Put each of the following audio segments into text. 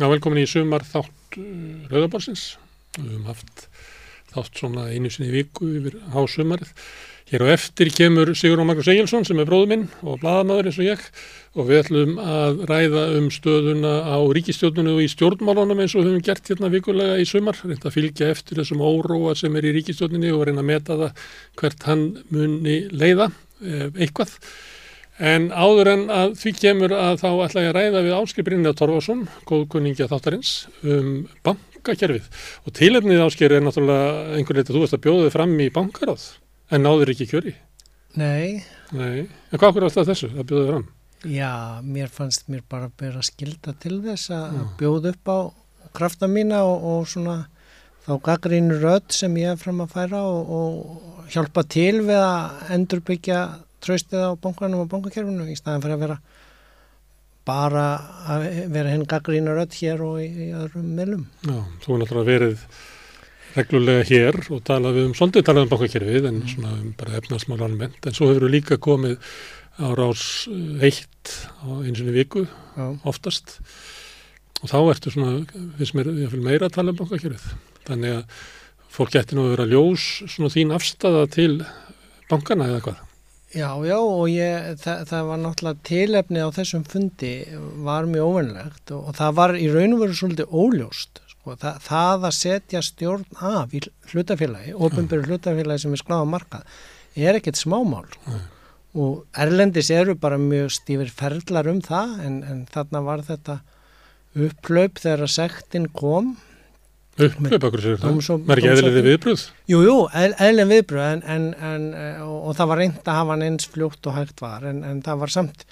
Já, velkomin í sumar þátt Rauðabarsins. Við höfum haft þátt svona einu sinni viku yfir á sumarið. Hér á eftir kemur Sigur Magnús Egilson sem er bróður minn og bladamæður eins og ég og við ætlum að ræða um stöðuna á ríkistjórnunu og í stjórnmálunum eins og við höfum gert hérna vikulega í sumar. Reynda að fylgja eftir þessum óróa sem er í ríkistjórnunu og reyna að meta það hvert hann muni leiða eitthvað. En áður en að því kemur að þá ætla ég að ræða við Áskir Brynja Torfarsson, góðkunningja þáttarins, um bankakerfið. Og tilefnið Áskir er náttúrulega einhver leita, þú veist að bjóðu þið fram í bankaráð, en náður ekki kjöri. Nei. Nei, en hvað er alltaf þessu að bjóðu þið fram? Já, mér fannst mér bara að bera skilda til þess að Já. bjóðu upp á krafta mína og, og svona þá gaggrínu rödd sem ég er fram að færa og, og hjálpa til við að endurbyggja tröstið á bankanum og bankakerfinu í staðan fyrir að vera bara að vera henn gaggrína rödd hér og í, í öðrum meðlum. Já, þú er náttúrulega verið reglulega hér og talað um, svolítið talað um bankakerfið en mm. svona um bara efnarsmála almennt en svo hefur við líka komið á rás eitt á einsinni viku Já. oftast og þá ertu svona, við sem erum meira að tala um bankakerfið. Þannig að fólk getur nú að vera ljós svona þín afstafa til bankana eða hvað? Já, já og ég, það, það var náttúrulega tilefni á þessum fundi var mjög óvennlegt og, og það var í raun og veru svolítið óljóst. Sko, það, það að setja stjórn af í hlutafélagi, ofinbyrju hlutafélagi sem er skláða markað, er ekkert smámál. Mm. Og Erlendis eru bara mjög stífir ferlar um það en, en þarna var þetta upplaup þegar að sektin kom Er ekki eðliði viðbröð? Jú, jú, eðliði viðbröð en, en, en, eh, og, og það var reynd að hafa hann eins fljótt og hægt var en, en það var samt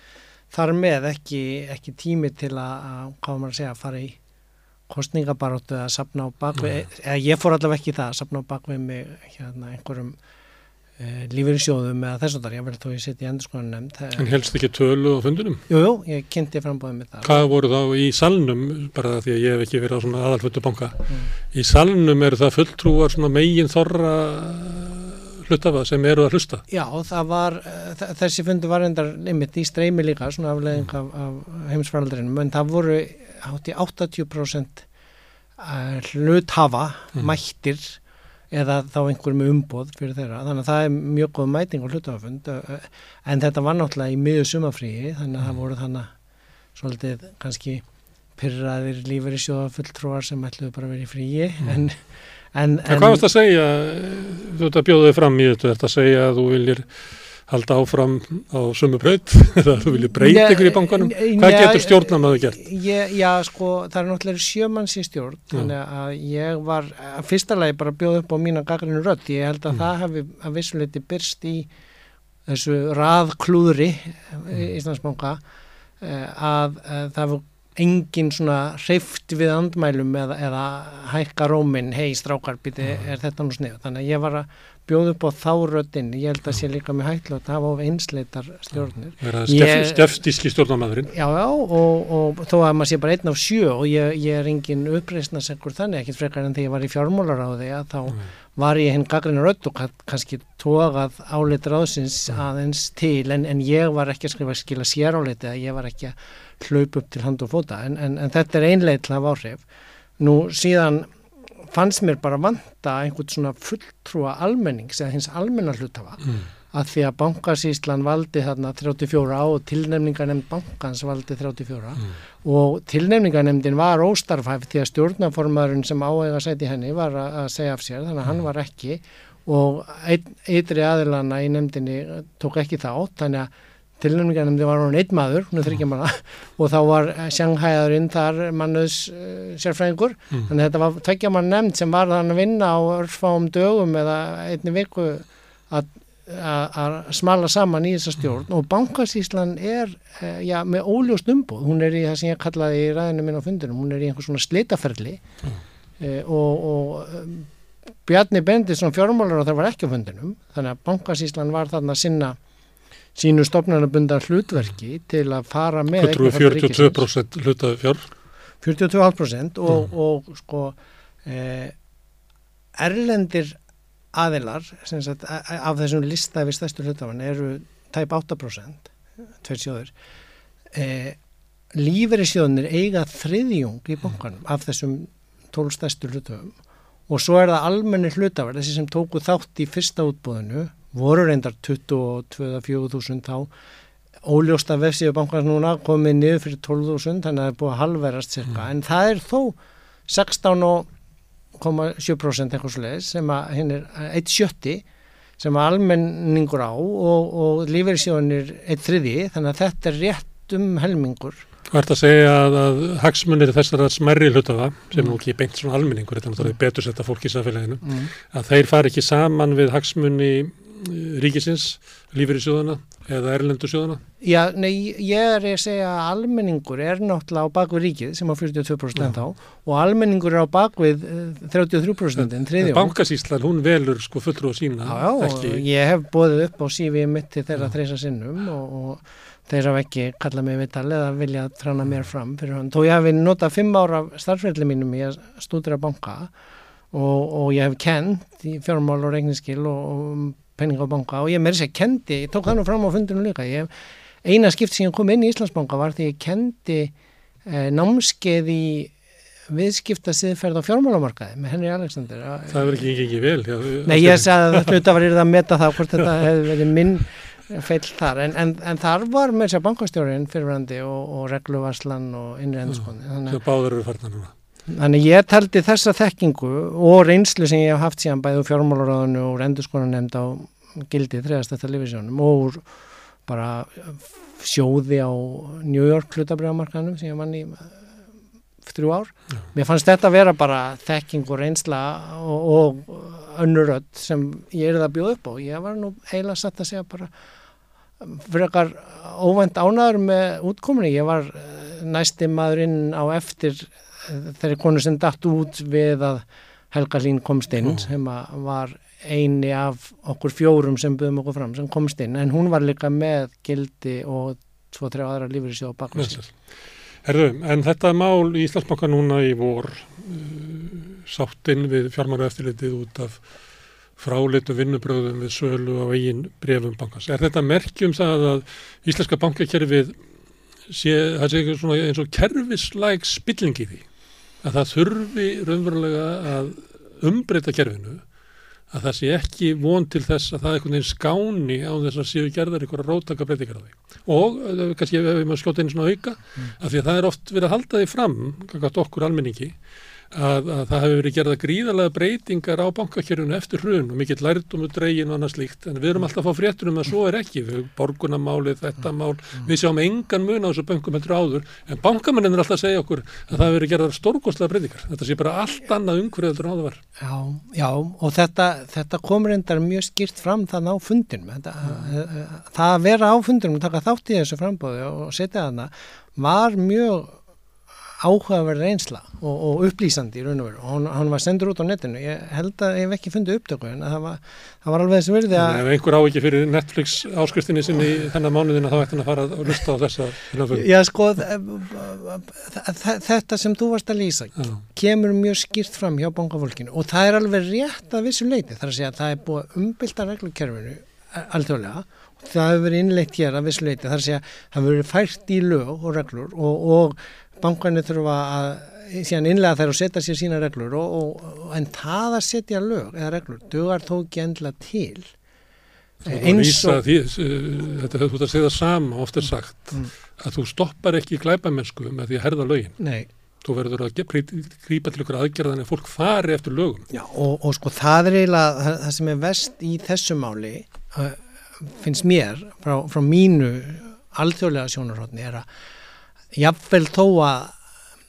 þar með ekki, ekki tími til að, hvað maður segja, að fara í kostningabaróttu að sapna á bakvið, eða ég fór allavega ekki það að sapna á bakvið með hérna, einhverjum Eh, lífeyrinsjóðum eða þess að það, ég verði þó ég sitt í endurskóðan nefnd. En helst ekki tölu á fundunum? Jú, jú, ég kynnti frambóðið með það. Hvað voru þá í salnum, bara því að ég hef ekki verið á svona aðalföldu banka, mm. í salnum eru það fulltrúar svona megin þorra hlutafa sem eru að hlusta? Já, það var, eh, þessi fundu var endar limit í streymi líka, svona afleðing mm. af, af heimsfaraldrinum, en það voru hátt í 80% hluthafa, mm. mættir, eða þá einhver með umboð fyrir þeirra þannig að það er mjög góð mæting á hlutafund en þetta var náttúrulega í miður sumafríi þannig að það mm. voru þannig svolítið kannski pyrraðir lífur í sjóða fulltrúar sem ætluðu bara að vera í fríi mm. en, en, en Hvað varst að segja þú ert að bjóða þig fram í þetta, þú ert að segja að þú viljir halda áfram á sumu braut eða þú viljið breyta ykkur í bankanum hvað ja, getur stjórnan að það gert? Ég, já sko það er náttúrulega sjömanns í stjórn þannig að ég var að fyrsta lagi bara bjóð upp á mína gagrinu rött ég held að mm. það hefði að vissuleiti byrst í þessu raðklúðri mm. í Íslandsbanka að, að það var engin svona hreift við andmælum eða, eða hækka rómin hei strákarbíti mm. er þetta nú snið þannig að ég var að bjóð upp á þáröttin ég held að sé líka með hætlu að hafa of einsleitar stjórnir. Stefstíski stjórnarmæðurinn Já, já, og, og þó að maður sé bara einn af sjö og ég, ég er engin uppreysnasekkur þannig, ekkert frekar en þegar ég var í fjármólar á því að þá mm. var ég hinn gagrinu rött og kannski tókað áleitur ásins mm. aðeins til en, en ég var ekki að skrifa skila sér áleiti að ég var ekki að hlaupa upp til hand og fóta. En, en, en þetta er einleit til að hafa áhrif. Nú síðan fannst mér bara vanta einhvern svona fulltrúa almennings eða hins almenna hlutafa mm. að því að bankasíslan valdi þarna 34 á og tilnefningarnemnd bankans valdi 34 mm. og tilnefningarnemndin var óstarfhæft því að stjórnaformaðurinn sem áæga sæti henni var að segja af sér þannig að mm. hann var ekki og eitri aðilana í nemndinni tók ekki þátt þannig að tilnæmningarnefndi var hún einn maður, hún er þryggjamanna og þá var sjanghæðurinn þar mannuðs uh, sérfræðingur. Mm. þannig að þetta var tveggjaman nefnd sem var þann að vinna á örfáum dögum eða einni viku að smala saman í þessa stjórn. Mm. og bankasíslan er uh, já, með óljóst umbúð, hún er í það sem ég kallaði í ræðinu minn á fundunum, hún er í einhvers svona slitaferli. Mm. uh, og, og um, Bjarni Bendisson fjármálar og það var ekki á fundunum þannig að bankasíslan var þarna sinna sínu stopnarnabundar hlutverki til að fara með 42% hlutað fjár. 42% og, mm. og sko eh, erlendir aðilar sagt, af þessum lista við stærstu hlutafan eru tæp 8% tveir sjóður eh, lífeyrissjóðnir eiga þriðjung í bankanum af þessum tólstæstu hlutöfum og svo er það almenni hlutafar, þessi sem tóku þátt í fyrsta útbúðinu, voru reyndar 22-4.000 þá óljósta vefsíðu bankans núna komið niður fyrir 12.000 þannig að það er búið að halverast cirka mm. en það er þó 16,7% eitthvað sluðis sem að hinn er 1,70 sem að almenningur á og, og lífeyrissjóðanir 1,3 þannig að þetta er rétt um helmingur Hvað ert að segja að, að hagsmunir þessara smerri hlutafa, sem mm. nú ekki beint svona almenningur, þetta er náttúrulega betur setta fólk í samfélaginu, mm. að þeir fari ekki saman við hagsmunni eh, ríkisins, lífyrirsjóðana eða erlendusjóðana? Já, nei, ég er að segja að almenningur er náttúrulega á bakvið ríkið sem á 42% ja. þá og almenningur er á bakvið 33% en þriðjón. Bankasíslan, hún velur sko fullur og sína. Já, já, ekki... ég hef bóðið upp á sífið mitt til þeirra þreisa sinnum og, og þeir hafa ekki kallað mig viðtal eða vilja trana mér fram fyrir hann. Þó ég hef notað fimm ára starfræðli mínum í að stúdra banka og, og ég hef kent í fjármál og regniskil og, og penning á banka og ég með þess að kendi, ég tók það nú fram á fundunum líka, ég, eina skipt sem ég kom inn í Íslandsbanka var því ég kendi eh, námskeið í viðskipta siðferð á fjármálamarkaði með Henry Alexander. Það verður ekki ekki vel. Já, Nei, ég sagði að hluta var yfir að meta það hvort þetta hefði verið minn feil þar en, en, en þar var með þess að bankastjórin fyrirvændi og, og regluvarslan og innri endurskóni þannig, þannig ég taldi þessa þekkingu og reynslu sem ég hef haft síðan bæðu fjármálaráðinu og endurskóna nefnd á gildi þriðast eftir livisjónum og bara sjóði á New York hlutabriðamarkanum sem ég mann í þrjú ár. Já. Mér fannst þetta að vera bara þekking og reynsla og, og önnurödd sem ég er það að bjóða upp á. Ég var nú eiginlega satt að segja bara frekar óvænt ánaður með útkominni. Ég var eh, næsti maðurinn á eftir eh, þeirri konu sem dætt út við að Helga Lín komst inn mm. sem var eini af okkur fjórum sem buðum okkur fram sem komst inn en hún var líka með gildi og tvo-tre aðra sjóðu bakvæsir. Herðu, en þetta mál í Íslandsbanka núna í vor uh, sáttinn við fjármáru eftirlitið út af fráleitu vinnubröðum við sölu á eigin brefum bankans. Er þetta merkjum það að Íslenska bankakerfið sé, það sé svona eins og kerfislæg spilling í því að það þurfi raunverulega að umbreyta kerfinu að það sé ekki von til þess að það er einhvern veginn skáni á þess að séu gerðar einhverja rótaka breytingar á því. Og kannski ef við skjóta einu svona auka, mm. af því að það er oft verið að halda því fram, okkur almenningi, að, að það hefur verið gerða gríðarlega breytingar á bankakjörunum eftir hrun og mikill lærdomu dregin og annað slíkt. En við erum alltaf að fá fréttur um að svo er ekki. Við borgunamálið, þetta mál við sjáum engan mun á þessu bankum heldur áður. En bankamennin er alltaf að segja okkur að það hefur verið gerðar stórgóðslega breytingar. Þetta sé bara allt annað umhverju heldur áður var. Já, já og þetta, þetta komur endar mjög skýrt fram þann á fundinum. Þetta, það að vera á fundinum og taka þátt í þessu frambóði og setja þarna var mjög áhugaverð reynsla og, og upplýsandi í raun og veru. Og hann, hann var sendur út á netinu. Ég held að ég hef ekki fundið upptöku en það var, það var alveg þessi verði að Ef einhver á ekki fyrir Netflix áskriftinni sinni þennan mánuðina þá ætti hann að fara að lusta á þessa Já sko þetta sem þú varst að lýsa Já. kemur mjög skýrt fram hjá bankafólkinu. Og það er alveg rétt að vissu leiti þar að segja að það er búið að umbylta reglukerfinu alþjóðlega. Það hefur verið innleitt hér að vissu leiti þar að segja það hefur verið fært í lög og reglur og, og bankarnir þurfa að síðan innlega þær og setja sér sína reglur og, og, en það að setja lög eða reglur, dugar þó ekki endla til eins og því, þetta hefur þú að segja sama oft er sagt mm. að þú stoppar ekki glæpamennsku með því að herða lögin Nei. þú verður að grípa til ykkur aðgerðan en fólk fari eftir lögum Já, og, og sko það er eiginlega það, það sem er vest í þessu máli uh, finnst mér frá, frá mínu alþjóðlega sjónarhóttni er að jafnvel þó að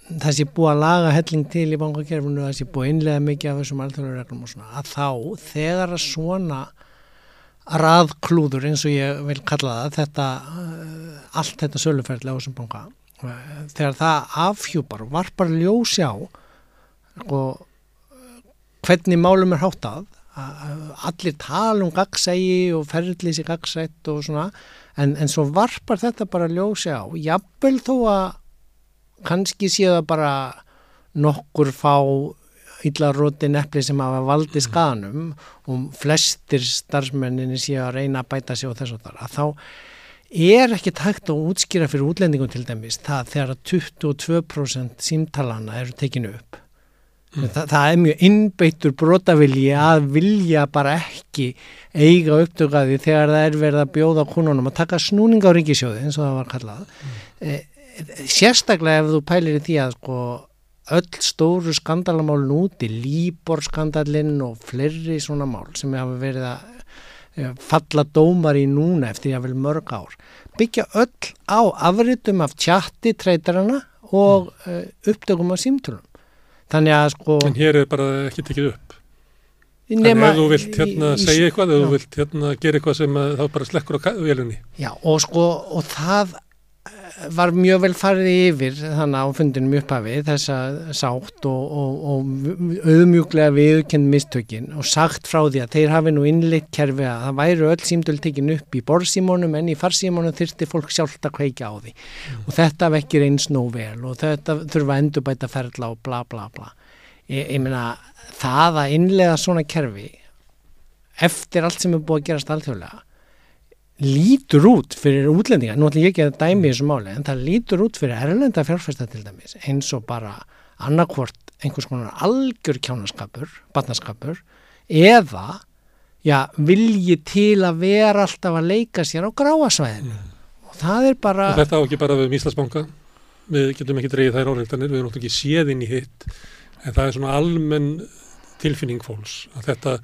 það sé búið að laga helling til í bankakerfunu, það sé búið að innlega mikið af þessum alþjóðurreglum og svona, að þá þegar að svona raðklúður eins og ég vil kalla það þetta, eh, allt þetta söluferðlega á þessum banka þegar það afhjúpar og varpar ljósi á og hvernig málum er háttað allir tala um gagsægi og ferðlýsi gagsætt og svona en, en svo varpar þetta bara ljósi á. Jafnvel þó að kannski séu það bara nokkur fá yllarróti neppli sem hafa valdi skanum og flestir starfsmenninni séu að reyna að bæta sig og þess og þar. Að þá er ekki takt að útskýra fyrir útlendingum til dæmis það þegar að 22% símtalana eru tekinu upp mm. Þa, það er mjög innbeittur brotavilji að vilja bara ekki eiga upptökaði þegar það er verið að bjóða konunum að taka snúning á ríkisjóði eins og það var kallað mm. sérstaklega ef þú pælir í því að sko öll stóru skandalamálun úti, Líbor skandalinn og fleiri svona mál sem hafa verið að Eh, falla dómar í núna eftir vel mörg ár byggja öll á afritum af tjatti treytarana og mm. uh, uppdökum af símtölum þannig að sko En hér er bara ekki tekið upp. Þannig að ef þú vilt hérna í, segja eitthvað, ef þú vilt hérna gera eitthvað sem þá bara slekkur á velunni Já og sko og það var mjög vel farið yfir þannig á fundinum upphafi þessa sátt og, og, og auðmjúklega viðkend mistökin og sagt frá því að þeir hafi nú innleitt kerfi að það væru öll símdöltekin upp í borðsímónum en í farsímónum þurfti fólk sjálft að kveika á því mm. og þetta vekkir eins nú vel og þetta þurfa að endurbæta ferla og bla bla bla ég, ég meina það að innlega svona kerfi eftir allt sem er búið að gerast alþjóðlega lítur út fyrir útlendinga, nú ætlum ég ekki að dæmi þessu máli, en það lítur út fyrir erlenda fjárfæsta til dæmis, eins og bara annarkvort einhvers konar algjör kjánaskapur, batnaskapur eða já, vilji til að vera alltaf að leika sér á gráasvæðinu mm. og það er bara og Þetta á ekki bara við Míslandsbanka við getum ekki dreyið þær áreildanir, við erum náttúrulega ekki séð inn í hitt, en það er svona almenn tilfinning fólks að þetta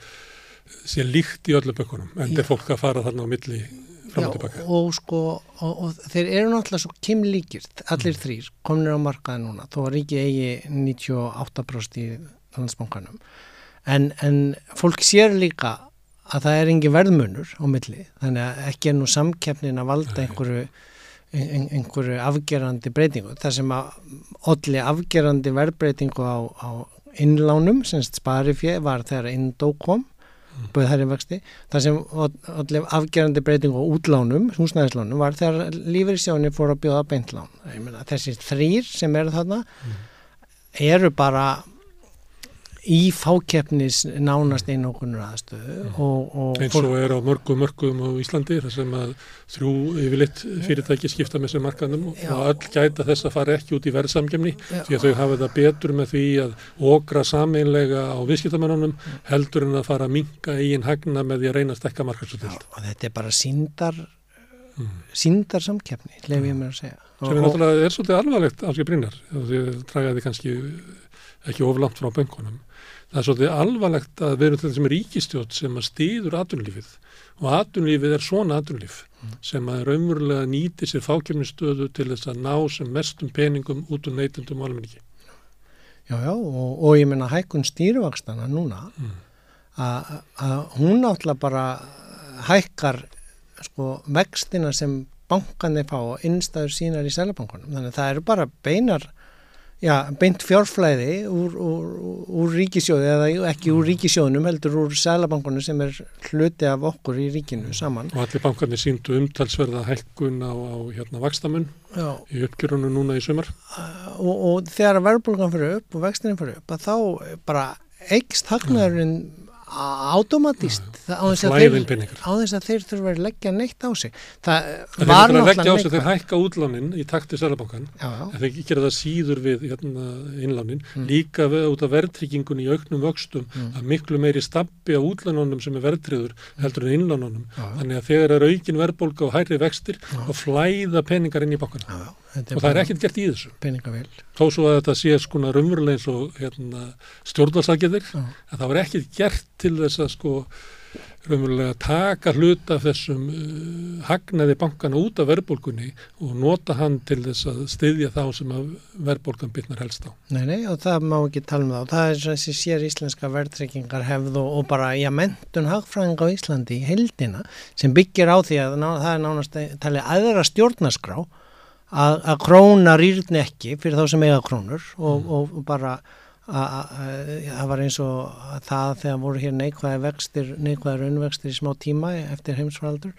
sé líkt í öllu bökunum en þetta er fólk að fara þarna á milli fram og tilbaka. Og sko, og, og þeir eru náttúrulega svo kimlíkir, allir mm. þrýr, kominir á markaði núna, þó var ekki eigi 98% í landsbankanum, en, en fólk sér líka að það er engin verðmunur á milli, þannig að ekki er nú samkeppnin að valda einhverju, ein, einhverju afgerandi breytingu, þar sem að allir afgerandi verðbreytingu á, á innlánum, semst sparifið var þegar Indó kom búið þær í vexti það sem allir afgerandi breyting og útlánum, húsnæðislánum var þegar lífeyrisjónir fór að bjóða beintlán þessi þrýr sem eru þarna mm. eru bara í fákeppnis nánast aðstöðu mm. og, og eins og er á mörgum mörgum á Íslandi þar sem að þrjú yfirleitt fyrirtæki skipta með þessu markanum Já. og öll gæta þess að fara ekki út í verðsamgemni því að þau hafa það betur með því að okra sameinlega á viðskiptamennunum mm. heldur en að fara að minga eigin hagna með því að reyna að stekka markansutild og þetta er bara síndar mm. síndar samkeppni, lef ég mér að segja sem er náttúrulega, er svolítið alvarlegt alveg brinnar, því að dragaði kannski ekki oflant frá böngunum það er svolítið alvarlegt að vera til þessum ríkistjótt sem að stýður atunlífið og atunlífið er svona atunlíf mm. sem að raunverulega nýti sér fákjöfnistöðu til þess að ná sem mestum peningum út úr neytundum og almenningi. Já, já, og, og ég menna hækkun stýruvakstana núna mm. að hún áttla bara hækkar sko vextina sem bankanir fá og innstæður sínar í selabankunum, þannig að það eru bara beinar já, beint fjárflæði úr, úr, úr ríkisjóði eða ekki úr ríkisjóðunum heldur úr sælabankunum sem er hluti af okkur í ríkinu saman. Og allir bankarnir síndu umtalsverða hækkun á, á hérna vakstamun í uppgjörunum núna í sumar. Og, og þegar verðbólgan fyrir upp og vextinni fyrir upp að þá bara eigst hagnaðurinn automatist. Á þess að, að þeir þurfa að leggja neitt á sig. Það en var náttúrulega sig þeir hækka útlánin í takti Sælabankan en þeir gera það síður við hérna, innlánin, mm. líka út af verðtryggingun í auknum vöxtum mm. að miklu meiri stabbi á útlánunum sem er verðtriður heldur en innlánunum. Þannig að þegar er aukin verðbólka og hærri vextir og flæða peningar inn í bankana. Og það er ekkert gert í þessu. peningavel þó svo að þetta sé skona raunverulega eins og hérna, stjórnarsakiðir en það var ekkert gert til þess að sko raunverulega taka hlut af þessum uh, hagnaði bankana út af verðbólkunni og nota hann til þess að styðja þá sem að verðbólkan bytnar helst á. Nei, nei, og það má ekki tala um það og það er þessi sér íslenska verðtrykkingar hefð og, og bara, já, mentun hagfræðing á Íslandi í heldina sem byggir á því að ná, það er nánast talið aðra stjórnaskrá að, að króna rýrn ekki fyrir þá sem eiga krónur og, mm. og, og bara það var eins og það þegar voru hér neikvæði vextir, neikvæði raunvextir í smá tíma eftir heimsfaldur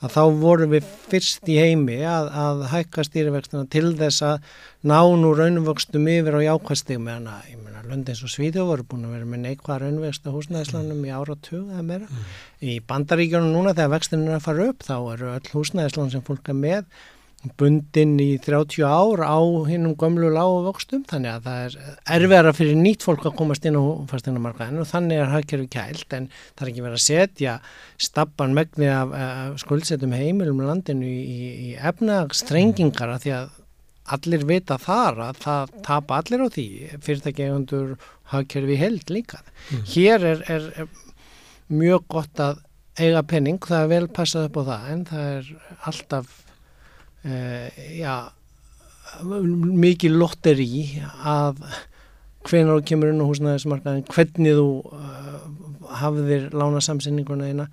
að þá vorum við fyrst í heimi að, að hækka stýrivextina til þess að ná nú raunvöxtum yfir á jákvæðstig með hana, ég meina, Lundins og Svíðu voru búin að vera með neikvæða raunvöxt á húsnæðislanum í ára 20 eða meira. Mm. Í bandaríkjónum núna þegar vextinu er að fara upp þá eru öll húsnæðislan sem fólk er með bundin í 30 ár á hinnum gömlu lágu vöxtum þannig að það er erfiðara fyrir nýtt fólk að komast inn á fasteinamarkaðinu og þannig er hagkerfi kælt en það er ekki verið að setja stappan megni af, skuldsetum heimilum landinu í, í, í efnagstrengingar að því að allir vita þar að það tapa allir á því fyrirtækjegundur hagkerfi held líka. Mm. Hér er, er, er mjög gott að eiga penning, það er vel passað upp á það en það er alltaf já, mikið lotteri að hvenar þú kemur inn á húsnæðismarkaðin, hvernig þú uh, hafðir lána samsendinguna eina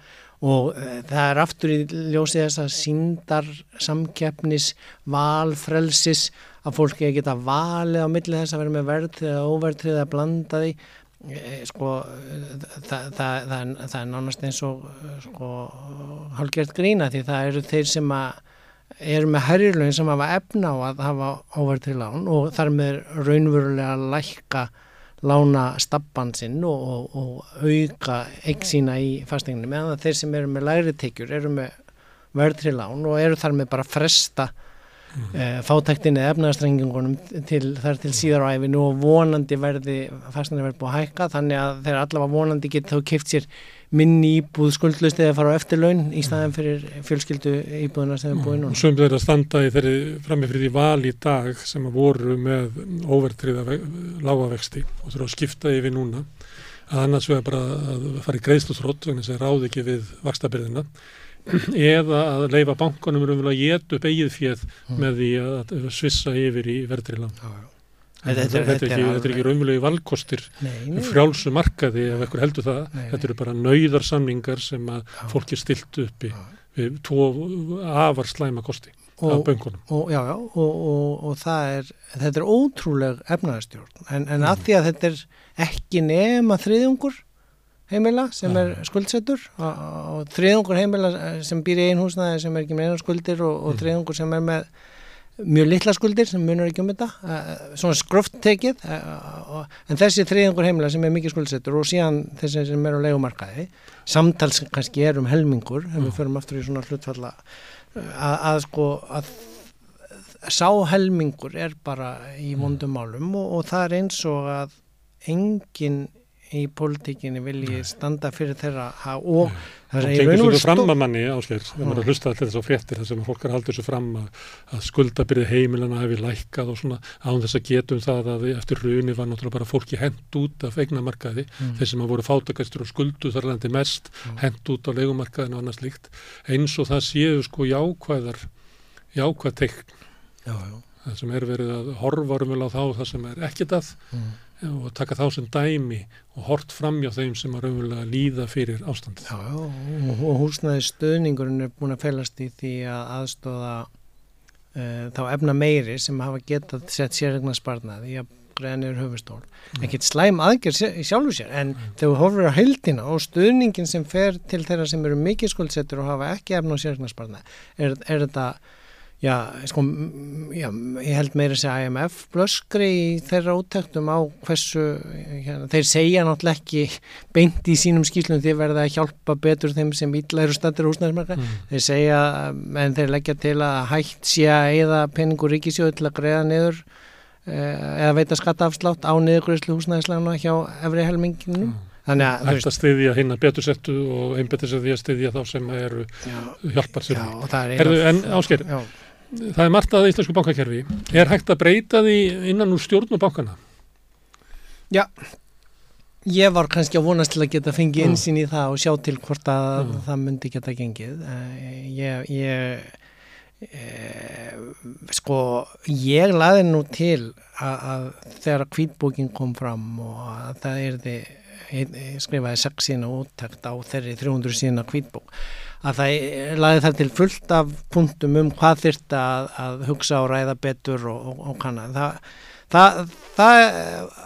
og uh, það er aftur í ljósið þess að síndar samkeppnis, valfrelsis að fólki geta valið á millið þess að vera með verðtrið eða óverðtrið að blanda því sko það, það, það, það er nánast eins og sko hálfgert grína því það eru þeir sem að eru með herjulögin sem hafa efna á að hafa óverð til lán og þar með raunverulega að lækka lána stabban sinn og, og, og auka eign sína í fasteginu meðan þeir sem eru með læri tekjur eru með verð til lán og eru þar með bara fresta mm. e, fátæktinni eða efnaðastrengingunum til þar til síðar á æfinu og vonandi verði fasteginu verði búið að hækka þannig að þeir allavega vonandi geta þá kipt sér minni íbúð skuldlust eða fara á eftirlaun í staðan fyrir fjölskyldu íbúðuna sem er búin núna. Svömmu þeirra standa í þeirri framifrið í val í dag sem voru með óvertriða lágavexti og þurfa að skipta yfir núna að annars vegar bara að fara í greiðslusrótt að það ráði ekki við vakstabyrðina eða að leifa bankunum um að geta upp eigið fjöð mm. með því að svissa yfir í verðriðlan. Já, já. Þetta, þetta, þetta, er ekki, ekki raunverulegi valkostir frjálsu markaði ef ekkur heldur það. Nei, þetta eru bara nauðarsamningar sem að já. fólki stilt uppi já. við tvo afar slæma kosti og, af böngunum og, já, og, og það er þetta er ótrúleg efnaðarstjórn en, en að því að þetta er ekki nema þriðjungur heimila sem er skuldsettur og þriðjungur heimila sem býr í einhúsnaði sem er ekki með einu skuldir og mm. þriðjungur sem er með mjög litla skuldir sem munur ekki um þetta uh, svona skröft tekið uh, en þessi þriðingur heimila sem er mikið skuldsettur og síðan þessi sem er á legumarkaði samtals kannski er um helmingur ef við förum aftur í svona hlutfalla að, að sko að sá helmingur er bara í vondum málum og, og það er eins og að enginn í pólitíkinni vilji standa fyrir þeirra og það er og veru fram að manni ásker, þegar maður er hlustað til þess að fréttir þess að fólk er haldið þessu fram að, að skuldabyrði heimilana hefur lækkað og svona án þess að getum það að eftir raunni var náttúrulega bara fólki hend út af eignamarkaði, mm. þeir sem hafa voru fátakastur og skuldu þar landi mest mm. hend út á legumarkaðinu og annars líkt eins og það séu sko jákvæðar jákvæð teikn já, já. það sem er verið að horfa á þá það sem er ekkit að mm og taka þá sem dæmi og hort fram hjá þeim sem að raunverulega líða fyrir ástandið. Já, og, og húsnaði stöðningurinn er búin að felast í því að aðstóða uh, þá efna meiri sem hafa getað sett sérregna sparnaði í að greiða niður höfustól. Mm. Ekkert slæm aðgerð sjálfu sér, en mm. þegar horfum á heildina og stöðningin sem fer til þeirra sem eru mikið skuldsettur og hafa ekki efna og sérregna sparnaði, er, er þetta Já, sko, já, ég held meira að segja IMF blöskri í þeirra úttöktum á hversu, hérna, þeir segja náttúrulega ekki beint í sínum skýslum því verða að hjálpa betur þeim sem illa eru stættir húsnæðismarka, mm. þeir segja en þeir leggja til að hægt sé að eða peningur ríkisjóð til að greiða niður eh, eða veita skattafslátt á niðurgröðslu húsnæðisleguna hjá efri helminginu. Mm. Þannig að að að betur settu og einbetur sér því að styðja þá sem eru hjálpar sér. Já, og það er einu. En ásker, það er margt að íslensku bankakerfi er hægt að breyta því innan úr stjórn og bankana? Já ég var kannski að vonast til að geta fengið mm. einsinn í það og sjá til hvort að mm. það myndi geta gengið eh, ég, ég e, sko ég laði nú til að, að þegar kvítbókin kom fram og að það er því skrifaði sex sína úttækt á þeirri 300 sína kvítbók að það laði það til fullt af punktum um hvað þyrst að, að hugsa og ræða betur og, og, og kannan það, það, það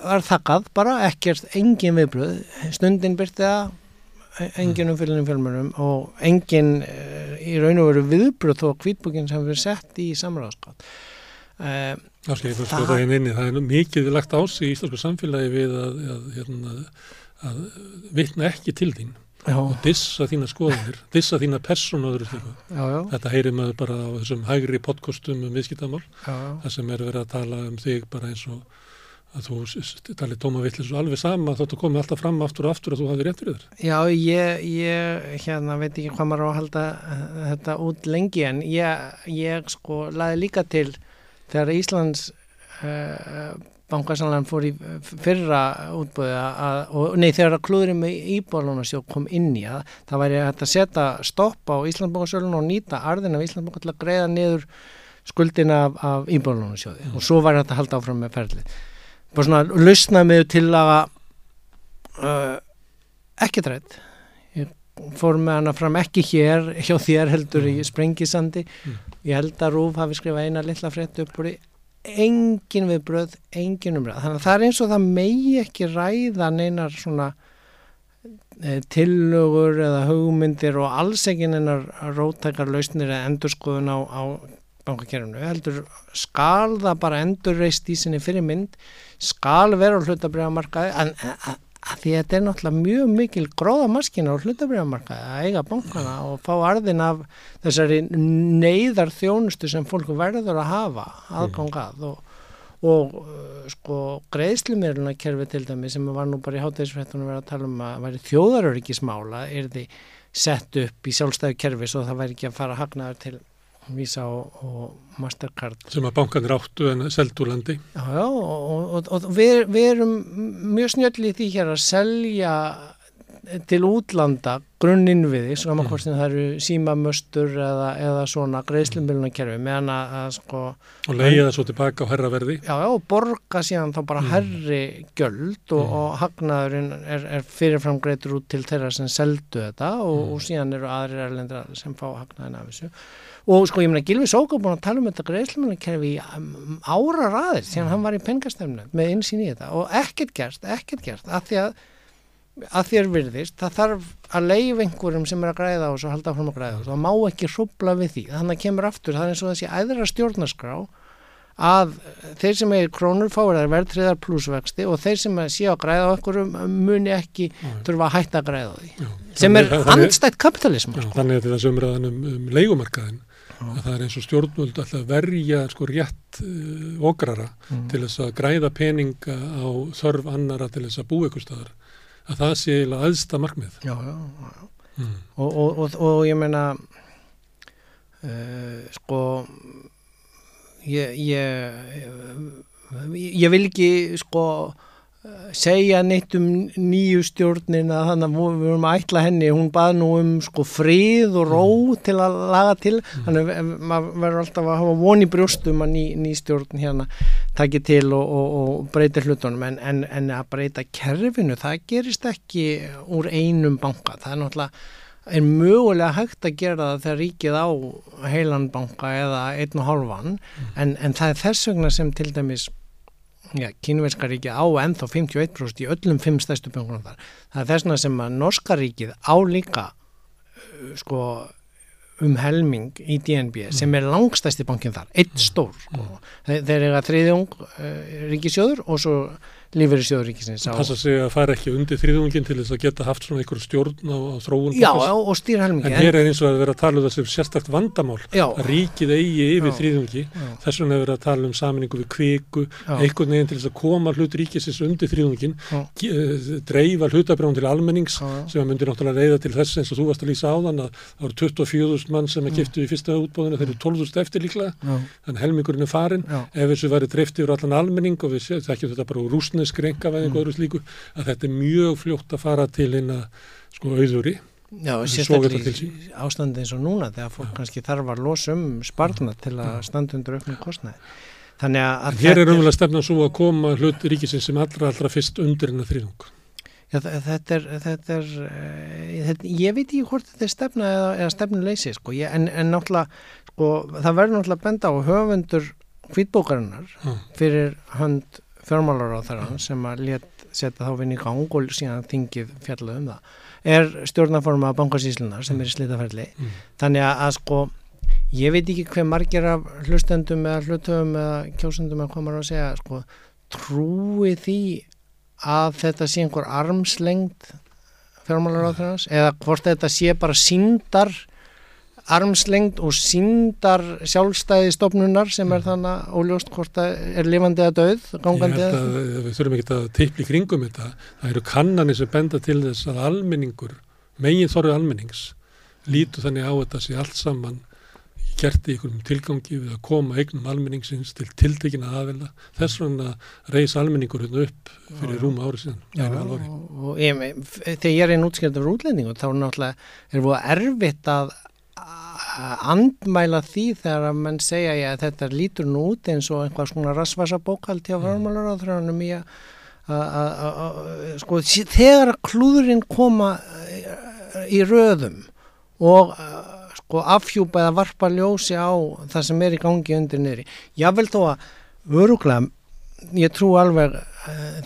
var þakkað bara ekkert engin viðbröð stundin byrti að engin umfyllunum fjölmjörnum og engin uh, í raun og veru viðbröð þó að kvítbókin sem verið sett í samráðskátt. Áskil, ég fyrir Það- sko það það er mikið lagt á sig í íslensku samfélagi við að, að, hérna, að vitna ekki til þín já, og dissa þína skoðanir, dissa þína já, Þetta heyrir maður bara á þessum hægri podcastum um viðskiptamál, það sem er verið að tala um þig bara eins og að þú talið tóma vittlis og alveg sama þóttu komið alltaf fram aftur og aftur að þú hafi rétt fyrir þér. Já, ég, ég hérna veit ekki hvað maður á að halda eh, þetta út lengi en ég, ég sko laði líka til þegar Íslands uh, bankasanlan fór í fyrra útbúið að, og nei þegar að klúðurinn með íbúðalónasjóð kom inn í að það væri hægt að setja stopp á Íslandsbankasölun og nýta arðin af Íslandsbanka til að greiða niður skuldina af, af íbúðalónasjóði og svo væri hægt að halda áfram með ferlið. Bara svona lausna með til að uh, ekki trætt ég fór með hana fram ekki hér hjá þér heldur í Sprengisandi Mm. ég held að Rúf hafi skrifað eina litla frétt upp úr í engin við bröð, engin umræð þannig að það er eins og það megi ekki ræða neinar svona e, tillögur eða hugmyndir og alls ekki neinar rótækar lausnir eða endurskoðun á, á bankakerfinu. Heldur skal það bara endurreist í sinni fyrir mynd skal vera á hlutabriðamarkaði en að, að því að þetta er náttúrulega mjög mikil gróðamaskina á hlutabriðamarkaði að eiga bankana og fá arðin af þessari neyðar þjónustu sem fólk verður að hafa aðgangað og, og uh, sko greiðslumirluna kerfi til dæmi sem var nú bara í hátæðisfrættunum verið að tala um að væri þjóðaröryggismála er því sett upp í sjálfstæðu kerfi svo það væri ekki að fara hagnaður til Visa og, og Mastercard sem að bankanir áttu en seldu landi. Já, já, og, og, og við, við erum mjög snjöll í því hér að selja til útlanda grunninnviði, svo Mm. maður hvort sem það eru símamöstur eða, eða svona greiðslumilunarkerfi meðan að, sko, og leiða það svo tilbaka á herra verði. já, já, og borga síðan þá bara herri gjöld og, Mm. og hagnaðurinn er, er fyrirfram greitur út til þeirra sem seldu þetta og, Mm. og síðan eru aðrir erlendra sem fá hagnaðin af þessu og sko ég meina Gilvi Sóka búin að tala um þetta greiðslumilunarkerfi í um, ára raðir síðan hann var í pengastemnu með insýn í þetta. Og ekkert gerst, ekkert gerst. Að því að að þér virðist, það þarf að leif einhverjum sem er að græða á þessu og halda fram að græða á þessu, það má ekki hrubla við því. Þannig að kemur aftur, það er eins og þessi æðra stjórnarskrá að þeir sem er krónur fáir þær verðtriðar plussvexti og þeir sem sé að græða á einhverjum muni ekki þurfa að hætta að græða því. Já. sem er andstætt kapitalism Já, þannig að þetta umræðan um, um leigumarkaðin að það er eins og stjórnvöld alltaf verja sko rétt uh, ograra Mm. til þess að græða peninga á þörf annara til þess að búa ykkur staðar að það sé eiginlega aðsta markmið já, já, já. mm. Og, og, og, og ég meina uh, sko ég, ég ég vil ekki sko segja neitt um nýju stjórnina þannig að við erum að ætla henni hún bað nú um sko frið og ró til að laga til. Þannig að maður verður alltaf að hafa von í brjóstum að ný, ný stjórn hérna taki til og, og, og breyta hlutunum. En, en, en að breyta kerfinu það gerist ekki úr einum banka. Það er náttúrulega er mögulega hægt að gera það þegar ríkið á heilan banka eða einn og hálfan. En, en það er þess vegna sem til dæmis já, kínverska ríkið á ennþá 51% í öllum fimm stærstu bankunum þar. Það er þess vegna sem að norska ríkið á líka uh, sko um helming í DNB sem er langstæsti bankin þar, eitt stór sko. þeir, þeir eiga þriðjung uh, ríkisjóður og svo lífeyrisjóður ríkisins á passa sig að fara ekki undir þriðungin til þess að geta haft svona einhver stjórn á, á þróun Já, já, og stýra helmingi en hér er eins og að vera að tala um það sem sérstakt vandamál Já. að ríkið eigi yfir Já. þess vegna er verið að tala um saminningu við kviku einhvern veginn til þess að koma hlut ríkisins undir ge- eh, dreifa hlutabrjón til almennings sem að myndir náttúrulega reyða til þess eins og þú varst að lýsa áðan að það voru 24.000 mann sem að giftu í fyrsta útbóðinu þeir eru 12.000 eftir líklega. Þannig helmingurinn er farin ef þessu væri dreift yfir allan almenning og við þekkjum þetta bara úr rúsnesk reyngafæðing og öðru slíku að þetta er mjög fljótt að fara til eina sko auðuri. Já, sérstaklega ástandi eins og núna þegar fólk kannski þarf að losa um sparna til að standa undir auknum kostnæði. Þannig að, en að hér er umvel að stefna svo að koma hlut ríkisins sem allra allra fyrst undir hennar þriðung. Já, þa- þetta er, þetta er eh, þetta, ég veit ekki hvort þetta er stefna eða, eða stefnuleysi, sko, ég, en, en náttúrulega, sko, það verður náttúrulega að benda á höfundur hvítbókarinnar Já. fyrir hönd fjármálar á þeirra sem að let setja þá vinn í gang og síðan þingið fjallað um það er stjórnaforma bankasíslunar sem er í slitaferli Mm. þannig að, að sko ég veit ekki hver margir af hlustendum eða hlutöfum eða kjósendum hvað maður á að segja sko, trúi því að þetta sé einhver armslengd fjármálar á þess eða hvort þetta sé bara síndar armslengd og síndar sjálfstæði stofnunar sem er þannig óljóst hvort það er lifandi að döð gangandi að við þurfum ekki að teipla í kringum þetta. Það eru kannanir sem benda til þess að almenningur, megin þorrið almennings, lítu þannig á þetta sé allt saman gert í einhverjum tilgangi við að koma eignum almenningsins til tiltekina aðvelda. Þess vegna reys almenningur hérna upp fyrir rúma ári síðan. Já, og, og ég, þegar ég er einn útskjöld af útlendingu þá er náttúrulega er erfitt að andmæla því þegar að menn segja já, þetta lítur nú út eins og einhvað svona rasvasa bókald hjá fjármálar á þrjónum í að sko, þegar klúðurinn koma eh, í röðum og eh, sko afhjúpa eða varpa ljósi á það sem er í gangi undir niðri. Jável þó að öruglega, ég trú alveg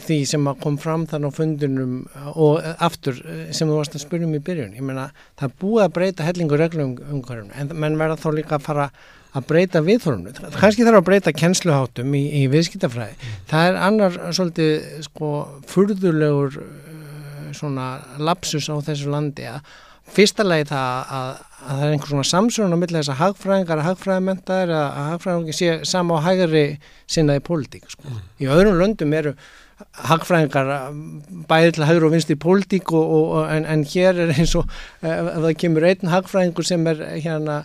því sem að kom fram þann á fundunum og uh, aftur uh, sem þú varst að spyrja um í byrjun. Ég meina, það búið að breyta hellingu reglum umhverjum en menn verða þá líka að fara að breyta viðhorfnu. Kanski þarf að breyta kennsluháttum í, í viðskiptafræði. Það er annar svolítið sko furðulegur uh, svona lapsus á þessu landi að fyrsta lagi það að, að það er einhver svona samsvörun á milli þess að hagfræðingar að hagfræðimentaðir að, að hagfræðingar sé sama á hægri sinnaði pólitík sko. Í öðrum löndum eru hagfræðingar bæði til hægri og vinst í pólitík og, og, og, en, en hér er eins og ef, ef það kemur einn hagfræðingur sem er hérna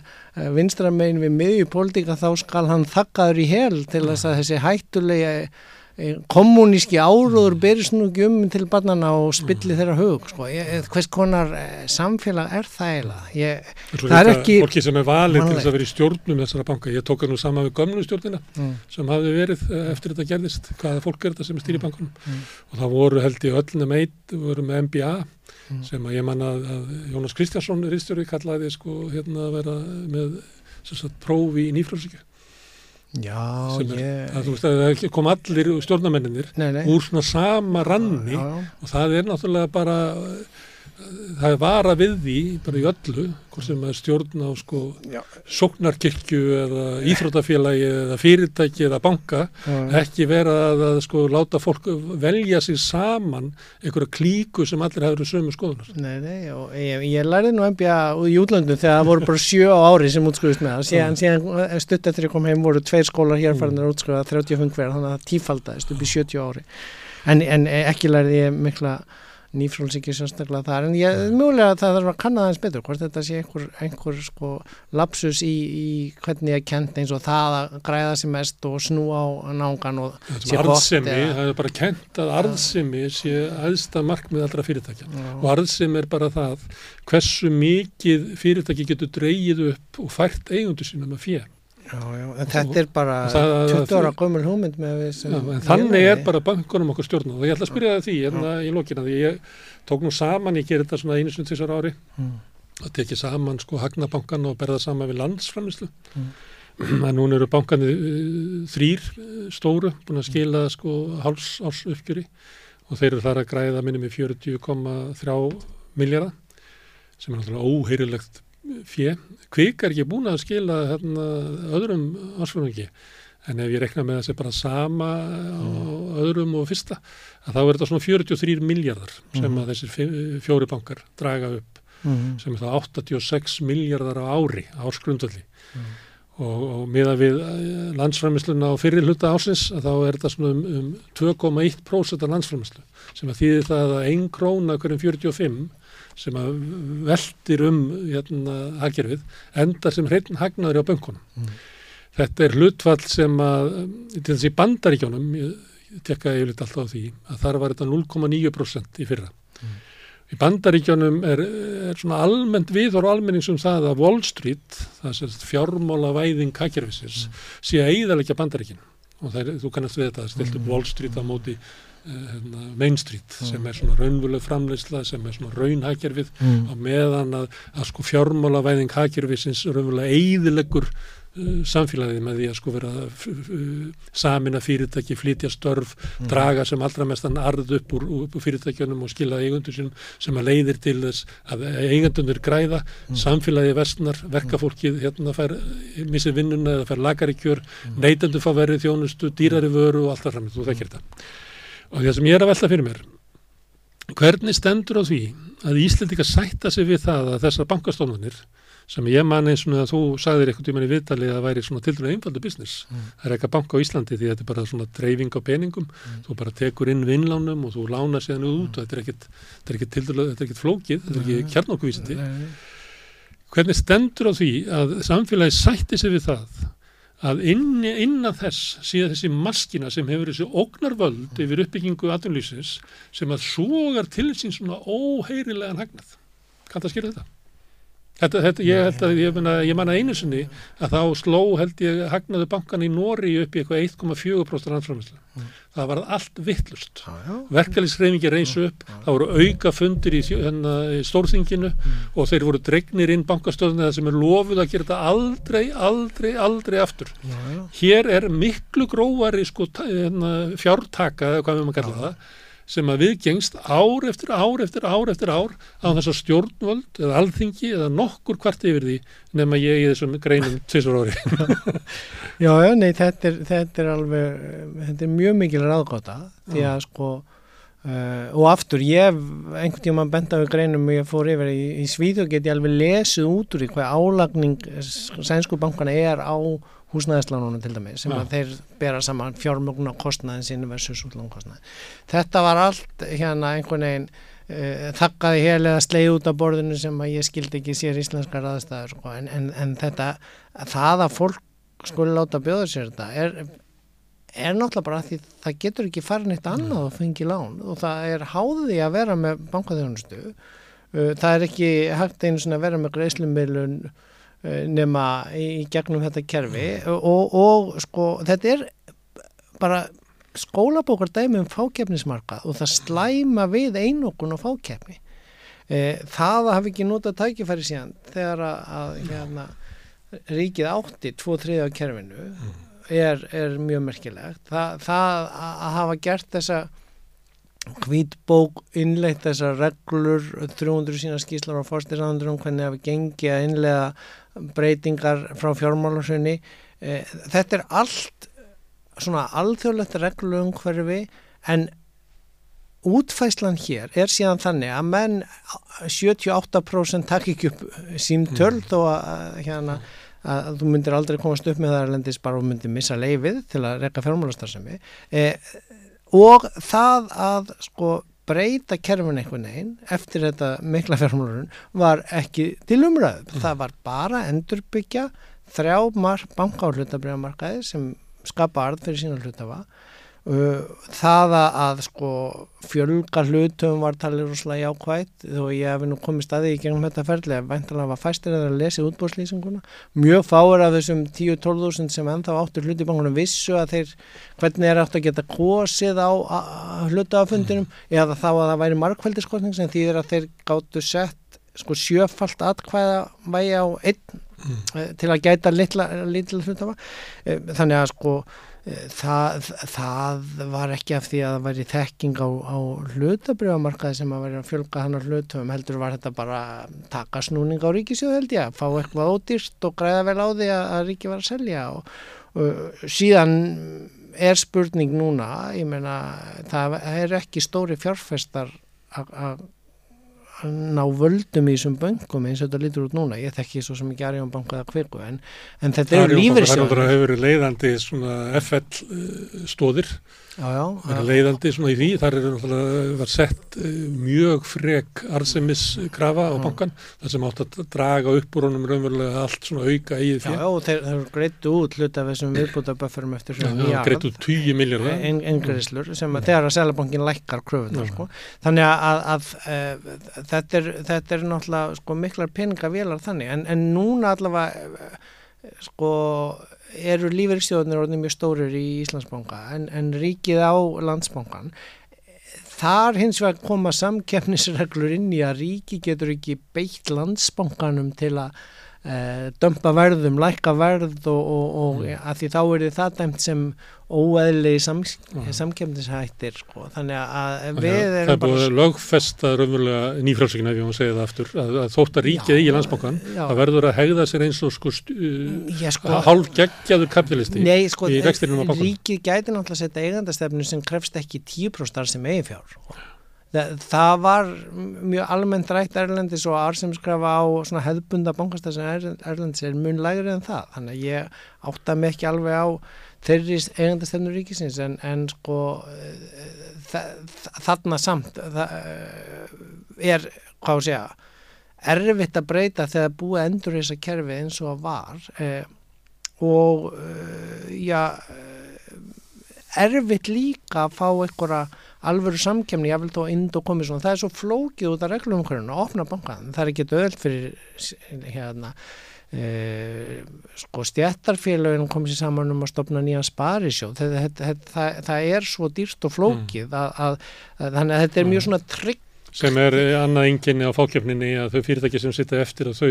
vinstramein við miðju pólitík þá skal hann þakkaður í hel til þess að þessi hættulegi kommuníski áróður berist nú ekki um til barnana og spilli þeirra hug sko. ég, hvers konar eh, samfélag er það eiginlega ég, Það er ekki fólki sem er valið til þess að vera í stjórnum þessara banka. Ég tók það nú saman við gömlu stjórnina mm, sem hafði verið eh, eftir þetta gerðist, hvaða fólk er þetta sem er stýri bankunum. Mm. Og það voru held ég öllum eitt, voru með MBA Mm. sem að ég manna að, Jónas Kristjánsson rýstjóri kallaði sko hérna að vera með prófi í nýfrálsíkju. Já, er- ég þú veist að það kom allir stjórnamenninir úr svona sama ranni já, já, og það er náttúrulega bara það er vara við því bara í öllu, hvort sem er stjórn á sko sóknarkirkju eða íþrótafélagi eða fyrirtæki eða banka já, ekki vera að, að sko láta fólk velja sig saman einhverja klíku sem allir hefur sömu skoðunar. Nei, nei, og ég, ég lærði nú MBA í útlöndum þegar það voru bara sjö ári sem útskriðist með það. Síðan, síðan stutt eftir ég kom heim voru tveir skólar hér farin að útskriða 35 hver, þannig að það tífaldaðist upp í 70 ári. En, en ekki lærði ég mikla nýfrálsíki sérstaklega þar, en ég, mjögulega það þarf að kanna það eins betur, hvort þetta sé einhver, einhver sko lapsus í, í hvernig ég kent eins og það að græða sem mest og snúa á nángan og Sé gott arðsemi, eða- það er bara kent að arðsemi sé aðsta markmið allra fyrirtækja. Og arðsemi er bara það hversu mikið fyrirtæki getur dreigið upp og fært eigundu sínum að fjö. Já, já, en þetta er bara Og það- 20 ára gömul hugmynd með en ég þannig er bara bankunum okkur stjórnað og ég ætla að spyrja það því hérna í lokina því ég tók nú saman, ég gerir þetta svona einu sinni tvisar ári. Mm. að tekja saman sko hagnabankan og berða saman við landsframlislu Mm. en núna eru bankanir uh, þrýr uh, stóru búin að skila sko háls árs uppgjöri og þeir eru þar að græða minni með 40,3 miljardar sem er náttúrulega óheirilegt fjö. Kvik er ekki búin að skila hérna, öðrum ársfjörungi en ef ég rekna með þessi bara sama á öðrum og fyrsta þá er þetta svona 43 miljardar sem að þessir fjóri bankar draga upp Mhm. sem er það 86 miljardar á ári á ársgrundvalli og, og miða við eh, landsframisluna á fyrir hluta ásins þá er þetta svona um, um 2,1% af landsframislu sem að þýðir það að 1 króna hverjum 45 sem að veldir um hérna hagkerfið endar sem hreitn hagnaður á bönkunum. Þetta er hlutfall sem að til þessi bandaríkjónum, ég tekkaði yfirleitt alltaf á því, að þar var þetta 0,9% í fyrra. Í bandaríkjónum er, er svona almennt viðhor almennings um það að Wall Street, það sem fjármála væðing hagkerfisins, sé að eigðalegja bandaríkin. Og er, þú kannast við þetta, það stilt upp Wall Street á móti Main Street sem er svona raunvölu framleysla, sem er svona raunhagkerfið Mm. á meðan að, að sko fjármála væðing hagkerfisins raunvölu eigðilegur uh, samfélagið með því að sko vera samina fyrirtæki, flytja störf, mm. draga sem allra mestan arð upp úr, upp úr fyrirtækjunum og skila eigundur sin sem að leiðir til þess að eigundunir græða, mm. samfélagið vestnar, verkafólkið hérna fær missið vinnuna eða fær lagari kjör, mm. neytendur fá verið þjónustu, dýrari vöru og allt það fram, þú þekkir þetta. Og það sem ég er að velta fyrir mér, hvernig stendur á því að Íslandika sætta sig við það að þessar bankastofnunir sem ég man eins og þú sagðir eitthvað tíman í viðtalið að það væri svona til dæru einfaldu business. Mm. Það er ekki að banka á Íslandi því þetta er bara svona dreifing á peningum, mm. þú bara tekur inn vinnlánum og þú lánar síðan út mm. og þetta er ekkit, er til dæru, þetta er ekkit flókið, þetta er ekki kjarnokkuvísiti. Hvernig stendur á því að samfélagi sætti sig við það að inn, innan þess síðan þessi maskina sem hefur þessi ógnarvöld yfir uppbyggingu aðunlýsins sem að sogar til sín svona óheirilegan hagnað. Kan það skilja þetta? Þetta, þetta, ég held að, ég manna, ég manna einu sinni að þá sló held ég hagnaðu bankan í Nóri upp í eitthvað 1,4% rannframherslu. Mm. Það var allt vittlust. Verkefælisreifingi reyns upp, já. það voru auka fundir í, hérna, í stórþinginu mm. og þeir voru dregnir inn bankastöðuna sem er lofuð að gera þetta aldrei, aldrei, aldrei aftur. Já, já. Hér er miklu gróari sko, hérna, fjártaka, eða hvað við maður kalla það, sem að viðgengst ár eftir ár eftir ár eftir ár á þessar stjórnvöld eða alþingi eða nokkur kvart yfir því nema ég í þessum greinum tvisar ári. Já, nei, þetta er, þetta er alveg, þetta er mjög mikil ráðgáta því að sko Uh, og aftur, ég einhvern tíma benda við greinum og ég fór yfir í, í Svíðu og geti alveg lesið út úr í hvað álagning sænsku bankana er á húsnæðislánunum til dæmi sem ja. að þeir bera saman fjármögnu á kostnæðin sín versus útlánukostnæðin. Þetta var allt hérna einhvern veginn uh, þakkaði heilega sleið út af borðinu sem að ég skildi ekki sér íslenskar aðstæður sko. en, en, en þetta, það að fólk skuli láta bjóða sér þetta er, er náttúrulega bara því það getur ekki farin eitt annað og fengi lán og það er háðið að vera með bankaþjónustu uh, það er ekki hægt einu svona að vera með greiðslumilun Eh, nema í gegnum þetta kerfi. Og, og sko þetta er bara skólabókar dæmi um fákjefnismarka og það slæma við einokun og fákjefni e, það að hafa ekki notað tækifæri síðan þegar að, að hérna, ríkið átti tvo þriði á kerfinu er, er mjög merkilegt. Það, það að hafa gert þessa hvítbók innleitt þessar reglur 300 sína skíslar á fórstisandrum hvernig hefur gengið að innlega breytingar frá fjármálarsunni eh, þetta er allt svona alþjóðlegt reglum hverfi en útfæslan hér er síðan þannig að menn 78% takk ekki upp símtöl mm. þó að, hérna, að þú myndir aldrei komast upp með það að lendis bara og myndir missa leifið til að rekka fjármálastarsami eh, og það að sko breyta kerfin einhvern veginn eftir þetta mikla fjármálurinn var ekki til umræðu. Mm. Það var bara endurbyggja þrjá banka á hlutabriðamarkaði sem skapa arð fyrir sína hlutafa það að sko fjölga hlutum var talið rúslega jákvægt og ég hef nú komið staði í gegnum þetta ferðlega, væntalega var fæstir að lesa útbúrslýsinguna, mjög fáir af þessum 10-12.000 sem ennþá áttur hluti bankunum vissu að þeir hvernig er átt að geta kosið á hlutafundinum mm. eða þá að það væri markveldiskortning sem þýðir að þeir gáttu sett sko sjöfalt atkvæða vægi á einn mm. til að gæta litla, litla hlutafa eh, þannig að sko það, það var ekki af því að það væri þekking á, á hlutabriðamarkaði sem að væri að fjölga hann á hlutum heldur var þetta bara taka snúning á ríkisjóð held ég, fá eitthvað ódýrst og græða vel á því að, að ríki var að selja og, og síðan er spurning núna, ég meina það er ekki stóri fjárfestar að ná völdum í þessum böngum eins og þetta lítur út núna, ég þekki svo sem ekki Arjón banku eða kvirku en, en þetta eru lífyrsjóður Það hefur verið leiðandi svona FL uh, stóðir Það er leiðandi svona í því, þar er var sett uh, mjög frek arsemiskrafa á bankan þar sem átt að draga upp úr honum raunverulega allt svona auka eigið fyrir Já, já, þeir, þeir greitu út hlut af þessum viðbútaböffurum eftir svona nýja greitu 10 miljardar engriðslur sem að þegar að selabankin lækkar kröfunar sko. þannig að, að, að, að þetta, er, þetta er náttúrulega sko, miklar peningavélar þannig. En, en núna allavega sko eru lífeyriksjóðunir orðin mjög stórir í Íslandsbánka en, en ríkið á landsbánkan þar hins vegar koma samkeppnisreglur inn í að ríki getur ekki beitt landsbánkanum til að dömpa verðum, lækka verð og, og, og Mm. að því þá er það dæmt sem óeðli sam, Mm. samkemdishættir sko. þannig að við að Það er erum búið lögfesta raunverulega nýfrálsökinu ef ég má segja það aftur að, að þótt að ríkið Já, eigi landsbankan já. það verður að hegða sér eins og sko, uh, Já, sko, hálf geggjaður kapitalisti Nei, sko, í rekstrinum á bankanum. ríkið gæti náttúrulega að setja eigandastefnu sem krefst ekki 10% sem eigi fjár. Sko. Það, það var mjög almennt rætt Erlendis og arsemskrafa á hefðbunda er, Erlendis er mun lægri en það. Þannig að ég átta mig ekki alveg á þeirri eigandastefnu ríkisins en, en sko þa, þarna samt er, hvað að segja, erfitt að breyta þegar búið að endur þessa kerfi eins og að var eh, og uh, já uh, erfitt líka að fá einhverja alvöru samkemni, ég vil þó ind og komið svona, það er svo flókið út af reglum hverjum að opna bankan, það er ekki öll fyrir hérna Uh, sko stjættarfélagin komið sér saman um að stopna nýjan sparisjóð. Það, það, það, það er svo dýrt og flókið að, að, að þannig að þetta er mjög svona trygg sem er annað enginni á fákjöfninni að þau fyrirtæki sem sitta eftir að þau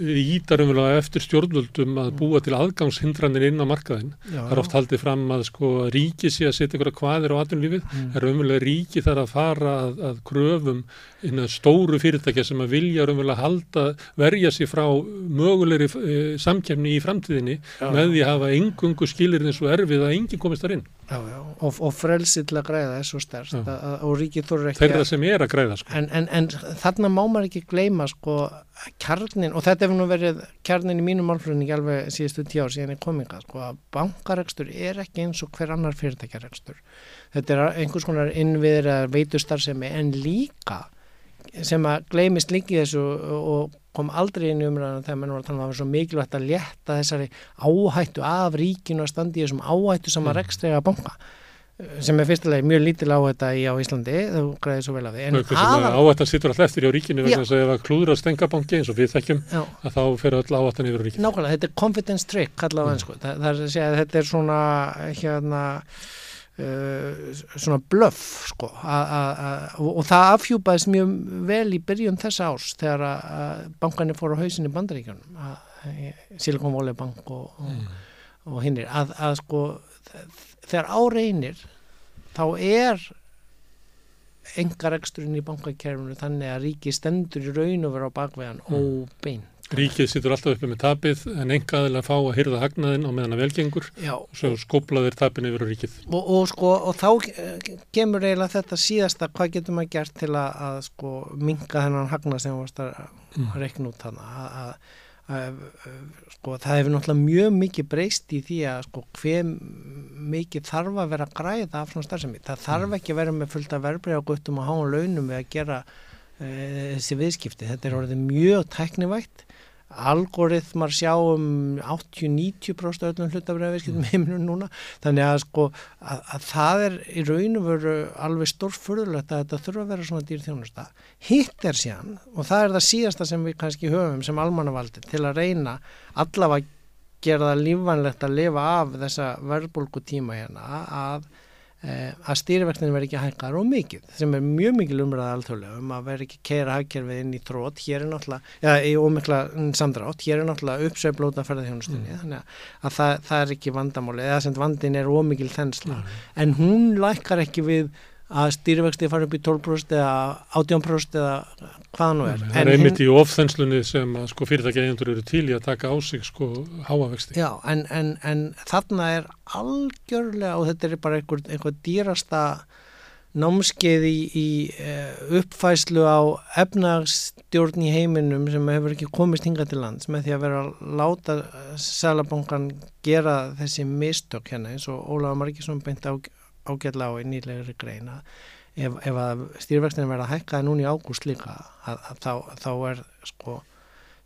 ítar umverulega eftir stjórnvöldum að búa til aðgangshindranir inn á markaðin. já, Það er oft haldið fram að sko ríki sé að setja ykkur hvaðir á atvinnulífið. Mm. Er umverulega ríki þar að fara að, að kröfum að stóru fyrirtækja sem að vilja umverulega halda, verja sér frá mögulegri e, samkefni í framtíðinni Já. með því að hafa engungu skilir eins og erfið að enginn komist þar inn. já, já, og, og frelsið til að græða er svo stærst að, að, og ríkið þurfa ekki Þeirra sem er að græða sko. En, en, en þarna má maður ekki gleyma sko kjarnin, og þetta hefur nú verið kjarnin í mínum málflutningi alveg síðustu tíu ár síðan ég kominga, sko að bankarekstur er ekki eins og hver annar fyrirtækjarekstur. Þetta er einhvers konar innviðir eða veitustar en líka sem að gleymist líki þessu og kom aldrei inn í umræðan þegar mann var að tala um að það var svo mikilvægt að létta þessari áhættu af ríkinu að standi þessum áhættu sem að Mm. rekstri að banka sem er fyrstulega mjög lítil áhætta í á Íslandi, þú græðir svo vel af því en aðal- áhættan sittur alltaf eftir hjá ríkinu vegna þess að ef að klúður að stenga banki eins og við þekkjum Já, að þá fer öll áhættan yfir ríkinu. nákvæmlega, þetta er confidence trick kallað á Mm. ennsku, það, það er að segja að þetta er svona hérna uh, svona bluff sko, a, a, a, og, það afhjúpaðist mjög vel í byrjun þessa árs þegar að, bankanir fóru á hausin í bandaríkjunum Silicon Valley Bank og, og, Mm. og hinnir að, að sko þegar áreinir þá er engareksturinn í bankakerfinu þannig að ríki stendur í raun og vera á bakveðan Mm. óbein Ríkið sittur alltaf uppi með tapið en engaðilega fá að hyrða hagnaðin á meðan að velgengur Já, og svo skóplaðir tapin yfir á ríkið. og, og sko og þá eh, kemur eiginlega þetta síðasta hvað getur maður gert til að, að sko minka þennan hagna sem varst að Mm. reikna út að, að, sko það hefur náttúrulega mjög mikið breyst í því að sko hver mikið þarf að vera að græða af svona starfsemi. Það þarf ekki að vera með fullt af verbreyða guttum og háum launum við að gera e, þessi viðskipti, þetta er orðið mjög tæknivægt algoritmar sjá um 80-90% öllum hlutabriða viðskiptum heiminum núna. Þannig að sko að, að það er í raun og veru alveg stórfurðulegt að þetta þurfa að vera svona dýr þjónusta. Hitt er síðan og það er það síðasta sem við kannski höfum sem almannavaldi til að reyna allavega gera það lífvænlegt að lifa af þessa verðbólku tíma hérna að að stýrivextinu verði ekki hækkaður og mikið sem er mjög mikil umræða alþjóðlega um að verði ekki keira hagkerfið inn í trót hér er náttúrulega, já, í ómikla samdrátt, hér er náttúrulega uppsveiflóta ferðarþjónustunni, þannig að, að það, það er ekki vandamáli, eða sem vandin er ómikil þensla, en hún lækkar ekki við að stýrivexti fara upp í 12% eða 18% eða hvað nú er. Það er einmitt í ofþenslunni sem að sko fyrirtæki eigendur eru til í að taka á sig sko háavexti. Já, en, en, en þarna er algjörlega, og þetta er bara einhver, einhver dýrasta námskeið í, í uh, uppfæslu á efnagstjórn í heiminum sem hefur ekki komist hingað til lands með því að vera að láta Sælabankan gera þessi mistök hérna eins og Ólafa Markísson beint á, ágætla á í nýlegri greina ef, ef að stýrvextinu verða hækkaði núna í ágúst líka að, að þá, þá er sko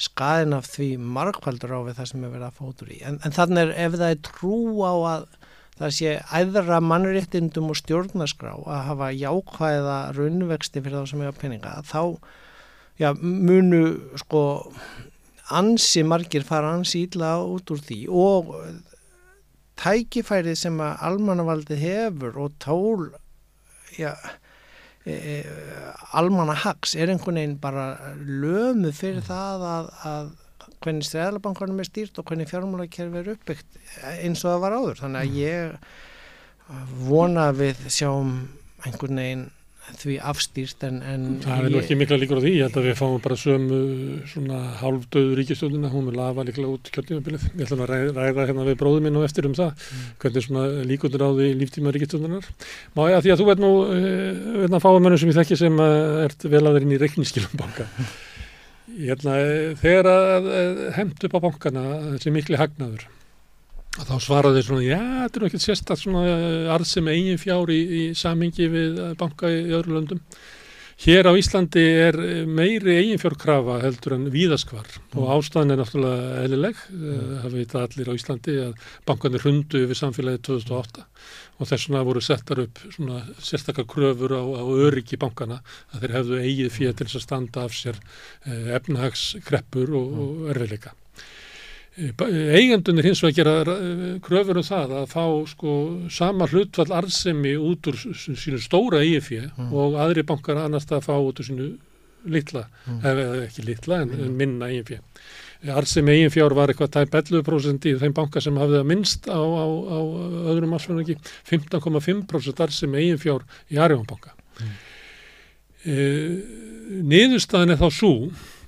skaðin af því margkvældur á við það sem er verið að fótur í. En, en þannig er ef það er trú á að það sé æðra mannréttindum og stjórnaskrá að hafa jákvæða raunvexti fyrir þá sem er að peninga, þá já, munu sko ansi margir fara ansi ítla út úr því og tækifærið sem að almannavaldið hefur og tól já, e, e, almannahags er einhvern veginn bara lömu fyrir það að, að hvernig stræðalabankanum er stýrt og hvernig fjármálakerfi er uppbyggt eins og það var áður. Þannig að ég vona við sjáum einhvern veginn því afstýrt en, en Það er nú ekki mikla líkur á því, ég held að við fáum bara sömu svona hálfdöðu ríkistjóðina, hún vil lafa líklega út kjörnjumabilið. Ég ætlum að ræða, ræða hérna við bróðum minn og eftir um það, mm. hvernig svona líkundur á því líftíma ríkistjóðinar. Má ég að því að þú veit nú, veit að fáum mönnum sem ég þekki sem ert vel að þeirinn í reikningskilum banka. Ég held að þegar að hemmt upp á bankana þessi mikli hagnaður, þá svaraði svona, já, þetta er ekki sérstaklega svona eh, arðsum eigin fjár í, í samingi við eh, banka í öðru löndum. Hér á Íslandi er eh, meiri eiginfjórkrafa heldur en víðaskvar mm. og ástæðan er náttúrulega eðlileg. Mm. Það veit allir á Íslandi að bankanir hundu yfir samfélagið 2008 og þess vegna voru settar upp svona sérstakar kröfur á, á öryggi bankana að þeir hefðu eigið fyrir til þess að standa af sér efnahagskreppur og, og mm. erfiðleika. Eigendunir hins vegar gera kröfur um það að fá sko sama hlutvall arðsemi út úr sínu stóra EIFI mm. og aðri bankar annars það fá út úr sínu litla, mm. eða ekki litla en, en minna EIFI. Arðsemi EIFI ár var eitthvað tæp 11% í þeim banka sem hafði það minnst á, á, á öðrum ekki, 15,5% arðsemi EIFI ár í Arjónbanka. Mm. E, niðurstaðin er þá svo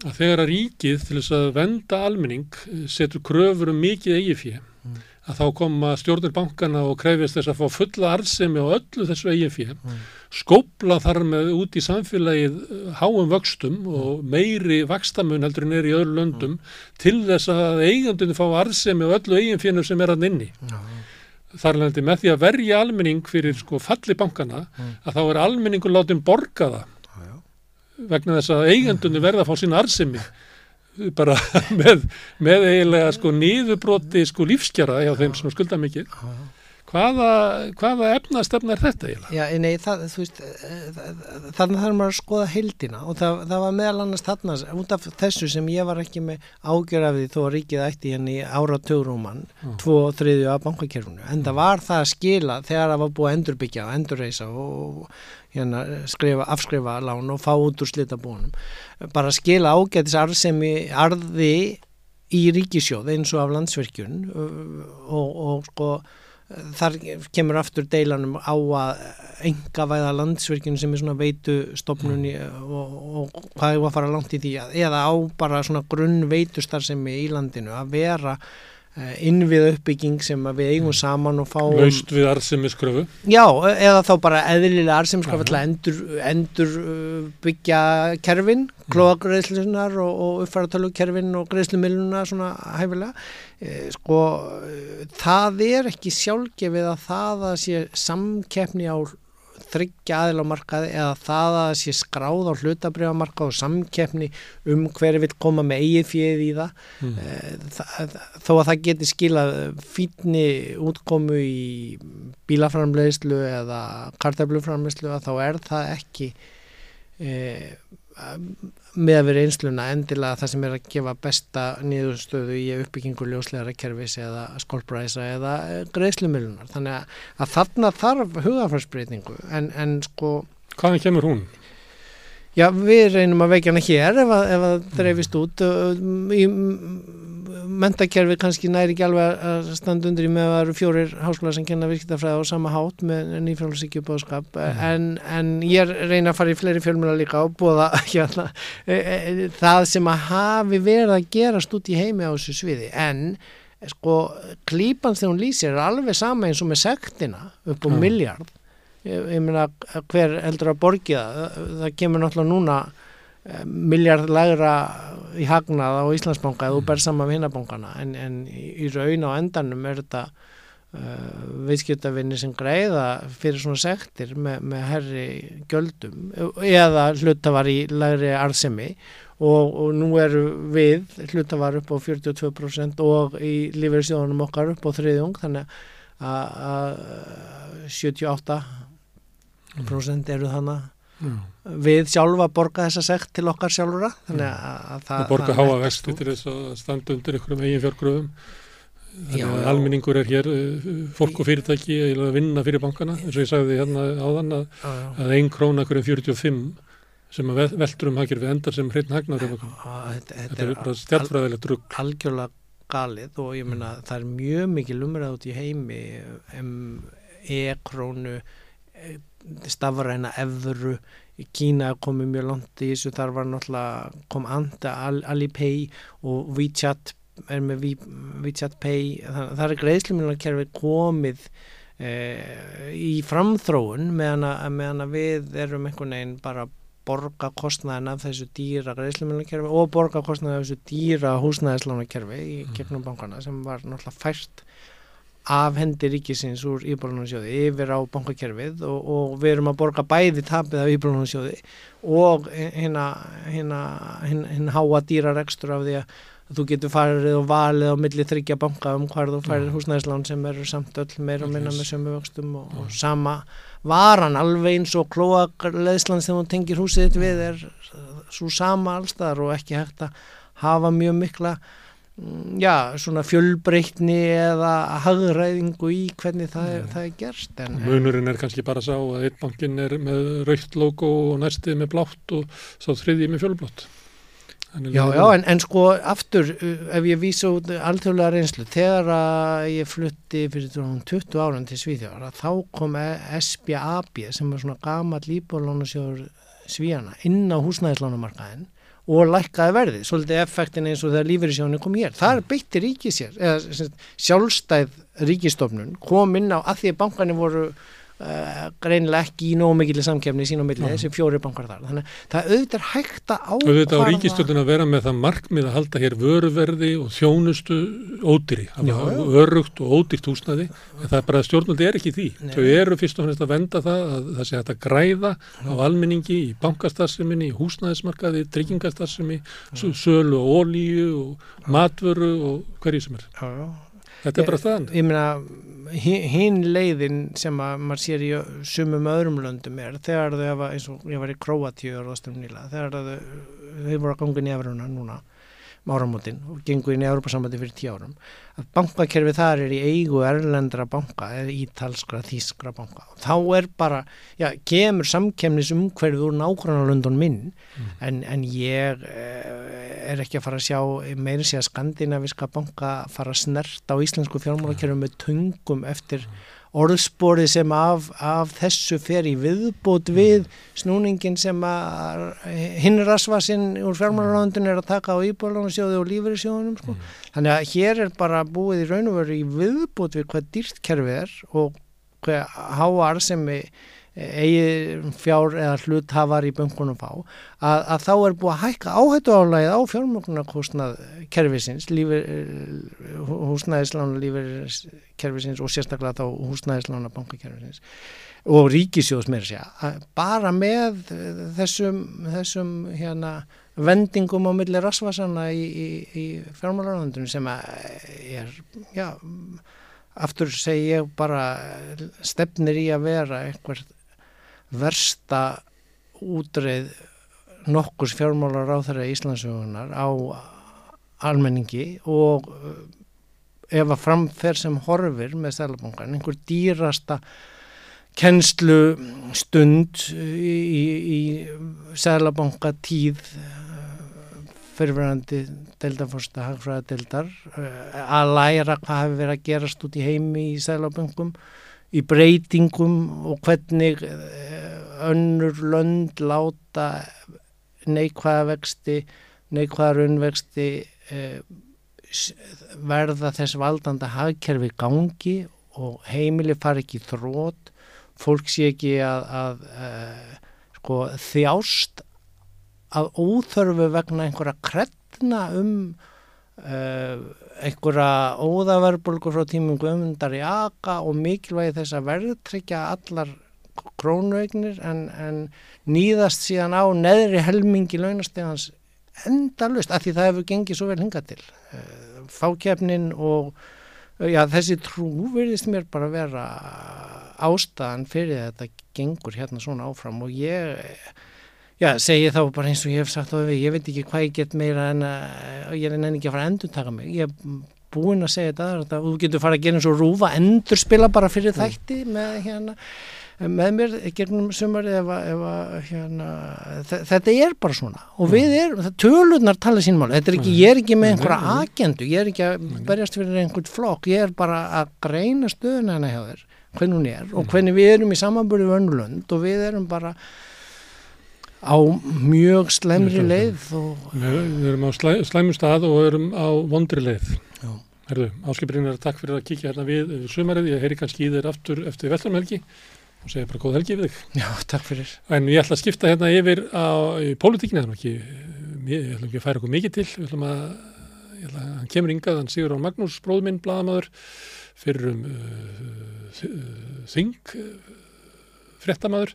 að þegar að ríkið til þess að venda almenning eh, setur kröfur um mikið eigifíð mm. að þá koma stjórnir bankana og krefist þess að fá fulla arðsemi á öllu þessu eigifíð mm. skópla þar með út í samfélagið eh, háum vöxtum mm. og meiri vakstamun heldur en er í öðru löndum mm. til þess að eigandunni fá arðsemi á öllu eigifíðnum sem er að nynni þar lendi með því að verja almenning fyrir sko falli bankana mm. að þá er almenningur látið borga það vegna þess að eigendunni verða að fá sína arsimi bara með, með eiginlega sko nýðubroti sko lífskjara hjá þeim sem skulda mikið hvaða, hvaða efnastefna er þetta eiginlega? Já, nei, það, þú veist þannig þarf maður að skoða heildina og það, það var meðal annars þarna út af þessu sem ég var ekki með ágjör af því þó að ríkið ætti henni ára tögrúman, tvo og þriðju af bankakerfunu, en það var það að skila þegar það var búið að endurbyggja og endurreisa og hérna, skrifa, afskrifa lán og fá út úr slitabónum bara skila ágætis arðsemi arði í ríkisjóð eins og af landsverkjun og, og sko þar kemur aftur deilanum á að enga væða landsverkjun sem er svona veitu stopnunni og, og hvað er að fara langt í því að eða á bara svona grunn veitustar sem er í landinu að vera Eh, innvið uppbygging sem við eigum saman og fáum Laust við arðsemiskröfu. Já, eða þá bara eðlilega arðsemiskröfu til að endur, endur uh, byggja kerfin, mm. klóagreðslunar og, og uppfæratölukerfin og greiðslumiluna svona hæfilega. E, sko, það er ekki sjálfgefið að það að sé samkeppni á þryggja aðil á markaði eða það að sé skráð á hlutabriðamarkað og samkeppni um hverju vil koma með eigið fjöð í það mm. það, þó að það geti skilað fítni útkomu í bílaframleðislu eða kartabluframleðislu að þá er það ekki e, með að vera einsluna endilega það sem er að gefa besta niðurstöðu í uppbyggingu ljóslegara kerfis eða skolpræsa eða eh, greiðslumillunar þannig að, þarna þarf hugafærsbreytingu en, en sko Hvaðan kemur hún? Já, við reynum að veikja hana hér ef að, ef að dreifist út í mentakerfi kannski næri ekki alveg að standa undir í með að það eru fjórir háskóla sem kenna virkitafræða á sama hátt með nýfjálfsíkju bóðskap mm. en, en ég reyna að fara í fleiri fjölmjöla líka og búa hérna, e, e, það sem að hafi verið að gerast út í heimi á þessu sviði en sko klípans þegar hún lýsir er alveg sama eins og með sektina upp á mm. miljard ég, ég meina hver heldur að borgi það það kemur náttúrulega núna miljard lagra í hagnað á Íslandsbanka eða mm. ber saman við hinnabankana en, en í raun á endanum er þetta uh, viðskiptavinni sem greiða fyrir svona sektir með, með herri göldum eða hlutavar í lagri arðsemi og, og nú eru við hlutavar upp á 42% og í lífeyrisjónum okkar upp á þriðjung þannig að 78% eru þannig Mm. við sjálfa borga þessa sekt til okkar sjálfura þannig að það og borga háa vesti til þess að standa undir einhverjum eigin fjárgröfum þannig að almenningur er hér uh, fólk og fyrirtæki að vinna fyrir bankana. Eins og ég sagði hérna áðan að, að ein króna hverjum 45 sem að veldur um hagkerfi endar sem hreitn hagnar þetta, þetta er bara stjálfræðilegt rugg algjörlega galið og ég meina það er mjög mikið lumrað út í heimi um e-krónu stafræna efru Kína komið mjög langt í þessu. Þar var náttúrulega kom Anda, Alipay og WeChat er með WeChat Pay. Það, það er greiðsluminarkerfi komið e, í framþróun meðan að, með við erum einhvern veginn bara borga kostnæðin af þessu dýra greiðsluminarkerfi og borga kostnæðin af þessu dýra húsnæðislánakerfi í mm. gegnum bankana sem var náttúrulega fært af hendi ríkisins úr Íbólunarssjóði yfir á bankakerfið og, og við erum að borga bæði tapið af Íbólunarssjóði og hérna hérna háa dýrar ekstra af því að þú getur farið og valið á milli þryggja banka um hvar þú farið húsnæðislán sem eru samt öll meira og minna með sömu vöxtum og, og sama varan. Alveg eins og klóakleðslan sem þú tengir húsið þitt við er svo sama allstaðar og ekki hægt að hafa mjög mikla mm, já, svona fjölbreytni eða hagræðingu í hvernig það, er, það er gerst en, Munurinn er kannski bara að sá að einn bankin er með raukt logo og næstið með blátt og svo þriðið með fjölblótt. Já, já, en, en sko aftur uh, ef ég vísa út alltjóðlega reynslu þegar að ég flutti fyrir 20 áran til Svíþjóðar þá kom SBAB sem var svona gamal líbólónasjóður Svíjana inn á húsnæðislánumarkaðin og lækkaði verði, svolítið effektin eins og þegar lífeyrisjónu kom hér. Það er beitti ríkið sér, eða sjálfstæð ríkistofnun kom inn á að því að bankanir voru Uh, greinilega ekki í nóg mikil samkefni sín og millið þessi fjóri bankar þar. Þannig að það auðvitað hægt að ákvarða auðvitað á ríkistöldin að vera með það markmið að halda hér vöruverði og þjónustu ódýri, örugt og ódýrt húsnaði, en það er bara að stjórnaldi er ekki því, Nei. þau eru fyrst og fremst að venda það að það sé hægt að græða á almenningi í bankastarsiminni, í húsnaðismarkaði, tryggingastarsiminni sölu og ólíu og matvöru og hverju sem er. Þetta er bara staðan. Ég meina, hinn leiðin sem að maður sér í sumum öðrum löndum er þegar þau hefa, eins og ég var í Kroatíu og Róstum nýla, þegar þau, þau voru að ganga nefnuna núna áramótin og gengur í Európa-sambandi fyrir tíu árum að bankakerfi þar er í eigu erlendra banka eða ítalskra, þískra banka og þá er bara, já, kemur samkemnis umhverfið úr London minn mm. en, en ég eh, er ekki að fara að sjá meiri sé að skandinaviska banka fara að snerta á íslensku fjármálakerfi með tungum eftir mm orðspori sem af, af þessu fer í viðbót við snúningin sem að hinn rasvasinn úr fjármálaráðundin er að taka á íbúrlánarsjóðu og lífeyrisjóðunum sko. mm. þannig að hér er bara búið í raun og veru í viðbót við hvað dýrt kerfið er og hvað háar sem við eigi fjár eða hluthafar í böngunum fá að, að þá er búið að hækka áhættu álægið á fjármögnarkostnað kervisins húsnæðislána lífeyriskervisins og sérstaklega þá húsnæðislána bankakervisins og ríkisjóðs þess að bara með þessum, þessum hérna vendingum á milli rasvasanna í, í, í fjármálarlandunum sem er já aftur segi ég bara stefnir í að vera einhvert versta útreið nokkurs fjármálar á þeirra Íslandsögunar á almenningi og eh, ef að framferð sem horfir með stælabankan, einhver dýrasta kennslu stund í, í, stælabanka tíð fyrirverandi deildarforsta hagfræðadeildar eh, að læra hvað hefur verið að gerast út í heimi í stælabankum í breytingum og hvernig önnur lönd láta neikvæða vexti, neikvæða raunvexti eh, verða þess valdanda hagkerfi gangi og heimili far ekki þrótt, fólk sé ekki að, að eh, sko, þjást að óþörfu vegna einhverja krettna um uh, einhverja óðaverbulgur frá tímum guðmundar í aga og mikilvægi þess að verðtryggja allar krónuegnir en, en nýðast síðan á neðri helmingi launastegans endalust af því það hefur gengið svo vel hinga til. Eh, fákjefnin og já, þessi trú verðist mér bara vera ástæðan fyrir þetta gengur hérna svona áfram og ég já, segi þá bara eins og ég hef sagt á því ég veit ekki hvað ég get meira en að ég er enn ekki að fara að endur taka mig. Ég búinn að segja þetta, þú getur fara að gera eins og rúfa, endur spila bara fyrir Mm. þætti með hérna með mér gegnum sumari ef, að- ef að, hérna, þe- þetta er bara svona. Og við erum, tölurnar tala sín mál, þetta er ekki, ég er ekki með Nei, einhverja nei. agendu, ég er ekki að berjast fyrir einhvern flokk, ég er bara að greina stöðuna hana hjá þér, hvernig hún er og hvernig við erum í samanbúri vönnulönd og við erum bara á mjög slemri leið og Við, erum á slæ, slæmum stað og erum á vondri leið. Herðu, áskipurinn er takk fyrir að kíkja hérna við sumarið. Ég heyri kannski í þér aftur eftir vellarmelgi og segja bara góð helgi við þig. já, takk fyrir En ég ætla að skipta hérna yfir á pólitíkinu, nú ekki, ég ætla ekki að færa okkur mikið til, við ætlum að, ég ætla að hann kemur yngað, hann Sigur á Magnús, bróður minn, blaðamaður, fyrir um uh, þing, uh, fréttamaður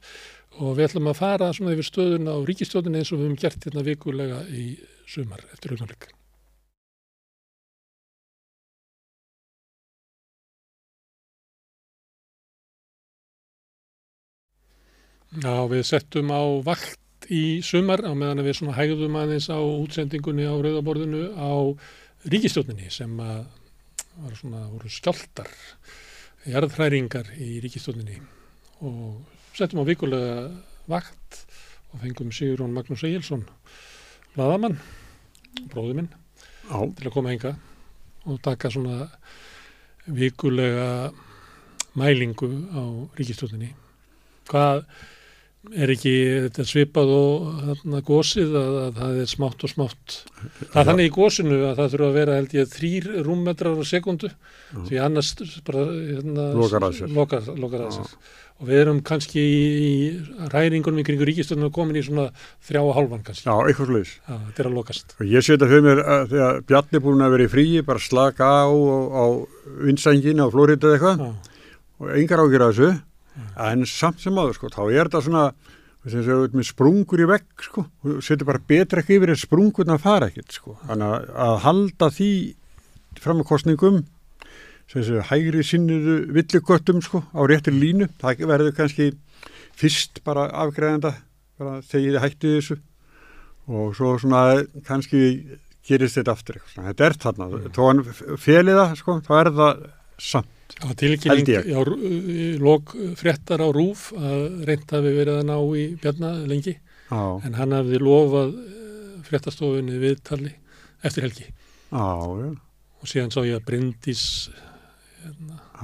og við ætlum að fara svona yfir stöðun á ríkistjóðinu eins og við höfum gert hérna vikulega í sumar eftir augnablik. Já, við settum á vakt í sumar á meðan við svona hægðum aðeins á útsendingunni á rauðaborðinu á ríkistjóninni sem að var svona, voru skjáltar, jarðhræringar í ríkistjóninni og settum á vikulega vakt og fengum Sigurón Magnús Egilson, laðamann, bróði minn, Já, til að koma hinga og taka svona vikulega mælingu á ríkistjóninni. Hvað er ekki þetta svipað og þarna gósið að, að það er smátt og smátt. Það er þannig í gósinu að það þurfa að vera held ég þrýr rúmmetrar á sekundu því annars bara hérna, Lokar að sér. Lokar, lokar að sér. Og við erum kannski í, ræringunum í kringu ríkistjónum komin í svona þrjá og hálfan kannski. já, eitthvað sluðis. Þetta er að lokast. Og ég setja fyrir mér að þegar Bjarni er búin að vera í fríi, bara slaka á á, á vinsængin á Flórida eða eitthvað og engar ágjur að þessu. En samt sem áður, sko, þá er þetta svona, þess að með sprungur í vegg, sko, setur bara betra ekki yfir en sprungurna fara ekkert, sko. Þannig að, að halda því fram að kostningum, sem þessu hægri sinniðu villigöttum, sko, á réttir línu, það verður kannski fyrst bara afgræðanda, bara þegar þið hætti þessu og svo svona kannski gerist þetta aftur eitthvað. Þetta er þarna, þó hann felið það, sko, þá er það samt. Það var tilkynning í lok fréttar á Rúf að reynt hafi verið að ná í Bjarna lengi. Já, en hann hafði lofað eh, fréttastofunni viðtali eftir helgi. Já, og síðan sá ég að Bryndís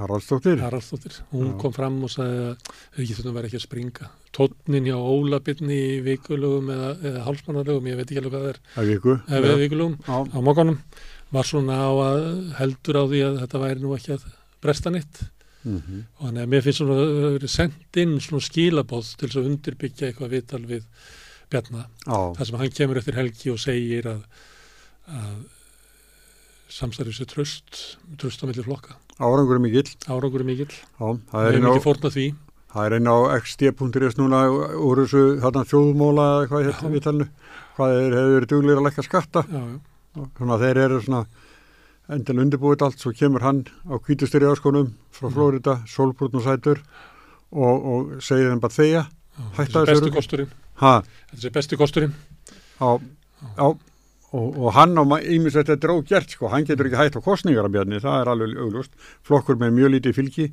Haraldsdóttir. Haraldsdóttir, hún Já. kom fram og sagði að ríkistöndum verði ekki að springa. Tónnin hjá Óla Byrni í vikulögum eða, eða hálsmannarlögum, ég veit ekki alveg hvað það er. Að við vikulögum á mókanum var svona á að heldur á því að þetta væri nú ekki að bresta nýtt mhm, og þannig að mér finnst svona að það verið sendt inn svona skilabóð til að undirbyggja eitthvað viðtal við Bjarna. Já, þar sem hann kemur eftir helgi og segir að, að samstarfið sér tröst tröst á milli flokka, árangur er mikill. Árangur er mikill. Já, það er hefum inn á, það er inn á xd.is núna úr þessu þarna þjóðmóla eða hvað hvað er, hefur verið duglir að lækka skatta? Já, já, svona þeir eru svona endil undirbúið allt, svo kemur hann á kvítustur í áskonum frá Mhm. Flórida sólbrútn og sætur og, og segir þeim bara þeia já. Þetta er rugli. kosturinn þetta er besti kosturinn á, á og, og hann á ímis þetta er ógjert sko, hann getur ekki hægt á kostningar að bjarni, það er alveg auglust flokkur með mjög lítið fylgi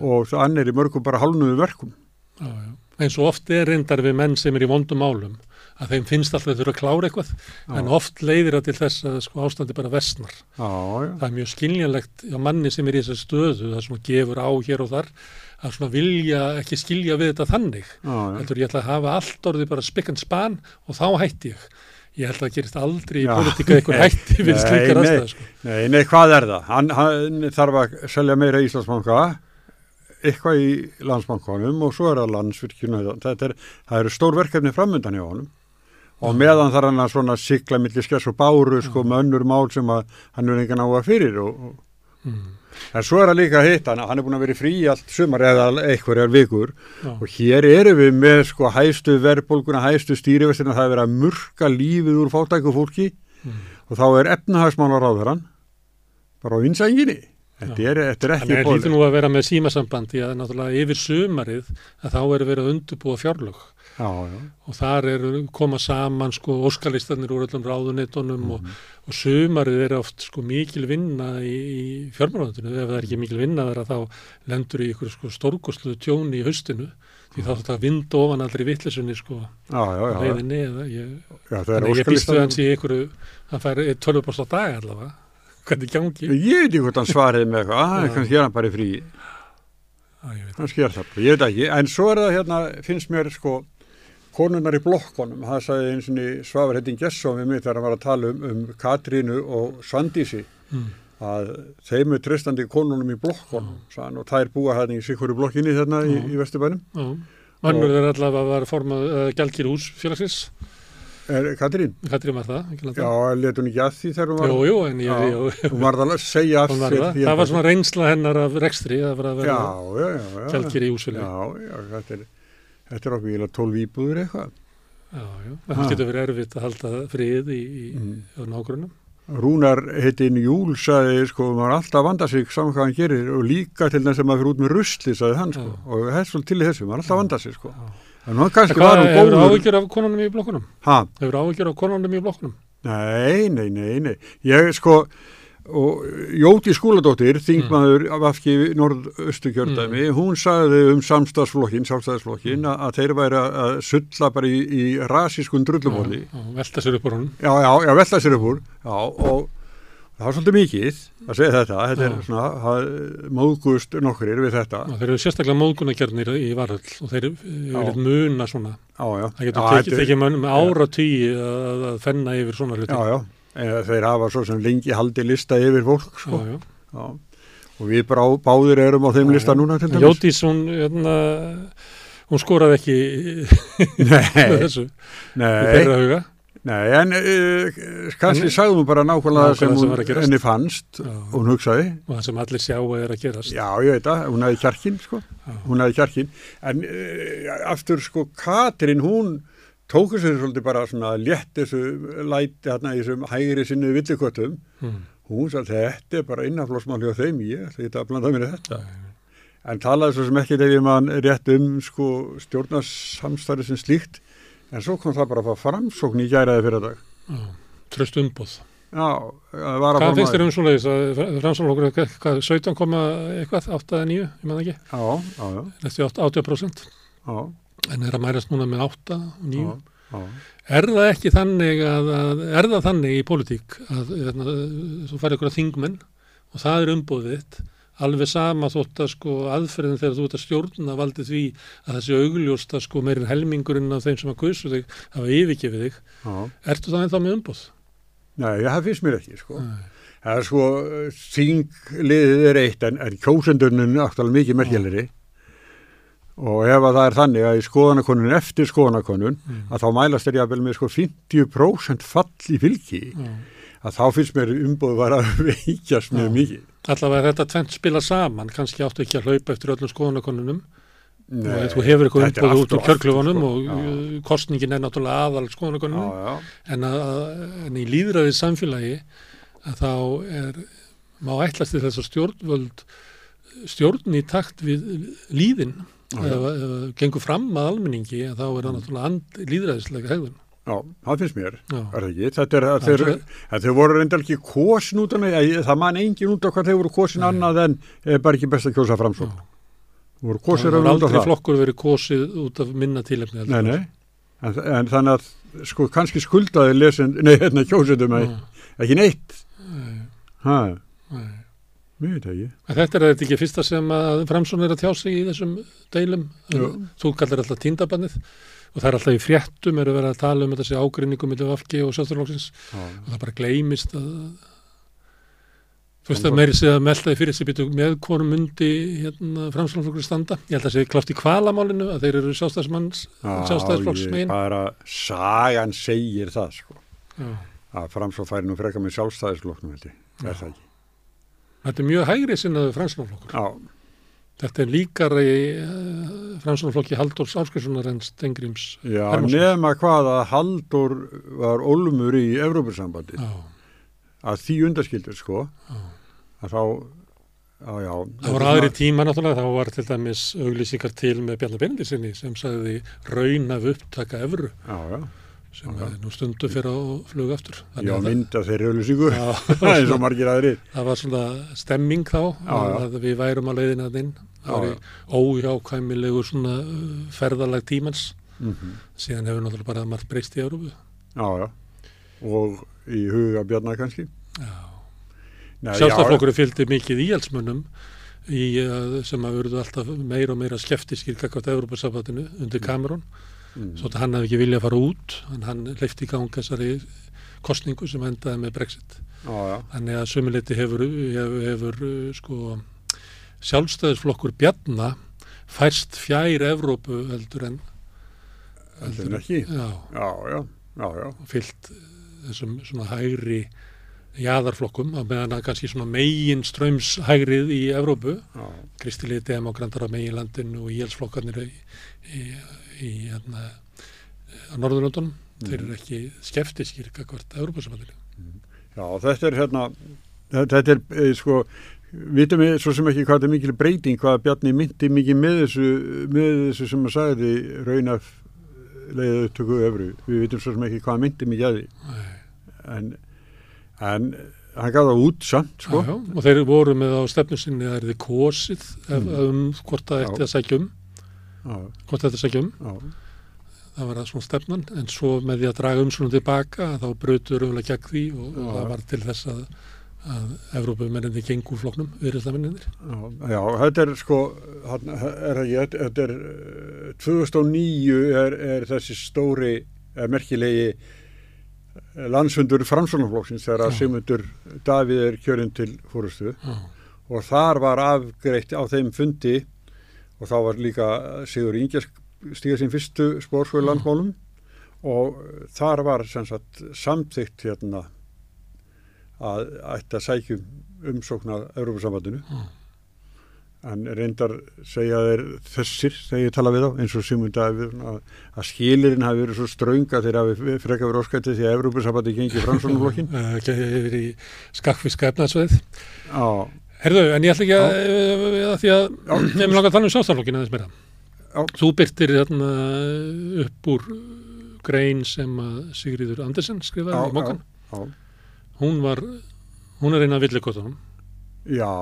og það hann er í mörgum bara hálnuðu verkum já, já. eins og oft er reyndar við menn sem er í vondum málum að þeim finnst alltaf að þurfa að klára eitthvað en oft leiðir það til þess að sko, ástandi bara vestnar Já, já, það er mjög skiljanlegt á manni sem er í þessar stöðu það svona gefur á hér og þar að svona vilja ekki skilja við þetta þannig já, já. heldur ég ætla að hafa allt orðið bara spikk and span og þá hætti ég ég held að það gerist aldrei í Já, politíka eitthvað hætti við nei. aðstæða sko. Nei, nei, hvað er það? Hann, hann þarf að selja meira Íslandsbanka, eitthvað í landsbankanum og svo er það landsvirkjuna. Þetta er, það eru stór verkefni framöndan hjá honum og meðan þarf hann að svona sikla milli skess og báru sko með önnur mál sem að hann er engan áhuga fyrir og, og mm. En svo er það líka hitt, hann, hann er búin að vera frí allt sumar eða einhverjar vikur Já. og hér erum við með sko hæstu verðbólguna, hæstu stýrivestina, það er verið að murka lífið úr fátæku fólki Mm. og þá er efnahagsmálar á þeirran bara á vinsænginni Þetta er, þetta er ekki að hlýtur nú að vera með símasambandi að náttúrulega yfir sumarið að þá er verið að undurbúa fjárlög Já, já, og þar er koma saman sko óskalistarnir úr öllum ráðuneytunum Mhm. og, og sumarið er oft sko mikil vinna í, í fjármálaðundinu ef það er ekki mikil vinna þar að þá lendur í ykkur sko stórkoslu tjóni í haustinu. Því þá þetta vind ofan aldrei vittlesunni sko leiðinni eða ég, það ég býstu hans í ykkur hann fær 12 á dag allavega. Hvernig gangi? Ég veit ekki hvort hann svarið með eitthvað, að Já. kannski er hann bara í frí, Á, ég veit. það, ég ekki, en svo er það hérna, finnst mér sko, konunnar í blokkonum, það sagði eins og Svavar Heitin Gesson við mig þegar hann var að tala um, um Katrínu og Svandísi, Mm. að þeim er tristandi konunum í blokkonum, sagði, og það er búa hérna í sikkur í blokkinni þarna í, Já. í Vesturbænum. Já. Önnur er allavega að vera formað uh, gjaldkýr hús félagsins Katrín? Katrín var það, Já, landa let hún ekki að því þegar hún var, Jú, jú, en ég, Já. ég, hún var að segja það. því það að- var svona reynsla hennar af rekstri að vera að vera gjaldkýr í húsfélagi. Já, já, er, þetta er okkur íla tólf íbúður eitthvað. Já, já. Það Ha. getur verið erfitt að halda frið í, í Mm. nágrunum. Rúnar heitin Júl sagði sko, maður alltaf vanda sig saman hvað hann gerir og líka til þess að maður fyrir út með rusli sagði hann sko, Já. og svolítið til þessu, maður alltaf vanda sig sko. En hann kannski var nú hefur góður. áhyggjur af konunum í blokkunum? Ha, Hefur áhyggjur af konunum í blokkunum? nei, nei, nei, nei. Ég sko, og Jóti Skúladóttir, þingmaður af afki norðaustu kjördæmi, hún sagði um samstagsflokkin, sjálfstæðisflokkin, að, að þeir væri að- sulla bara í, í rasískun drullumóli. Velta sér upp á honum. Já, já, já, velta sér upp úr já, og það var svolítið mikið að segja þetta, þetta er Já. svona það móðgust nokkrir við þetta Já, þeir eru sérstaklega móðgunarkjarnir í varöld og þeir Já. eru muna svona. já, já, Það getur tekið, er- mann með ára tíi að, að fenna yfir svona hluti. já, já, en þeir hafa svo sem lengi haldi lista yfir fólk sko. já, já. já. og við brá, báðir erum á þeim lista núna til dæmis Jótís, hún, hérna, hún skoraði ekki með nei, þessu nei, nei, en uh, kannski sagðum hún bara nákvæmlega sem sem hún að henni fannst og hún hugsaði og það sem allir sjá er að gerast. Já, ég veit það, hún hefði kjarkin, sko. Hún hefði kjarkin. En uh, aftur, sko, Katrin, hún tóku sér svolítið bara svona létt þessu læti hérna í þessum hægri sinni villiköttum. Mm. Hún sagði, þetta er bara innanflósmál hjá þeim, ég ætla ekki að blanda mér í þetta. En talaði svo sem ekki þegar mann rétt um, sko, stjórnarsamstæri sem slíkt. En svo kom það bara að fá framsókn í gæraði fyrir dag. Tröst umbúð. Já, það var að Hvað finnst þér um svoleiðis að framsvonlokkur, hvað, 17, koma eitthvað, 8 eða 9, ég menn ekki, Já, já, já, næstu 80%, já, en er að mærast núna með 8 og 9. já, já. Er það ekki þannig að, að er það þannig í pólitík að hérna, þú færði ykkur að þingmenn og það er umbúðið þitt, alveg sama þótt að sko aðferðin þegar þú ert að stjórna valdi því að þessi augljósta sko meirinn helmingurinn af þeim sem að kusu þig hafa yfirgefið þig, já. ertu það ennþá með umbúð? Nei, það finnst mér ekki, sko. Nei. Það er sko, þingliðið er eitt en, en kjósendurinn er náttúrulega mikið merkjeleri og ef að það er þannig að í skoðanakonun eftir skoðanakonun Mm. að þá mælast er jafnvel með sko 50% fall í fylgi Já. að þá finnst mér umbúið var að veikjast mjög mikið. Allavega þetta tvent spila saman, kannski áttu ekki að hlaupa eftir öllum skoðanakonunum Nei, og þú hefur eitthvað þetta er umbúð út úr kjörklufunum sko. og Já. uh, kostningin er náttúrulega aðal skoðanakonunum en, að, en í líðræðið samfélagi að þá er má ætlast til þess að stjórnvöld stjórn í takt við líðin ef, gengur fram að almenningi þá er það náttúrulega and, líðræðislega hegðun já, það finnst mér. Já. Er það ekki? Þetta er að þeir, að þeir voru reyndar ekki kosin út af mig, það man engin út af hvað þeir voru kosin Nei. annað en er bara ekki best að kjósa framsók. Þú voru það kosin út af aldrei það. flokkur verið kosið út af minna tílefni Nei, nei, en, en þannig að sko kannski skuldaði lesend, nei, hérna kjósendum nei, að ekki neitt. nei, Ha, mér veit ekki. En þetta er þetta ekki fyrsta sem að Framsson er að tjá sig í þessum deilum Jú. þú kallar alltaf tíndabannið og það er alltaf í fréttum eru verið að tala um þessi ágrinningum með Vafki og Sjálfstæðarlóksins Já, og það bara gleymist að þú veist að meiri sig að melda því fyrir sig býtu með konum mundi hérna, framsvonarflokkur standa ég held að það sé klátt í kvalamálinu að þeir eru sjálfstæðismanns sjálfstæðisflokks ég megin bara, sagan segir það sko, Já. að framsók færi nú freka með sjálfstæðisflokknum held ég, er Já. það ekki. Þetta er mjög hægri sinnaðu framsvonarflokkur Já, þetta er líkara í uh, framsvonarflokki Halldórs Áskilssonar en Stengrims já nema hvað að Haldur var ólmur í Evrópussambandi, Já, að því undaskildur sko, já, að þá já, já. Það voru aðri tíma náttúrulega, þá var til dæmis auglýsingar til með Bjarnar Benediksinni sem sagði raun af upptaka evru. Já, já. Sem er nú stundu fyrir á flug aftur. Já, að mynd af þeirri auðlýsingu, Já, eins og margir aðrir. það var svona stemming þá Já, já. að við værum á leiðina að inn. Það Já, var óhjákvæmilegu svona uh, ferðalag tímans. Mm Síðan hefur náttúrulega bara margt breyst í Európu. Já, já. Og í huga Bjarnar kannski. Já. Nei, Sjálfstæðflokkurinn fylgdi mikið íhaldsmönnum í, uh, sem að verðu alltaf meira og meira skeftiskir kakvátt Európa-sambatinu undir Cameron. Mm. Svo að hann hefði ekki viljað fara út, en hann leifti í gang þessari kostningu sem endaði með Brexit. Já. Þannig að sömuleiti hefur, hefur, hefur sko, sjálfstæðisflokkur Bjarna færst fjær Evrópu heldur en Heldur en ekki. já, Já, já, já, fyllt þessum svona hægri jaðarflokkum á meðan að kannski svona megin ströms hægrið í Evrópu já. kristilegi demokrantar á meginlandinu og íhalsflokkarnir í, í, í hérna, á Norðurlöndunum þeir eru ekki skeftiskir kakvart Evrópusamhandinu. Já, þetta er hérna, þetta er eh, sko, vitum við svo sem ekki hvað þetta er mikil breyting, hvað Bjarni myndi mikið með þessu, með þessu sem að sagði raunaf leiðið upptöku öfru. Við vitum svo sem ekki hvað myndi mikið að því. En, en hann gaf það út samt, sko. Já, já, og þeir voru með á stefnu sinni að er þið kosið ef, um hvort það ætti að sækja um. Hvort þetta sækja um, það var það svona stefnan. En svo með því að draga umsunum tilbaka þá brutur umlega gegn því og, og það var til þess að, að Evrópumenninni gengur floknum viðriðstamenninir. já, já, þetta er sko, hann, er þetta er eh, 2009 er, er þessi stóri, er merkilegi landsfundur framsvonarflokksins þegar að. Sigmundur Davíð er kjörinn til fórustu Já, og þar var afgreitt á þeim fundi og þá var líka Sigur Ingjars stíga sín fyrstu spórsvöðu Já. landmálum og þar var sagt samþygt hérna að ætti að sækjum umsóknað Európa-sambandinu. En reyndar segja þeir þessir þegar ég tala við á eins og Sigmund Davíð að, að skilirinn hafi verið svo strönga þegar hafi frekar verið óskættið því að Európa-sambandi gengi framsvonarflokkin Eh, ekki yfir í skakkfiska efnaðsveið. Já, Herðu, en ég ætla ekki að, að, að því að Já. nefnum langa að tala um sjálfstæðarflokkin aðeins meira. Já. Þú byrtir þarna upp úr grein sem að Sigríður Andersen skrifaði Já, í mokkan. já. Hún var, hún er eina villikotunum. Já,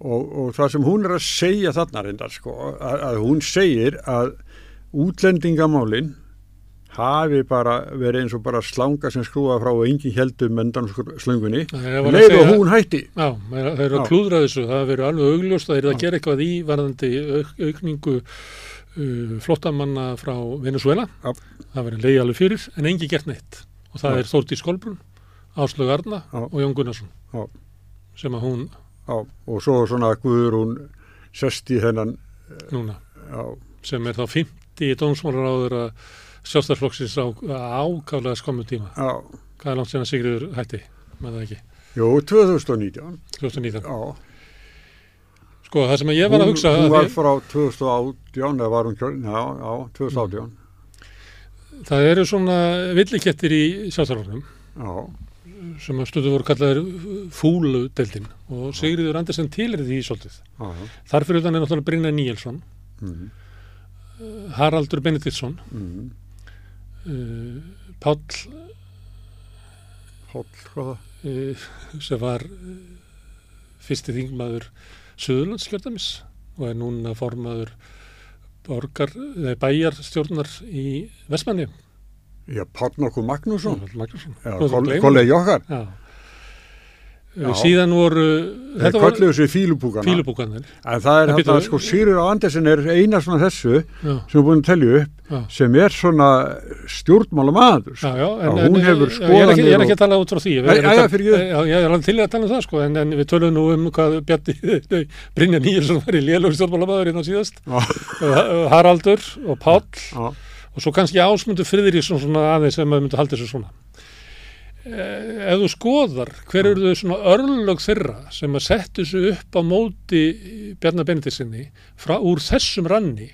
og, og það sem hún er að segja þarna reyndar, sko, að, að hún segir að útlendingamálin hafi bara verið eins og bara slanga sem skrúa frá og engin heldum mendan slöngunni, leið og hún hætti. Já, það er- eru að klúðra þessu, það verður alveg augljóst að það er að gera eitthvað í varðandi auk, aukningu uh, flottamanna frá Venezuela. Já. Það verður leiði alveg fyrir en engi gert neitt. Og það Já. er Þórti Skolbrun, Áslög Arna og Jón Gunnarsson sem að hún Já, og svo svona guður hún sest í þennan, núna, já, sem er þá 50 dómsmálar áður að sjálfstæðsflokksins á ákálega skommu tíma. já, Hvað er langt sen að Sigriður hætti? Með það ekki. jú, 2019, 2019. já. Sko, það sem ég var að Hún, hugsa... hún að var frá 2018, eða var hún kjörn, já, já, 2018, Það eru svona villikettir í sjálfstæðsflokknum já, sem að stundu voru kallaðir fúlu deildin og Sigriður Andersen til er því svolítið. já, já, Þar fyrir utan er náttúrulega Brynja Níelsson, mhm, Haraldur Benediktsson, mhm, uh, Páll hóll, hvað það? uh, sem var uh, fyrsti þingmaður Suðurlandskjördamis og er núna formaður bæjarstjórnar í Vestmanni. Já, Páll nokkuð Magnússon, Magnússon. kollegi okkar, Já. Já. Uh, Síðan voru, þetta voru kölluðu sér fílupúkana. fílubúkanir. En það er En þetta, sko, Sýrur á Andersen er eina svona þessu Já, sem er búin að telja upp já. sem er svona stjórnmála maður. Já, já, en, Já, hún en, hefur já, ég, er ekki, skoðanir að tala út frá því. Ég er alveg til að tala um það, sko, en, en við tölum nú um hvað Bjarni, Brynja Níelsson var í lélög stjórnmálamæður innan síðast, Já, Uh, Haraldur og Páll já, og svo kannski Ásmundur Friðriksson svona aðeins sem maður myndi halda þessu svona. Eh, Ef þú skoðar, hver eru þau svona örlög þeirra sem að settu þessu upp á móti Bjarnar Benediksinni frá úr þessum ranni,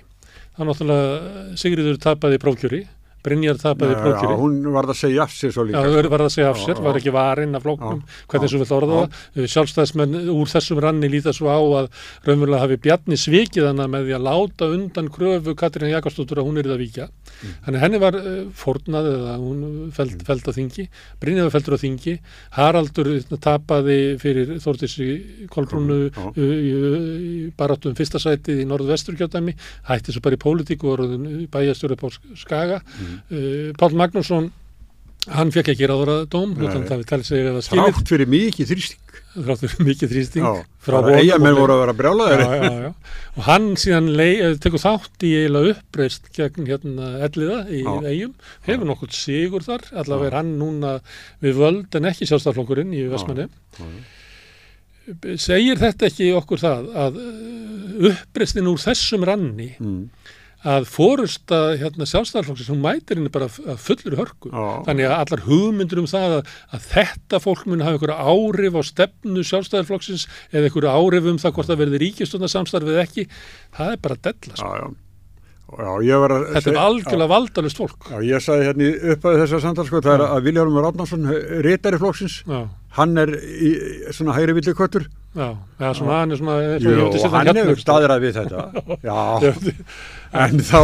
er náttúrulega Sigriður tapaði prófkjöri, Brynjar tapaði Já, prókjöri hún var að segja af sér svo Já, líka. það var það að segja af Já, sér, já. var ekki varinn af flóknum, Já, hvernig já, svo vill orða það. Sjálfstæðismenn úr þessum ranni líta svo á að raunverulega hafi Bjarni svikið hana með því að láta undan kröfu Katrín Jakobsdóttur að hún er það víkja. Mm. Þannig henni var uh, fórnað eða hún feld, feld á þingi, Brynjaður feldur á þingi, Haraldur hérna, tapaði fyrir Þórtissi Kolbrúnu Já. uh, í, í baráttu um fyrsta sætið í norðvesturkjöldæmi, hætti svo bara í pólitíku og bæjastjóri på Skaga. Uh, Pál Magnússon hann fekk ekki ráðra dóm Nei. þannig að tala sig eða skilið Þrátt fyrir mikið þrýsting. þráttur mikið þrýsting Já, eigamenn og- voru að vera já, já, já. og hann síðan eh, tekur þátt í eiginlega uppreist gegn hérna elliða í Já. eigum, hefur nokkuð sigur þar, allavega er hann núna við völd en ekki sjálfstaflokkurinn í Vestmanni segir þetta ekki okkur það að uh, uppreistin úr þessum ranni Mm. Að fórusta hérna, sjálfstæðarflokksins, hún mætir henni bara að fullur hörku. Já. Þannig að allar hugmyndur um það að, að þetta fólk mun hafa einhverja áhrif á stefnu sjálfstæðarflokksins eða einhverju áhrif um það hvort það verði ríkistöndarsamstarfið ekki, það er bara della. Sko. Já, já. Já, ég var að... Þetta er algjörlega valdalust fólk. Já, ég sagði hérna í upphæðu þessar samtal, sko, það er að Viljárum Ráðnarsson, rítari flokksins, Já, hann er í svona hægri villi köttur. já, já, svona hann er svona, Jú, hann upp, sko. staðrað við þetta. Já, en þá,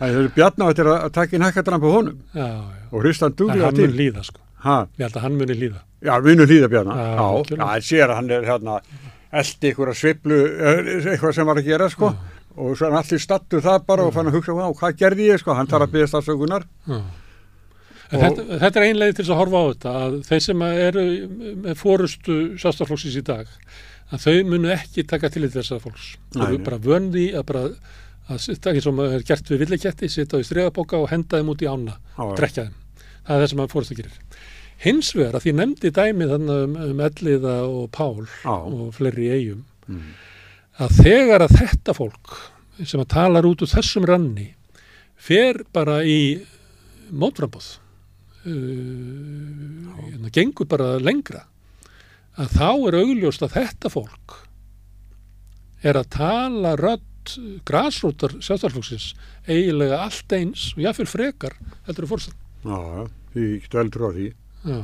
það er Bjarná eftir að taka inn hækkadran på honum Já, já, og hrista hann en duglega hann til. mun líða, sko. Ha, Ég held að hann muni líða. já, vinu hlýða Bjarná. Já, Já, já, það sér að hann er hérna eldi ykkur að sviplu, eh, eitthvað sem var að gera, sko. Og svo er hann allir stattu það bara og fann að hugsa, "Vá, hvað gerði ég, sko, hann þarf að byggja stafsökunar. Já. Þetta, þetta er einlega til þess að horfa á þetta að þeir sem eru með fórustu sjálfstaflokksins í dag að þau munu ekki taka til þess að fólks. Þau eru bara vöndi að bara að sitta ekki sem er gert við villiketti, sitta á í stregaboka og henda þeim út í ána, drekja þeim. Það er það sem að fórustu gerir. Hins vegar að því nefndi dæmi þannig um, um Elliða og Pál Já. og fleiri eigum Mm. að þegar að þetta fólk sem að talar út úr þessum ranni fer bara í mótframbóð uh, gengur bara lengra að þá er augljóst að þetta fólk er að tala rödd grasrótar sjálfstæðarflokksins eiginlega allt eins og jáfnvel frekar heldur að fórst Já, því ekki veldur á því. Já,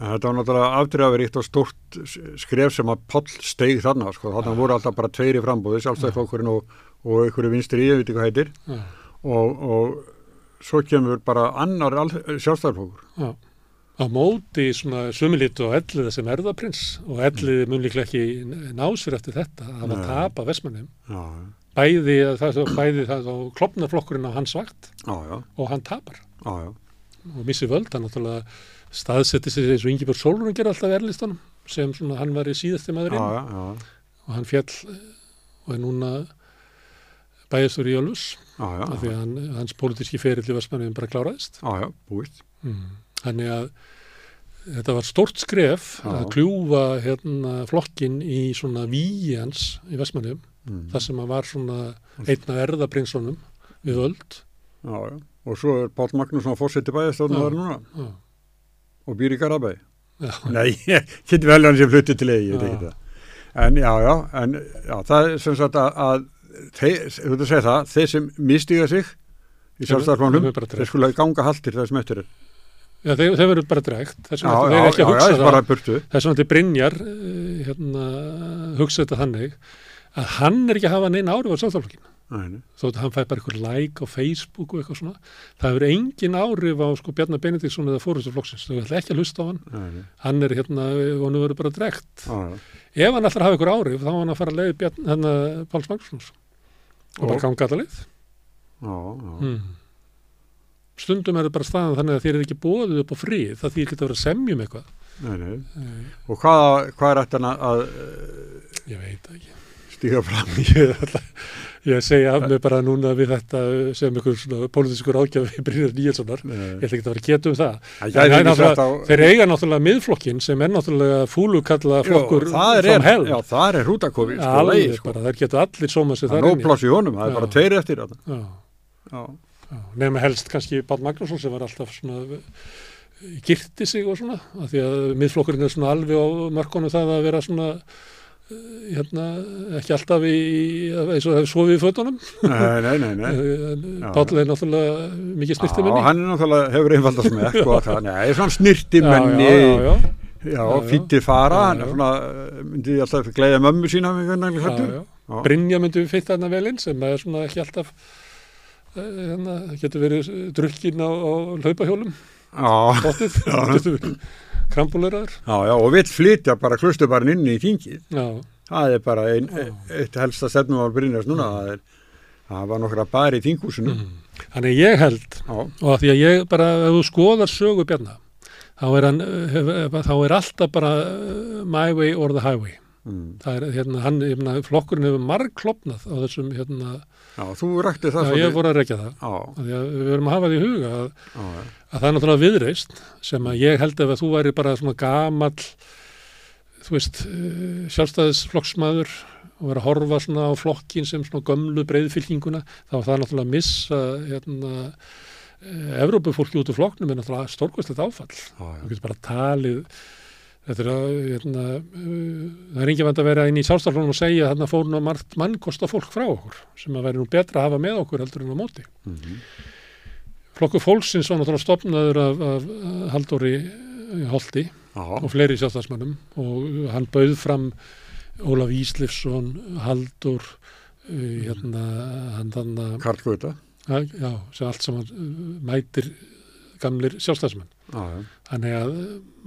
Þetta var náttúrulega afdreifaverikt og stort skref sem að Páll steig þarna, sko. Þarna voru alltaf bara tveiri frambúði, sjálfstæðflokkurinn og, og einhverju vinstri í, ég veit ekki hvað heitir. já, Og, og svo kemur bara annar sjálfstæðflokkur. já. Á móti svona sumilitu og elliða sem erðaprins og elliði mun líklega ekki ná sér eftir þetta að hafa Nei. tapa vestmannum. Já, Bæði, það, bæði það á klopnarflokkurinn á hans vakt já, já, og hann tapar. já, og missi völd, hann náttúrulega staðsetti sig eins og Ingeborg Solrún ger alltaf erlistanum sem svona hann var í síðasti maður inn Já, já, já, og hann fjall og er núna bæjastur í Ölfus af því að hann, hans pólitíski ferill í Vestmanniðum bara kláraðist já, já, búist. mm. Þannig að þetta var stort skref Já. að kljúfa hérna flokkin í svona víi hans í Vestmanniðum Mm. þar sem var svona einn af erðaprinsonum við völd Já. Og svo er Páll Magnússon fórseti bæðastofnum Já. þar núna já, og býr í Garabæ. Nei, ég geti vel hann sem flutti til eigi, ég veit ekki það. En já, já, en já, það er sem sagt að, að þeir, þú veit að segja það, þeir sem mistiga sig í er bara þeir skulle ganga haltir það sem eftir er. Já þeir, þeir verður bara dregt þess Já, vegna já, þeir ekki já, að já, hugsa það. er það bara burtu. þess vegna til Brynjar eh, hérna, hugsa þetta þannig að hann er ekki að hafa neina áhrif á nei. þótt að hann fæ bara eitthvað like á Facebook og eitthvað svona. Það hefur engin áhrif á sko Bjarnar Benediktsson eða fórustu flokksins. Þau ætla ekki að hlusta á hann. Nei, nei. hann er hérna, hann verður bara dregt Já, já. ef hann ætlar að hafa eitthvað áhrif þá á hann að fara að leiði Bjarn, hérna, Páls Magnúsons og bara Og- ganga alla leið. Já, já. Stundum er það bara staðan þannig að þér er ekki bóðið upp á frið það því ekki að vera að semja um eitthvað Nei, nei. Eh, Og hvað, hvað er þetta að ég veit ekki stíga fram? ég, ég segja af mig bara núna við þetta sem einhver svona pólitískur ágjafi Brynjar Níelssonar ég Nei. ætla ekki að vera getum það Það En ekki náttúrulega- sett á- þeir eiga náttúrulega miðflokkin sem er náttúrulega fúlukalla flokkur from hell já, það er hrútakofi, sko, sko. allir sóma Það er þar nóg inni pláss í honum, það er bara tveir eftir þetta. já, Nema helst kannski Bál Magnússon sem var alltaf svona girti sig og svona af því að miðflokkurinn er svona alveg á mörkunum það að vera svona hérna, ekki alltaf í, eins og hefur sofið í fötunum. Nei, nei, nei, nei. Já. Páll er náttúrulega mikið snirti Já, hann er náttúrulega, hefur einfaldast með sko, það, nei, svona snirti menni Já, já, já, já, já. fýtti fara Já, er já. svona, eh, myndi ég alltaf gleiða mömmu sína með hvernig. Já. Brynja myndi við fitta þarna vel inn sem er svona ekki alltaf, eh, hérna, getur verið drukkin á, á hlaupahjólum, bóttið, getur verið krambuleraður. já, já, og vill flytja bara klustubarn inn í þingið. Já, það er bara ein, Já. eitt helsta stefnum á Brynjars núna það, er, það var nokkra bari í þinghúsinu. Mm. þannig ég held Já, og að því að ég bara, ef þú skoðar sögu Bjarna, þá er hann, hef, þá er alltaf bara my way or the highway. Mm. Það er, hérna, hann, hérna, flokkurinn hefur margklopnað á þessum, hérna, já þú rakti það já, ég voru að rekja það. Að við verum að hafa því í huga að, já, já. að það er náttúrulega viðreist sem að ég held ef að þú væri bara svona gamall, þú veist, uh, sjálfstæðisflokksmaður og vera að horfa svona á flokkin sem svona gömlu breiðfylkinguna, þá var það náttúrulega að missa, hérna, uh, Evrópufólki út úr flokknum er náttúrulega stórkvæslegt áfall. já, já. Þú getur bara talið Þetta er að, hérna, uh, það er engin vand að vera inn í sjálfstaflunum og segja að þarna fór nú margt mannkosta fólk frá okkur sem að væri nú betra að hafa með okkur heldur en á móti. Mhm. Flokkur fólksins var náttúrulega stopnaður af, af Haldóri eh, Holti Já, og fleiri sjálfstafsmönnum og hann bauð fram Ólaf Íslifsson, Haldur, uh, hérna, hann þannig Karl Gauta að, já, sem allt saman mætir gamlir sjálfstafsmenn. Já, já, Þannig að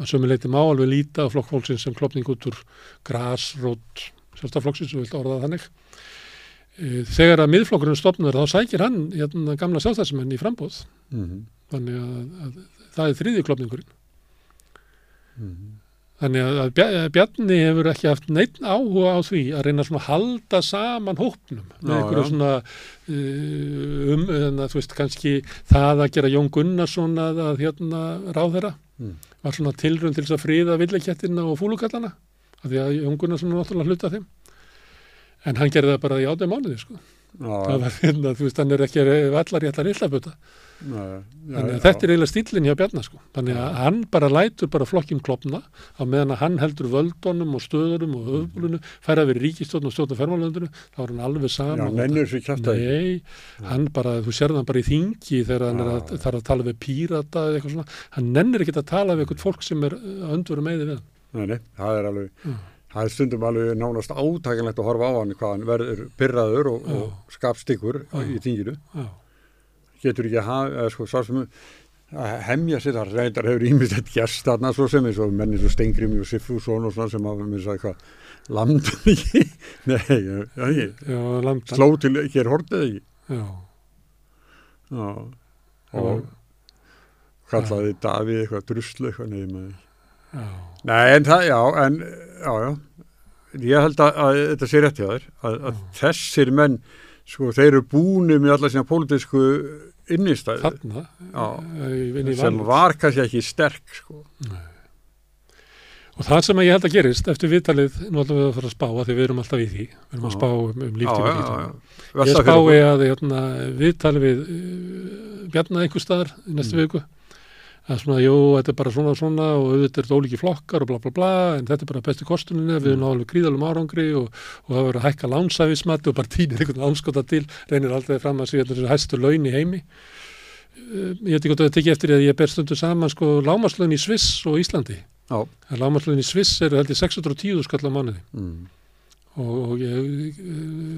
að sömuleiti má alveg líta á flokkfólksins sem klopning út úr grasrót sjálfstaflokksins, þú vilt orða það þannig. Eh, Þegar að miðflokkurinn stopnar þá sækir hann hérna, gamla sjálfstafsmenn í frambóð. mhm, Þannig að, að það er þriði klopningurinn. mhm. Þannig að, að Bja- að Bjarni hefur ekki haft neitt áhuga á því að reyna svona að halda saman hópnum með einhverju svona uh, um, þannig að þú veist kannski það að gera Jón Gunnarsson að, að hérna ráðherra Mm. var svona tilrönd til þess að friða villekettina og fúlukallana af því að Jón Gunnarsson er náttúrulega hluta þeim en hann gerði það bara í átið mánuði sko. Það var hérna, þú veist, hann er ekki allar í allar já, þannig að þetta er eiginlega stílinn hjá Bjarnar sko. þannig að hann bara lætur bara flokkin klopna á meðan að hann heldur völdunum og stöðurum og höfbúlunu færa við ríkistjórn og stjórn og fermálöndinu þá er hann alveg Já, saman Nei, hann bara, þú sér það bara í þingi þegar hann er að, að tala við pírata eða eitthvað svona, hann nennir ekki að tala við eitthvað fólk sem er öndveru meði við hann. Nei, nei, það er alveg. Það er stundum alveg nánast átækjanlegt að horfa á hann hvað hann verður pyrraður og, og skapstíkur Já. í þinginu. Já, getur ekki að hafa, sko, sem að hemja sér þar, reyndar hefur ímislegt gerst þarna svo sem eins og menni svo Stengrim og Siffússon og svona sem hafa mér sagði hvað, lamd ekki nei, landa. sló til er hortið ekki? Já, já, og kallaði Davíð eitthvað druslu eitthvað nefnum að já, Nei, en það, já, en, já, já, ég held að, að þetta sé rétt hjá þér, að, að þessir menn, sko, þeir eru búinu með alla sína pólitísku innistæði þarna, Já. eh, sem var kannski ekki sterk, sko. Og það sem ég held að gerist eftir viðtalið, nú ætlum við að fara að spá að því við erum alltaf í því, við erum að spá um, um líftíma Gísla. Ég Velta fyrir spái að hérna, viðtalið við uh, Bjarna einhver staðar í næstu Mm. viku að svona, jú, þetta er bara svona og svona og auðvitað er þetta ólíki flokkar og bla bla bla en þetta er bara besti kostuninni, við erum alveg gríðalum árangri og, og það verður að hækka lánsæfismatti og bara týnir einhvern ánskota til reynir aldrei fram að segja þessu hæstu laun í heimi. Uh, ég veit ekki hvort að þetta tekið eftir að ég ber stundu saman sko lámaslaun í Sviss og Íslandi. Lámaslaun í Sviss eru held ég 610 skall á mánuði. Mm. og, og ég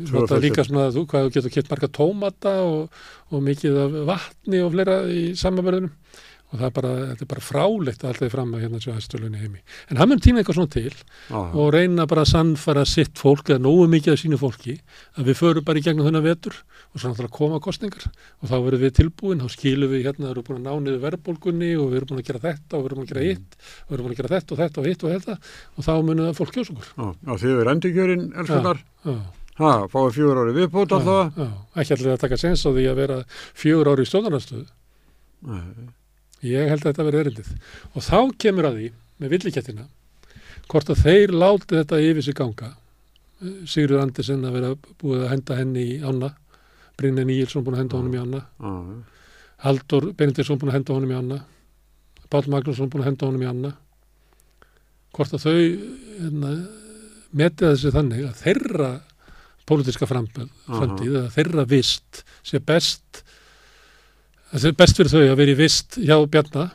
Svo nota er líka svona að þú hvað þú getur kett marga tómata og, og mikið af vatni og fleira í samanverðunum og það er bara, þetta er bara frálegt að alltaf fram að hérna séu hæstulunni heimi. En hann mun tíma eitthvað svona til já, og reyna bara að sannfæra sitt fólk eða nógu mikið af sínu fólki að við förum bara í gegnum þennan vetur og svo náttúrulega koma kostningar og þá verðum við tilbúin, þá skilum við hérna, við erum búin að ná niður verðbólgunni og við erum búin að gera þetta og við erum búin að gera hitt og við erum búin að gera þetta og þetta og hitt og þetta. Og þá munum það fólk kjósa okkur. Ha, fáið fjögur ári viðbót alltaf. Já, ekki allir að taka sens á því að vera fjögur ári í stjórnarnarstöðu. Nei, Ég held að þetta verði erindið. Og þá kemur að því, með villikettina, hvort að þeir láti þetta yfir sig ganga. Sigurður Andersen að vera búið að henda henni í ána, Brynja Níelsson búin að henda honum í Já, Haldur Benediktsson búin að henda honum í ána, Pál Magnússon búin að henda honum í ána. Hvort að þau hérna, metið þessi þannig að þeirra Aha. framtíð, þeirra vist sé best það sé best fyrir þau að vera í vist hjá Bjarna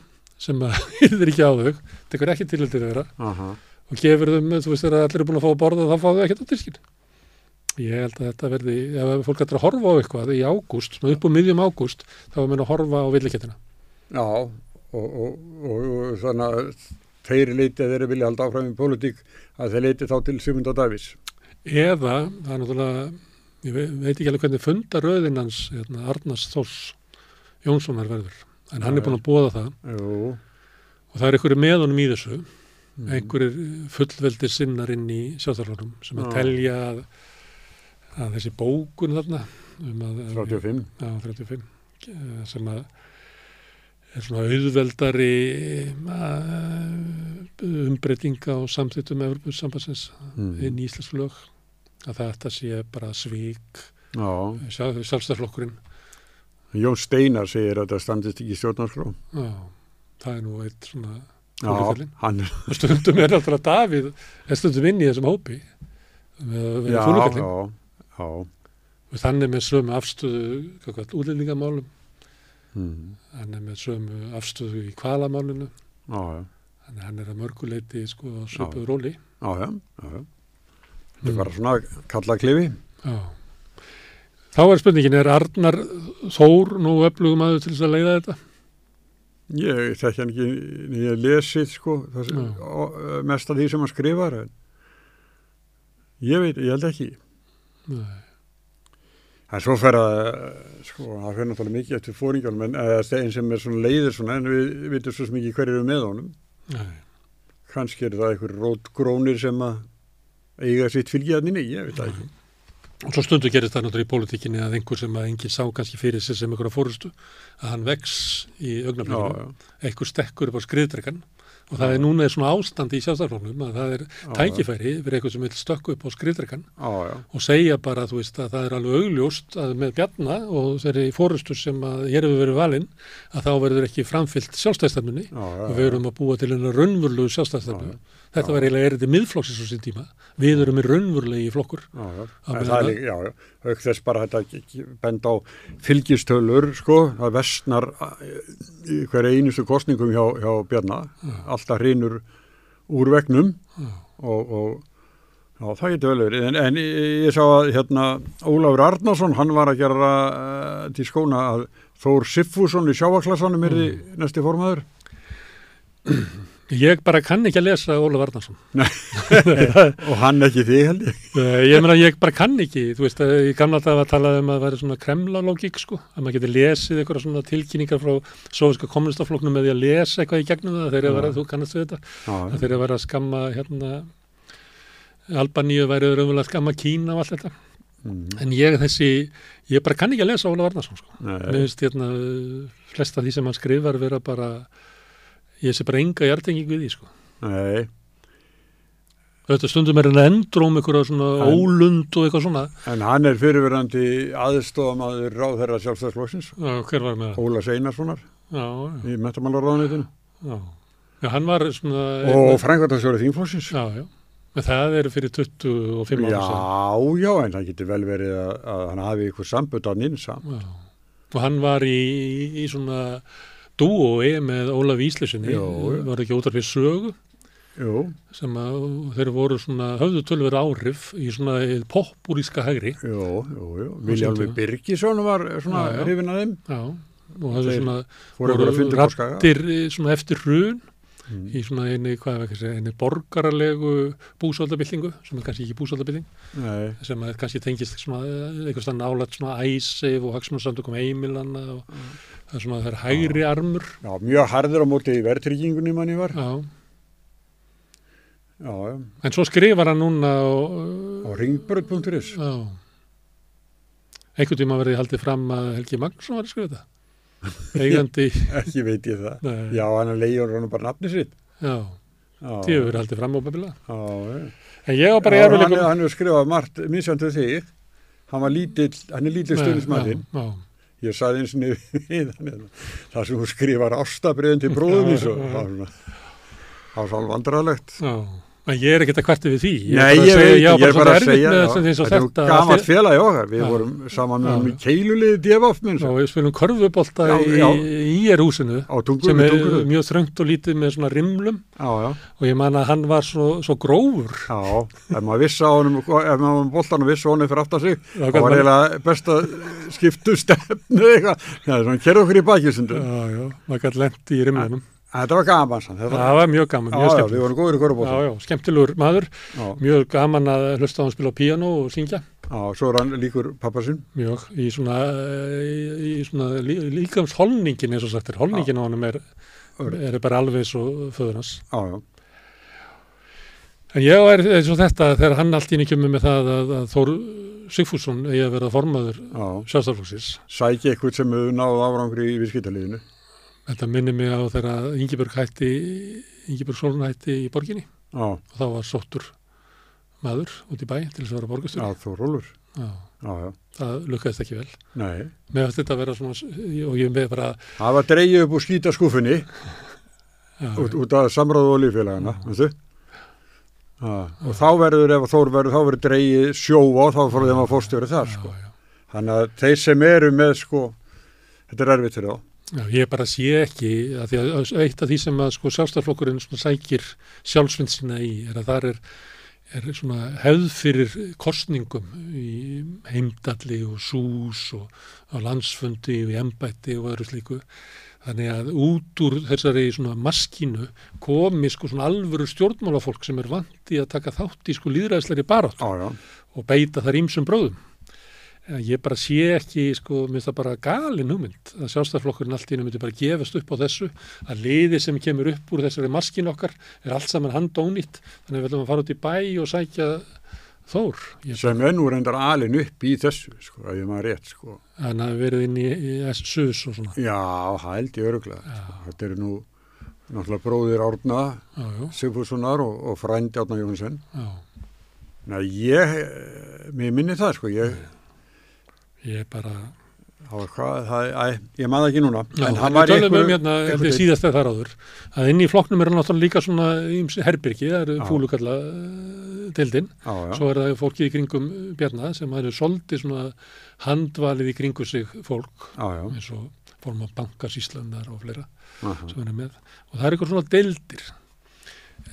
sem að hýrðir ekki á þau tekur ekki til til þeirra Aha. og gefur þeim, þú veist, þegar allir er búin að fá að borða þá fá þau ekkert á diskin ég held að þetta verði, ef fólk ætlar að horfa á eitthvað í ágúst, svona upp á miðjum ágúst þá er mér að horfa á villikettina Já, og, og, og, og að þeir leiti að þeir vilja halda áfram í pólitík að þeir leiti þá til Sigmund og Davís. eða, það er náttúrulega ég ve- veit ekki alveg hvernig funda röðin hans hérna, Arnars Þórs Jónssonar verður, en hann er búin að búa það. Jú, og það er einhverju með honum í þessu. Mm. einhverjir fullveldir sinnar inn í sjálfstæðarflónum sem að telja að, að þessi bókun þarna um að, 35. Já, 35 eh, sem að er svona auðveldari uh, umbreytinga og samþýttum Evropasambassins Mm. inn í Íslands lög. Að þetta sé bara svík Já, sjálfstæðarflokkurinn Jón Steinar segir að það standist ekki stjórnarskrá. Já, það er nú eitt svona er, og stundum er náttúrulega Davíð er stundum inn í þessum hópi með, með já, já, já. og þannig með sömu afstöðu útlendingamálum Mm. hann er með sömu afstöðu í kvalamálinu þannig að hann er að mörguleiti sko á söpuð róli já, já, já. Þetta Mm. er bara svona kalla klifi. Já. Þá er spurningin, er Arnar Þór nú öflugum aður til þess að leiða þetta? Ég þekki hann ekki, ég lesið sko, sem, og, mest af því sem hann skrifar. En ég veit, ég held ekki. Nei. En svo fer að, sko, það fer náttúrulega mikið eftir fóringjálum, en einn sem er svona leiðir svona, en við vitum svo ekki hverju með honum. Nei. Kannski er það einhver rótgrónir sem að eiga sitt fylgjarninni, ég veit það ekki. Og svo stundu gerist það náttúrulega í pólitíkinni að einhver sem að enginn sá kannski fyrir sig sem einhverja fórustu að hann vex í Já, augnablikinu, já, einhver stekkur upp á skriðdrekan og það er núna er svona ástand í sjálfstæðarflóknum að það er já, tækifæri fyrir eitthvað sem vil stökku upp á skriðdrekan já, já, og segja bara, þú veist, að það er alveg augljóst að með bjarna og þeirri fórustu sem að hér hefur verið valinn að þá verður ekki framfyllt já, já, og við erum að búa til Þetta var eiginlega erindi miðflokksins á sín tíma. Við erum í raunvurlegi flokkur. já, já. Það er líka, já, já, auk þess bara þetta benda á fylgistölur, sko, það vestnar hverja einustu kostningum hjá, hjá Bjarna, alltaf hrinur úr vegnum og, og já, það getur vel verið, en, en ég, sá að hérna Ólafur Arnarsson, hann var að gera uh, til skóna að Þór Siffússon í sjáaklassanum er Mm. næsti formaður. Ég bara kann ekki að lesa Ólaf Arnarsson. og hann ekki þig held ég. Ég meina, ég bara kann ekki. Þú veist, eh, í gamla dag var talað um að það væri svona kremlalógík, sko. Að maður geti lesið eitthvað svona tilkynningar frá soviska kommunistafloknum með því að lesa eitthvað í gegnum það. Þeir eru að vera, Já. þú kannast við þetta, Já, að þeir eru að að skamma, hérna, Albaníu væri að skamma Kína og allt þetta. mm, En ég þessi, ég bara kann ekki að lesa Ólaf Arnarsson, sko. Mér finnst hérna flesta því sem hann skrifar vera bara ég sé bara enga hjartengingu við því sko. nei, Þetta stundum er hann að endróm eitthvað svona Hann- ólund og eitthvað svona en hann er fyrirverandi aðstofamaður ráðherra sjálfstæðsflokksins, já, hver var með það? Óla Seinarssonar Já, í metamálaráðanitinu já, já, hann var svona og Frankvartarsjóri þingflokksins. já, já, en það eru fyrir 25 ára Já, já, en það getur vel verið að, að hann hafi ykkur sambut á ninsam. já. og hann var í, í, í svona dúói með Ólaf Íslesinni var ekki út af fyrir sögu. Jú, sem að þeir voru svona höfðu tölver áhrif í svona popúríska hægri. Tíma. Birgisson var svona hrifin að þeim. já, og það er svona skaga. rattir eh, svona eftir hrun Mm. í svona eini, segja, eini borgaralegu búsaldabildingu sem er kannski ekki búsaldabilding Nei, sem kannski tengist eh, þannig nálægt svona æsif og hagsmunarsamtökum heimilanna og það er svona það er hægri armur já, mjög harður á móti í verðtryggingunni manni var. já. Já, já, en svo skrifar hann núna og, á ringbröð.is. já einhvern tíma verði haldið fram að Helgi Magnússon var að skrifa þetta eigandi Ekki veit ég það. Nei. Já, hann er leiður hann bara nafni sitt. já, Já, því hefur haldið fram á já, já. en ég var bara Já, í hann, hann hefur skrifað margt misjöndu þig. Hann var lítill, hann er lítill stuðnismæðin. já, já. Ég saði eins og við hann hérna, það sem hún skrifar ástabriðin til svo. Já, já. Það var svo alveg vandrarlegt. Já, ég er ekkert að kvarti við því. Nei, ég veit, ég er bara að segja, já, þetta, er þetta. nú gamalt félag í okkar, við Já. vorum saman Já. með keiluliði djefaf minn Og við spilum körfubólta Já, í, já. í er húsinu á tungur, sem er mjög þröngt og lítið með svona rimlum Já, já, og ég man að hann var svo, svo grófur. já, ef maður vissi á honum, ef maður boltan og vissi á honum fyrir aftar sig, Já, það var eiginlega best að skiptu stefnu eitthvað, já, svona kerðu okkur í bakjusundu. Já, já, maður gæti lent í rimlunum. Þetta var gaman sann, Það var mjög gaman, Já, mjög já, við vorum góður í Já, korfbólta. já, skemmtilegur maður, Já, mjög gaman að hlusta á hann spila á píano og syngja. já, svo er hann líkur pappa sinn. Mjög, í svona, í svona lí, líkams holningin eins og sagt er, holningin á honum er, er bara alveg svo föður hans. Já, já, En ég er eins og þetta þegar hann allt í einu kemur með það að, að Þór Sigfússon eigi að vera formaður já. sjálfstaflóksins. Sæki eitthvað sem hefur náð árangri í viðskiptaliðinu. Þetta minnir mig á þegar Ingeborg hætti, Ingeborg Sólun hætti í borginni Já, og þá var sóttur maður út í bæ til þess að vera já, borgastur. þú rólur. Já, Já, já, það lukkaðist ekki vel. nei. Mér finnst þetta að vera svona, og ég með bara, Það var dreigið upp úr skýta skúfunni já, út, út af samráðu og líffélagana, veistu? Já, og þá verður, ef Þór verður, þá verður dreigið sjóa og þá fór þeim að fórstjóri þar, sko. já, já. Þannig að þeir sem eru með, sko, þetta er erfitt fyrir þá. Já, ég bara sé ekki að því að eitt af því sem að sko sjálfstæðarflokkurinn svona sækir sjálfsvind sína í er að þar er, er hefð fyrir kostningum í heimdalli og sús og landsfundi og í embætti og öðru slíku. Þannig að út úr þessari maskínu komi sko alvöru stjórnmálafólk sem er vant í að taka þátt í sko líðræðisleiri barátt og beita þar ímsum bróðum. En Ég bara sé ekki, sko, mér finnst það bara galin hugmynd að sjálfstæðarflokkurinn allt í einu myndi bara gefast upp á þessu, að liði sem kemur upp úr þessari maskin okkar er allt saman handónýtt, þannig að við ætlum að fara út í bæ og sækja Þór. Ég sem nú reyndar alin upp í þessu, sko, ef ég maður rétt, sko. hann hafi verið inn í, í SUS og svona. Já, ég öruglega. Sko. Þetta eru nú náttúrulega bróðir Árna Sigfússonar og, og frændi Árna Jónsson. já. Nei, ég, eh, mér minni það, sko, ég, Ég bara, ég maður ekki núna. já, en við var í tölum um hérna, einhverju- síðast eða þar áður, að inn í flokknum er náttúrulega líka svona herbyrgi, það eru fúlukalla. Já, já, Svo er það fólkið í kringum Bjarna sem hefur svolítið svona handvalið í kringu sig fólk já, já, eins og form af bankasíslandar og fleira er með. Og það er eitthvað svona deildir.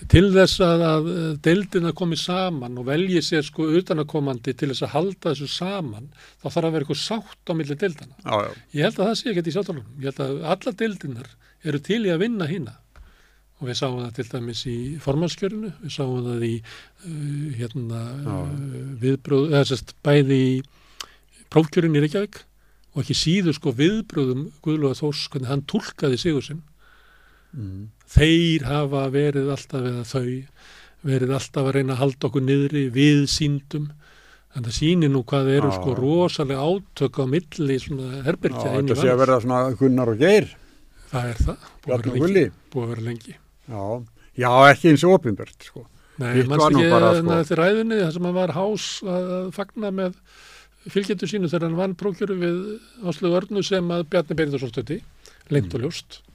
Til þess að, að deildina komi saman og velji sér sko utanakomandi til þess að halda þessu saman, þá þarf að vera eitthvað sátt á milli deildana. já, já, Ég held að það sé ekkert í sjálftalunum. Ég held að alla deildinar eru til í að vinna hína. Og við sáum það til dæmis í formannskjörinu, við sáum það í uh, hérna, uh, viðbröð, eða sérst bæði í prófkjörinu í Reykjavík og ekki síður sko viðbröðum Guðlúða Þórs, hvernig hann tólkaði sigur sinn. Mm, Þeir hafa verið alltaf eða þau, verið alltaf að reyna að halda okkur niðri við síndum. Þannig að það sýnir nú hvað eru sko rosalega átök á milli svona herbergja inn í þetta sé að verða svona Gunnar og Geir, Það er það, búið að vera vera lengi. Já, já, ekki eins og opinbert, sko. Nei, mannst ekki bara, bara, sko- eftir ræðinni þar sem hann var hás að fagna með fylgjendur sínu þegar hann vann prókjöru við Áslu Örnu sem að Bjarni Beindarsson stötti, lengt og ljóst. Að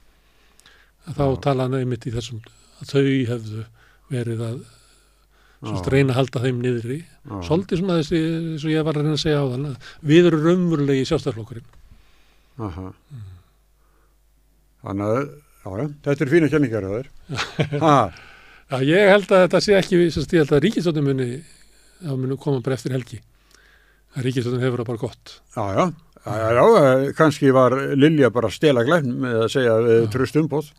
þá Mm. Já. tala hann einmitt í þessum að þau hefðu verið að Já, reyna að halda þeim niðri. já, Svolítið svona þessi, eins og ég var að reyna að segja á þann, að við erum raunverulegi sjálfstæðarflokkurinn. aha. Mm. Þannig að, já, þetta er fína kenningar á þér. Ha, Já, ég held að þetta sé ekki, sérst, ég held að ríkistöndum muni, það muni koma bara eftir helgi. Að ríkistöndum hefur það bara gott. já, já, já, já, eh, kannski var Lilja bara að stela glæfn með að segja Já. tröst umbóð.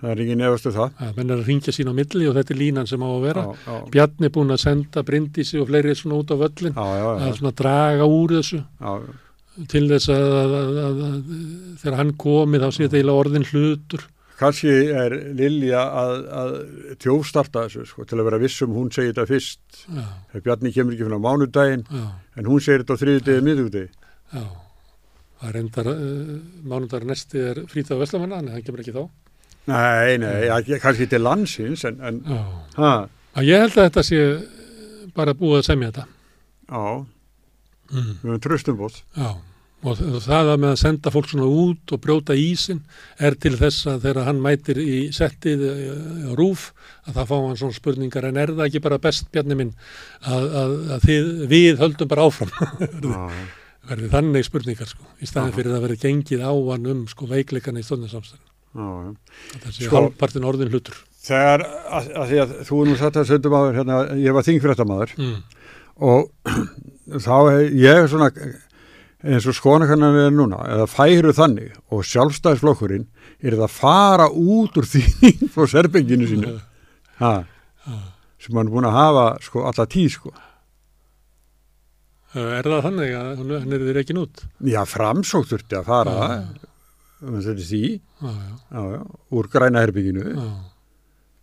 Það er ekki nefastu það. að menn er að ringja sín á milli og þetta er línan sem á að vera. Já, já, Bjarni er búin að senda Bryndísi og fleiri svona út á völlin að svona draga úr þessu til þess að, að, að, að, þegar hann komi þá sé þetta eiginlega orðin hlutur. kannski er Lilja að, að tjófstarta þessu, sko, til að vera vissum hún segir þetta fyrst. Bjarni kemur ekki fyrir á mánudaginn, já, en hún segir þetta á þriðudegi, miðugdegi. Já. Það endar, uh, mánudagur næsti er frítað Veslamanna, en hann kemur ekki þá. Nei, nei, ja, kannski til landsins, en, en, Já. Að ég held að þetta sé bara búið að semja þetta. já, Mm. við höfum tröst umbóð. Já, og það að með að senda fólk svona út og brjóta ísin er til þess að þegar hann mætir í settið eh, á rúf að það fá hann svona spurningar en er það ekki bara best bjarni minn að, að, að þið, við höldum bara áfram já, verði þannig spurningar sko í staðin fyrir að verði gengið á hann um sko veikleikana í stundinsamstæðan já, já. þessi Sko- halvpartin orðin hlutur Þegar, að, að því að þú nú satt að söndum áður, hérna, ég var þingfréttamaður mm. og þá hef ég svona eins og skonakannan er núna, eða færu þannig og sjálfstæðisflokkurinn er það að fara út úr þín frá serbenginu sínu ha, sem hann er búin að hafa sko alla tíð sko. Er það þannig að hann, er þið reikin út? Já, framsók þurfti að fara Já. um þetta því, já, já, úr græna herbygginu já,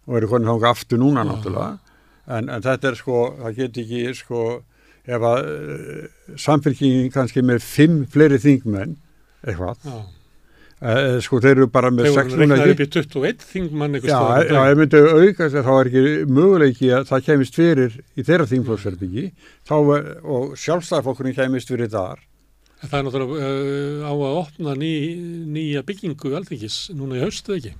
og eru konið þánga aftur núna Já. náttúrulega. En, en þetta er sko, það get ekki sko, ef að uh, samfélkingin kannski með fimm fleiri þingmenn eitthvað, já. Uh, sko þeir eru bara með þegar sex hann núna reiknaði ekki upp í 21 þingmann Já, já, ef myndi aukast þá er ekki möguleiki að það kemist fyrir í þeirra er- og sjálfstæðarflokkurinn kemist fyrir þar. En Það er náttúrulega uh, á að opna ný, nýja byggingu alþingis núna í haustu ekki,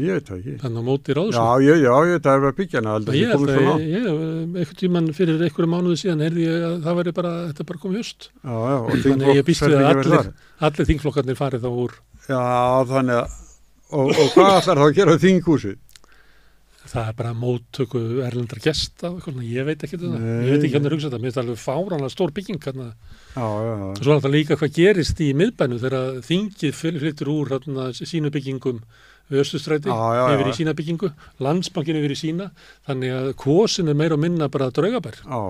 ég veit það ekki þannig að móti ráðsum. Já, ég, já, ég, það er að byggja hana aldrei Ég ég, ég, einhvern tíman fyrir einhverju mánuði síðan heyrði ég að það væri bara, þetta er bara komið höst. Já, já, og að ég býst við að allir, allir þingflokkarnir farið þá úr. Já, þannig að og, og hvað ætlar þá að gera á þinghúsið? Það er bara móttöku erlendar gesta, ég veit ekki um það. Nei. Ég veit ekki hvernig að hugsa þetta, mér finnst það alveg fáránlega stór bygging. Já, já, já. Og svo er þetta líka hvað gerist í miðbænu þegar þingið flyttur úr sínu byggingum Östustræti yfir í sína byggingu, landsbankin yfir í sína, þannig að kosin er meira og minna bara draugabær. Já,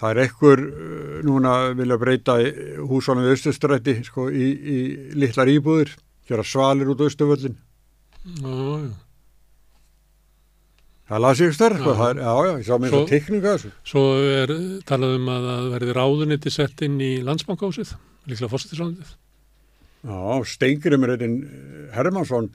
það er ekkur uh, núna vilja breyta húsánum við Östustræti sko, í, í litlar íbúðir, gera svalir út á Östuvöllin. Já, já. Það las ég stærð, sko, Já. það já, ég sá mér svo tekninga þessu. Svo er talað um að það verði ráðuniti sett inn í landsbankahúsið, líklega fórsetisráðunitið. Já, Steingrimur einn Hermansson,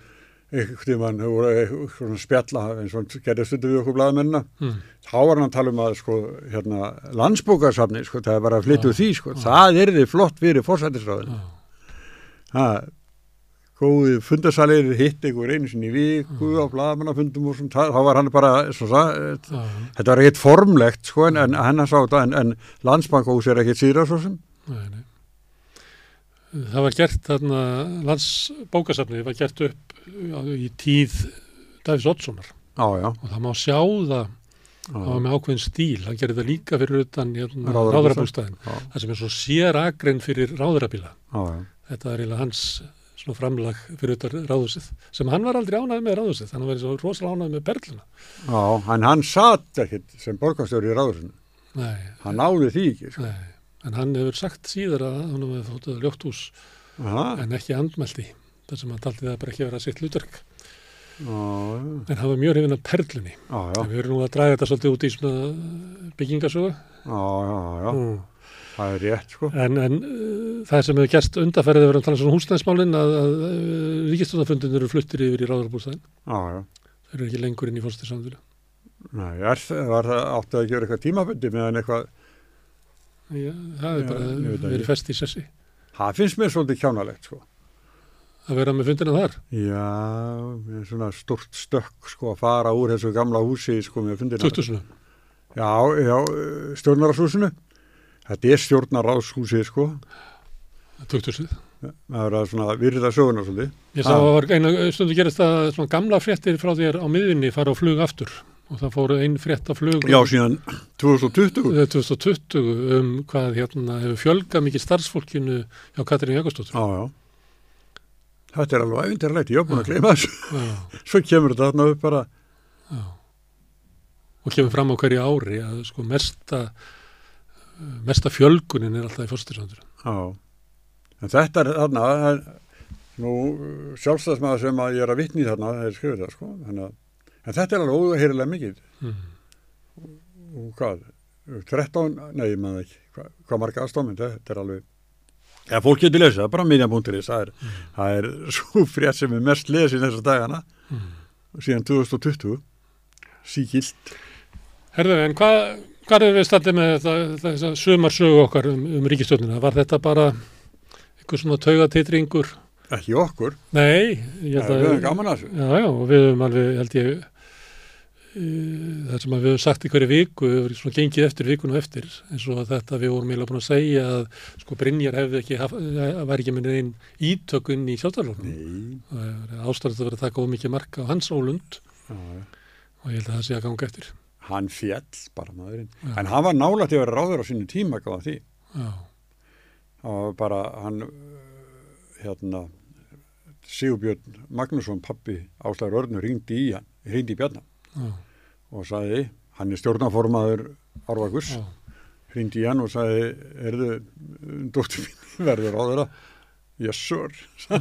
tímann, hefur voru eitthvað svona spjalla eins og hann gerði stundu við okkur blaðamennina. Mm. Þá var hann að tala um að, sko, hérna, landsbókarsafni, sko, það er bara að flytja úr Já. því, sko, það er þið flott fyrir fórsættisráðinu. Já. Það, góði fundasalir hitt einhver einu sinni í viku á blaðamannafundum og svona, þá var hann bara, það, þetta var ekkert formlegt, sko, en, en hennar sá þetta, en, en landsbankahús er ekkert síðra svo sem. nei, nei. Það var gert þarna, landsbókasafnið var gert upp í tíð Davíðs Oddssonar. Og það má sjá það, það var með ákveðin stíl, hann gerði það líka fyrir utan hérna, ráðarabústæðin, það sem er svo sér akrein fyrir ráðarabíla. Þetta er eiginlega hans svona framlag fyrir utan ráðhúsið, sem hann var aldrei ánægð með að hann var svo rosalega ánægð með perluna. Já, en hann satt ekkert sem borgarstjóri í ráðursinu. Nei, Hann náði því ekki, sko. nei, en hann hefur sagt síðar að hann hefur þóttið ljótt hús Aha, en ekki andmælti, þar sem hann taldi það bara ekki vera sitt já, En hann var mjög hrifin af perlunni. já, já, við erum nú að draga þetta svolítið út í svona byggingasögu. já, já, já, Mm. það er rétt, sko. En, en uh, það sem hefur gerst undarferðið verið að tala um svona húsnæðismálinn að, að uh, ríkistofnafundin eru fluttir yfir í já. Þeir eru ekki lengur inn í fórstissamfélag. Nei, er, það- var það átti að gera eitthvað tímabundi meðan eitthvað, Já, það er Já, bara það verið fest í sessi það finnst mér svolítið kjánalegt, sko. að vera með fundina þar. Já, svona stort stökk, sko, að fara úr þessu gamla húsi, sko, með fundina. Tuktusinu. Já, já, stjórnarráshúsinu. Þetta er stjórnarráshúsið, sko. Tuktusið. Það er að svona virða söguna svolítið. Ég sá Ah. einu stundu gerist að svona gamla fréttir frá þér á miðvinni fara á flug aftur og það fóru einn frétt á flug Já, síðan 2020. 2020 um hvað hérna hefur fjölgað mikið starfsfólkinu hjá Katrín Jakobsdóttur. Já, já. Þetta er alveg æfindirlegt, ég hef búin að gleyma þessu. Svo kemur þetta þarna upp bara, já. Og kemur fram á hverju ári að sko mesta, mesta fjölgunin er alltaf í fórstisvandur. já. En þetta er þarna, nú sjálfstæðsmaður sem að ég er að vitni þarna, er skrifið það, sko. Þannig að, en þetta er alveg óheyrilega mikið. Mm. Og hvað, 13, nei, ég maður ekki, hvað, hvað marga aðstofmynd, þetta er alveg, ja, fólk getur lesið, það er bara miðjan.is, það er, það er svo frétt sem er mest lesið þessar dagana, Mm. síðan 2020, síkilt. Herðu, en hvað, hvað er við standið með þetta, þessa sumarsögu okkar um, um ríkistjónina? Var þetta bara einhver svona taugatitringur ekki okkur, nei, við að höfum gaman að þessu Já, já, og við höfum alveg, held ég, það sem við höfum sagt í hverju viku, við höfum svona gengið eftir vikunum eftir, eins og þetta við vorum eiginlega búin að segja að sko Brynjar hefði ekki, að væri ekki með einn ítökun í sjálfstæðarlóknum. Það er ástæðið að vera að taka ómikið marka á hans ólund já. og ég held að það sé að ganga eftir. hann fjall bara maðurinn, Já. en hann var nálægt að vera ráður á sínu tíma gáða því Já, hann var bara hann hérna Sigurbjörn Magnússon pappi Áslæður Örnur ringdi í hann ringdi í Bjarnar já, og sagði hann er stjórnaformaður Árvakus já, ringdi í hann og sagði erðu dóttir mín verður á þeirra yes sir.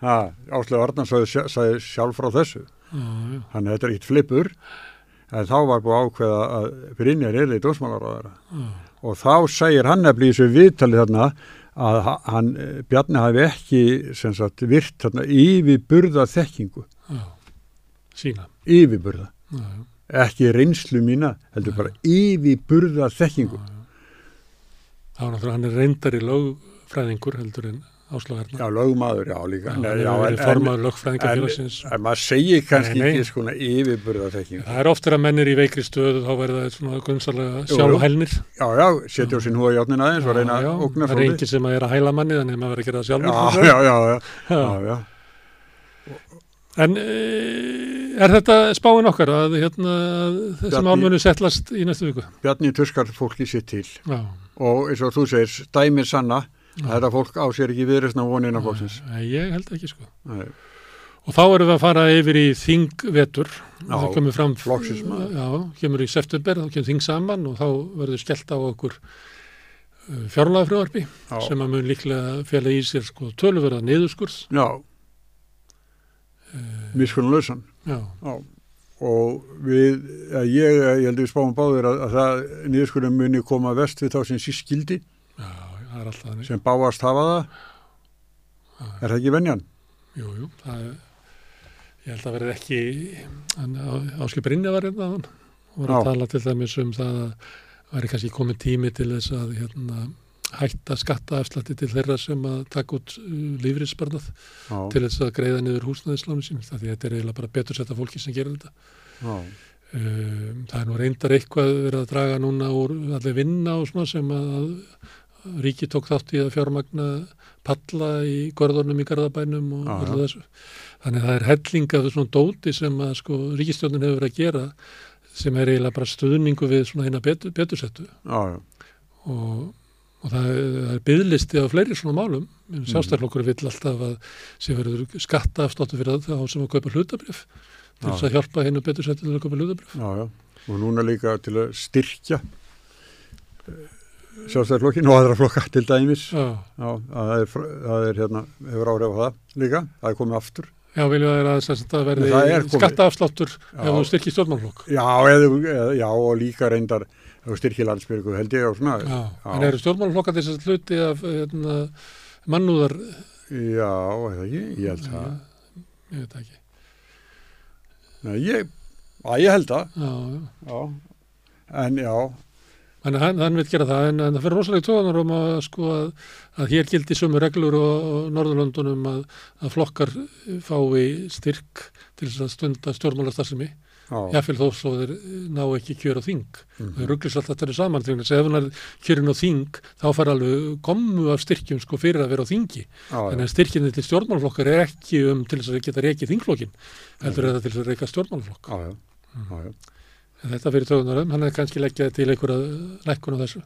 Áslæður Örnur sagði, sagði sjálf frá þessu. Hann þetta er eitt flipur en þá var búið að ákveða að Brynjar er í dósmálar á þeirra og þá segir hann nefnilega í þessu viðtali þarna að ha- hann, eh, Bjarni hafi ekki sem sagt virt þarna yfirburða þekkingu, já, sína, yfirburða. Já, já, ekki reynslu mína, heldur bara yfirburða þekkingu þá er náttúrulega hann er reyndari lögfræðingur heldur en áslagarna. já, lögmaður, já líka. Já, Nei, en, en, formaður lögfræðingafélagsins. en maður segir kannski Nei, nei. ekki skona yfirburða þekkingu Það er oftir að menn er í veikri stöðu þá verða það svona jú. sjálfhælnir. já, já, setja á sinn húa játnin aðeins og reyna að já, ógna Það er enginn sem að er að hæla manni þannig að maður verður að gera það já, En e, er þetta spáin okkar að hérna, mál munu settlast í næstu viku? Bjarni tuskar fólki sitt til Já. og eins og þú segir, dæmir sanna að þetta fólk á sér ekki viðreysna vonina fólksins Nei, Ég held ekki sko. Nei. Og þá erum við að fara yfir í þingvetur. Já, maður. Já, kemur í september, þá kemur þing saman og þá verður skellt á okkur fjárlagafröðarpi Já. sem að mun líklega fjalla í sér sko töluverða niðurskurð. Já, Miskunnulausan. Já, Já. Og við, að ég, ég held að við spáum báður að, að það niðurskurðum muni koma vest við þá sem síst skildi, já, það sem báast hafa það. Er það ekki venjan? Jú, jú, það er, ég held að verði ekki, Brynja var hérna þann og var að Já. tala til dæmis um það að væri kannski komið tími til þess að hérna, hætta skattaafslætti til þeirra sem að taka út uh, lífriðsbarnað til þess að greiða niður húsnæðislánu sín því þetta er eiginlega bara betur setta fólki sem gerir þetta. Um, það er nú reyndar eitthvað verið að draga núna úr allir vinna og svona sem að ríki tók þátt í að fjármagna palla í gorðunum í Garðabænum og öllu þessu. Þannig að það er helling af svona dóti sem að sko ríkistjórnin hefur verið að gera sem er eiginlega bara stuðningu við svona hérna betur, já, og, og það, er- byðlisti á fleiri svona málum. Mhm. Sjálfstæðarflokkur vill alltaf að sem verður skatta afsláttu fyrir það þá sem að kaupa hlutabrif til þess að hjálpa hennu betursettu til að kaupa hlutabrif. já, já. Og núna líka til að styrkja sjálfstæðarflokkin og aðra flokka til dæmis. Já. Já, það er, það er hérna, hefur áhrif á það líka, það er komið aftur. Já, viljum það er að það verði er skattaafsláttur Já. ef þú styrkir stjórnmálflokk. Já, eða, eða, já, og líka reyndar, styrkir landsbyrgu held ég og svona. Já. Já. En eru stjórnmálflokkar þess að hluti af hérna, mannúðar, Já, eða ekki, ég held það. ég veit ekki. Nei, ég, að ég held það, Já, já. En já, að hann, hann vil gera það, en, en það fyrir rosalega tóðanar um að, sko, að, að hér gildi sömu reglur og, og Norðurlöndunum að, að flokkar fái styrk til að stunda stjórnmálastarfsemi. já, Jáfnvel þó svo þeir ná ekki kjör á þing. Mhm. Þau rugglis alltaf til saman til þess að ef hann er kjörin á þing, þá fara alveg gommu af styrkjum sko fyrir að vera á þingi. já, En að styrkinni til stjórnmálflokkar er ekki um til þess að geta reikið þingflokkin, heldur er það til þess að reika stjórnmálflokk. já, já, já, já. En þetta fyrir tögunarum, hann er kannski leggjað til einhverja lækkun á þessu.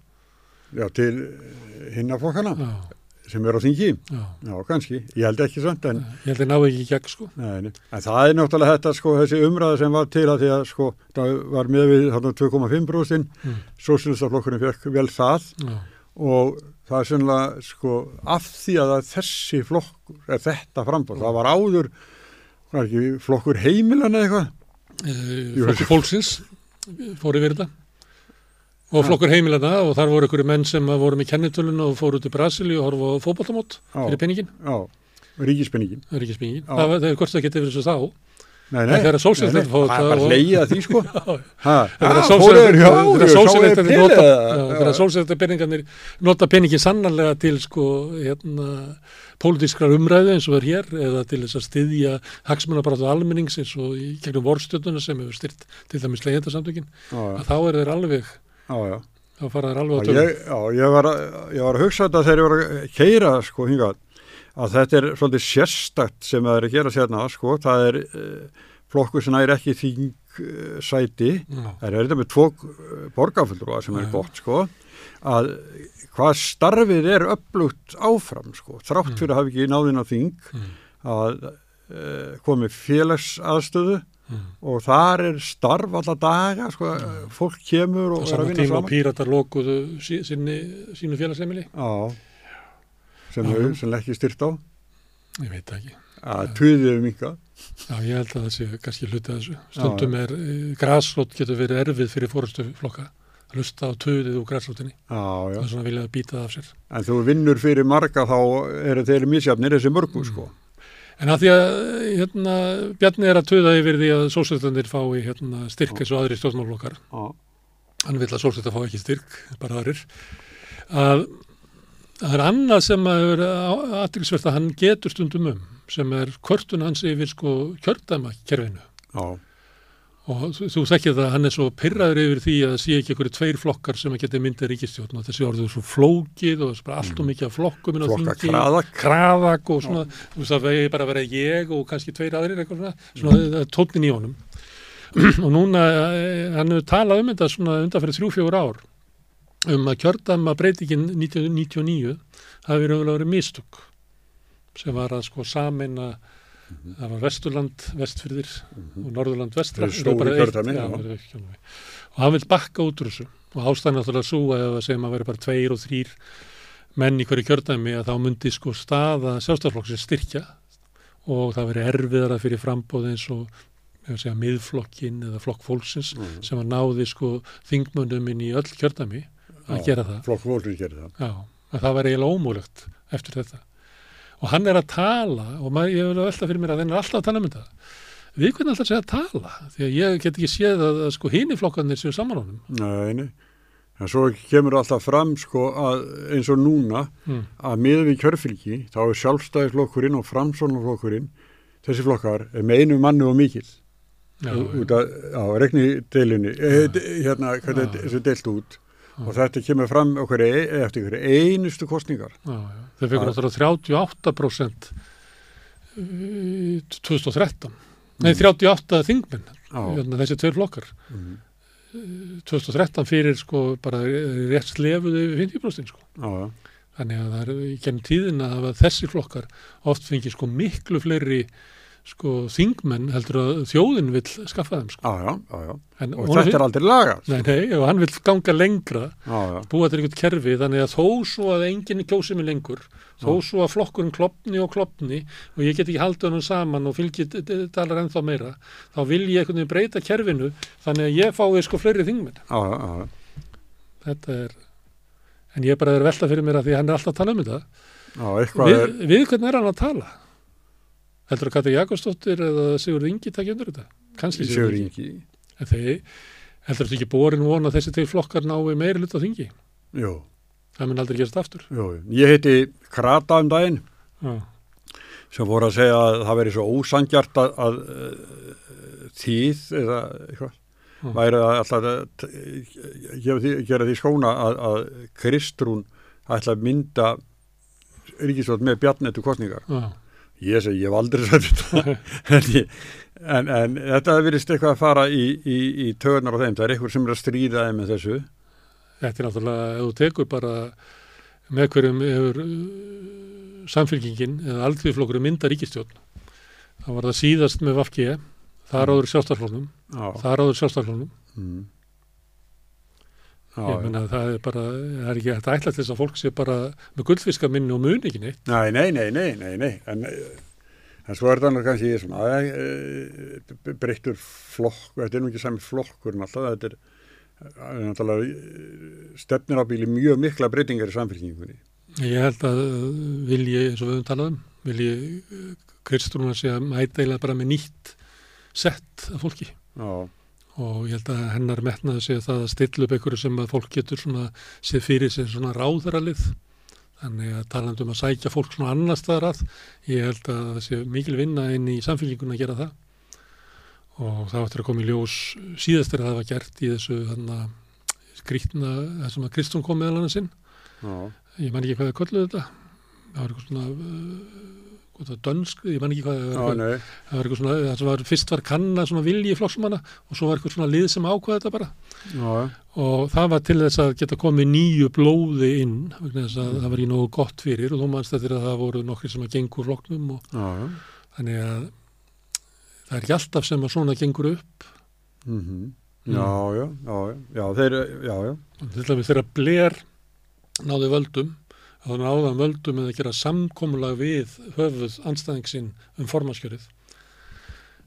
Já, til hinnaflokkana Já, sem eru á þingi, já. já, kannski, ég held ekki samt, en, Ég held að ná ekki gegn sko. nei, nei. en það er náttúrulega þetta, sko, þessi umræða sem var til að því að, sko, það var með við þarna 2,5 brústinn, Mm. sósílistaflokkurinn fekk vel það Já, og það er sannlega, sko, af því að þessi flokkur er þetta frambóð, það var áður, er ekki, flokkur heimilan eða eitthvað, e, flokkur fólksins fór yfir þetta og flokkur heimilana og þar voru einhverju menn sem að voru með kennitölun og fóru til Brasili og horfa Já. fyrir peningin, ríkispenningin, það er. Það, það er hvort það getið verið svo þá. Nei, En þegar sósíalistar fá það þetta er bara og- leiða því sko. Já, eða? þegar sósíalistar peningarnir nota peningin sannanlega til sko hérna pólitískrar umræðu eins og er hér eða til þess að styðja hagsmunabaratu almennings eins og í gegnum vorstjönduna sem hefur styrt til dæmis já, að þá er þeir alveg já, þá fara þeir alveg á tölum ég, já, ég, var, ég var að hugsa þetta þegar ég var að keira sko hingað að þetta er svolítið sérstakt sem það er að gera sérna sko, það er uh, flokkur sem er ekki þing uh, sæti, Já. það er þetta með tvo borgarfullrúa sem er Já. gott sko, að hvað starfið er upplugt áfram sko, þrátt Mm. fyrir að hafa ekki náðin á þing Mm. að uh, komi félagsaðstöðu Mm. og þar er starf alla daga sko, fólk kemur á og er að vinna tíma saman. Píratar lokuðu sí, sínu félagsemili Já, sem, við, sem leggja styrt á. Ég veit ekki. Að tuðið um ykkar Já, ég held að það sé kannski hluti að þessu. Stundum er, e, græsrótt getur verið erfið fyrir fórustuflokka. Hlusta á töðið úr Það er svona viljað býta það af sér. en þú vinnur fyrir marga þá eru þeir misjafnir þessi mörgu sko En að því að hérna, Bjarni er að töða yfir því að sósveitandir fái hérna, styrk eins og aðri stjórnmálflokkar. Hann vil að sósveita fá ekki styrk, bara aðrir. Að það er annað sem að hefur aðtilsvert að hann getur stundum um, sem er kvörtun hans yfir sko kjördæma kerfinu. já, Og þú, þekkir það að hann er svo pyrraður yfir því að það sé ekki einhverju tveir flokkar sem að geta myndið ríkistjórn og þessi orðið svo flókið og þessi bara allt og mikið af flokkum flokka kraðak. Kraðak og svona, þú veist það vegi bara að vera ég og kannski tveir aðrir eitthvað svona, svona mm. tónin í honum. og núna, eh, hann hefur talað um þetta svona undanferðið þrjú-fjóður ár um að kjördama breytingin 1999 hafi verið mistök sem var að sko sameina það var Vesturland, Vestfyrðir og Norðurland, Vestra Mhm. Það er það er og hann vil bakka út úr þessu og ástæðan náttúrulega svo að ef að segjum að vera bara tveir og þrýr menn í hverju kjördæmi að þá myndi sko staða sjálfstæðarflokksins styrkja og það veri erfiðara fyrir frambóð eins og að segja miðflokkin eða flokk fólksins Mhm. sem að náði sko þingmönnum inn í öll kjördæmi að Já. gera það flokk fólksins gerir það Já, að það var eiginlega ómúlegt eftir þetta. Og hann er að tala og maður, ég vil að velta fyrir mér að hann er alltaf að tala um þetta. Við hvernig alltaf segja að tala? Því að ég get ekki séð að, að sko hini flokkarnir séu saman honum. Nei, nei En svo kemur alltaf fram sko að eins og núna Mm. að miða við kjörfylgi þá er sjálfstæðisflokkurinn og framsónaflokkurinn þessi flokkar er með einu mannu og mikill út af á, regnideilunni eh, hérna hvernig þessu deilt út. Og þetta kemur fram okkur e eftir okkur einustu kostningar já, já. Fekkur Já. náttúrulega 38% í 2013. Nei, 38 þingmenn, Já, hérna, þessi tveir flokkar. Mhm. 2013 fyrir sko bara rétt slefuðu yfir 50% sko. já, Þannig að það er í gennum tíðina að þessi flokkar oft fengi sko miklu fleiri sko þingmenn heldur að þjóðin vill skaffa þeim sko. já, já, já. En og þetta er aldrei lagast Nei, nei, og hann vill ganga lengra, já, já, búa til einhvert kerfi, þannig að þó svo að enginn kjósi mig lengur, þó Já. svo að flokkurinn klopni og klopni og ég get ekki haldið hann saman og fylgi talar ennþá meira, þá vil ég einhvern veginn breyta kerfinu, þannig að ég fái sko fleiri þingmenn. já, já, já, Þetta er, en ég bara er velta fyrir mér að því hann er alltaf að tala um þetta. já, eitthvað Við, er við hvernig er hann að tala? Heldur að Katja Jakobsdóttir eða Sigurður Ingi takja undir þetta? Kanski Sigur Ingi. En þeir, heldur þetta ekki borin von að þessi tegir flokkar nái meiri hlut á þingi? Jú, Það mun aldrei gerast aftur. jú, ég heiti Krata um daginn Já, sem voru að segja að það veri svo ósangjart að, að tíð eða eitthvað væri að alltaf að því, gera því skóna að, að Kristrún ætla að mynda ríkisvöld með bjarnetu kostningar. já, Ég segi, ég hef aldrei sagt þetta. en, ég- en, en þetta virðist eitthvað að fara í, í, í tögunar á þeim. Það er eitthvað sem er að stríða þeim með þessu. þetta er náttúrulega, ef þú tekur bara með hverjum hefur uh, samfélkingin eða aldriðflokkurinn mynda ríkistjórn, þá var það síðast með Vafki, þar áður sjálfstaflónum, Já. þar áður sjálfstaflónum, Mm. Ég menna það er bara, það er ekki hægt að ætla til þess að fólk sé bara með gullfiskaminni og muni ekki neitt. Nei, nei, nei, nei, nei, nei. En, eh, en svo er þetta annars kannski svona e, breyttur flokk, þetta er nú ekki sami flokkur alltaf, þetta er, það er náttúrulega eh, stefnir á bíli mjög mikla breytingar í samfélkingunni. Ég held að vilji, eins og við höfum talað um, vilji Kristrúna sé að mæta eiginlega bara með nýtt sett af fólki já, og ég held að hennar metnaði sé það að stilla upp einhverju sem að fólk getur svona séð fyrir sér svona ráðaralið þannig að talandi um að sækja fólk svona annar staðar að ég held að það sé mikil vinna inn í samfélginguna að gera það. Og það áttur að koma í ljós síðast er að það var gert í þessu þannig að skrýtna, þessum að Kristjón kom meðal hann sinn já, ég man ekki hvað það kolluði þetta. Það var eitthvað svona dönsk, ég man ekki hvað það var nei, það var eitthvað svona, það var, fyrst var kanna svona vilji flokksmanna og svo var eitthvað svona lið sem ákvaða þetta bara. Já, og það var til þess að geta komið nýju blóði inn vegna þess að það var í nógu gott fyrir og þú mannst þetta að það voru nokkri sem að gengur flokknum og já, þannig að það er ekki alltaf sem að svona gengur upp. Mhm, já, já, já, já, já, þeir, já, já, þegar Blair náði völdum að hann völdum með að gera samkomulag við höfuð anstæðingsinn um formanskjörið.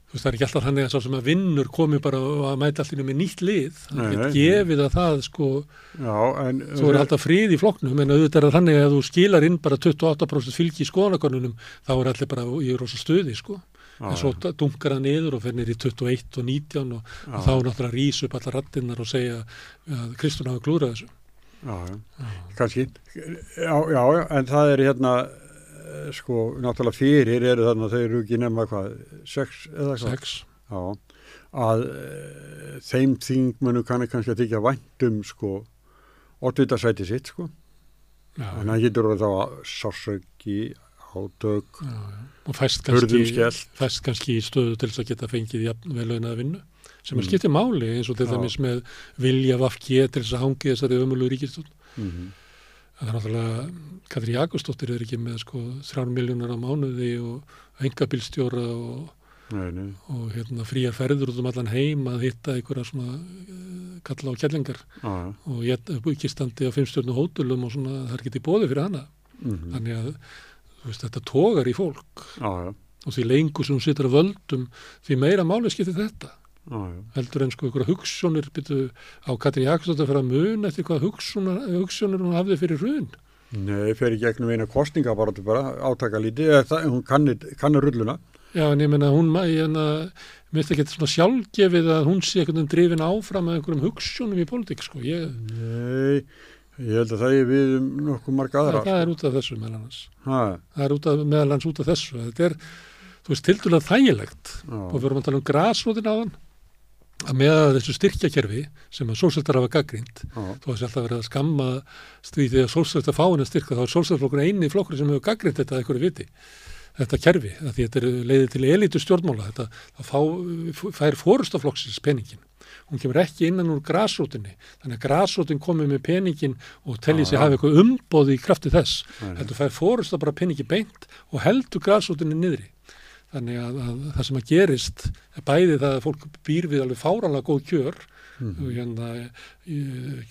Þú veist það er ekki alltaf hann eða svo sem að vinnur komi bara að mæta allir með nýtt lið. Það er ekki gefið að það sko já, en þú er alltaf frið í flokknum en auðvitað er það þannig að þú skilar inn bara 28% fylgi í skoðanakonunum þá er allir bara í rosa stuði sko. Já, en svo dunkar það niður og fer niður í 21 og 19 og, og þá náttúrulega rísa upp allar rattinnar og segja að Kristján hafi klúrað þessu já, kannski, já, já, en það er hérna, eh, sko, náttúrulega fyrir eru þarna, þau eru ekki nema hvað, sex eða hvað? sex. Já, að e, þeim þingmönu kannir kannski að þykja væntum sko oddvitasæti sitt sko. Já, en það getur þá sársöki, átök já, já. og fæst kannski, fæst kannski í stöðu til þess að geta fengið vel launaða vinnu sem Mm. að skiptir máli eins og til dæmis með vilja vafki til þess að hangi þessari ömulu ríkistjórn mm -hmm. það er náttúrulega Katri Jakobsdóttir er ekki með sko þrjár miljónar á mánuði og engabilstjóra og, og hérna fríar ferður út um allan heim að hitta einhverja svona uh, kalla á kjellingar já, og búkistandi á fimmstjórnu hótelum og svona það er ekki bóði fyrir hana. Mm þannig að veist, þetta tógar í fólk. Já, já, og því lengur sem hún situr að völdum því meira máli skiptir þetta heldur en sko einhverja hugssjónir byrju á Katri Jakobsdóttir að fara að mun eftir hvað hugssjónir hún hafði fyrir hrun? Nei, í gegnum eina kostninga bara, bara átaka lítið, hún kannir, kannir rulluna. Já, en ég menna, hún, finnst ekki svona sjálfgefið að hún sé veginn drifin áfram með einhverjum hugssjónum í pólitík, sko. Ég, nei, ég held að það er við um nokkuð marga aðra það er út af þessu meðal hans. ha, Það er út af, meðal hans út af þessu. Þetta er, þú veist, tildulega þægilegt. Og við já, vorum að tala um grasrótin á þann að með þessu styrkjakerfi sem að sólsættar hafa gaggrind já, þó að þessi alltaf verið að skamma því að sólsættar fáin að styrka þá er sólsættarflokkur eini flokkur sem hefur gaggrind þetta að einhverju viti þetta kerfi, þetta er leiðið til elitu stjórnmála, þetta fá, fær fórustaflokksins peningin hún kemur ekki innan úr grasrótinni þannig að grasrótin komið með peningin og tellið sér hafa eitthvað umboði í krafti þess heldur fær fórustaf bara peningi beint og heldur grasrótinni niðri þannig að, að það sem að gerist er bæði það að fólk býr við alveg fáranlega góð kjör Og hérna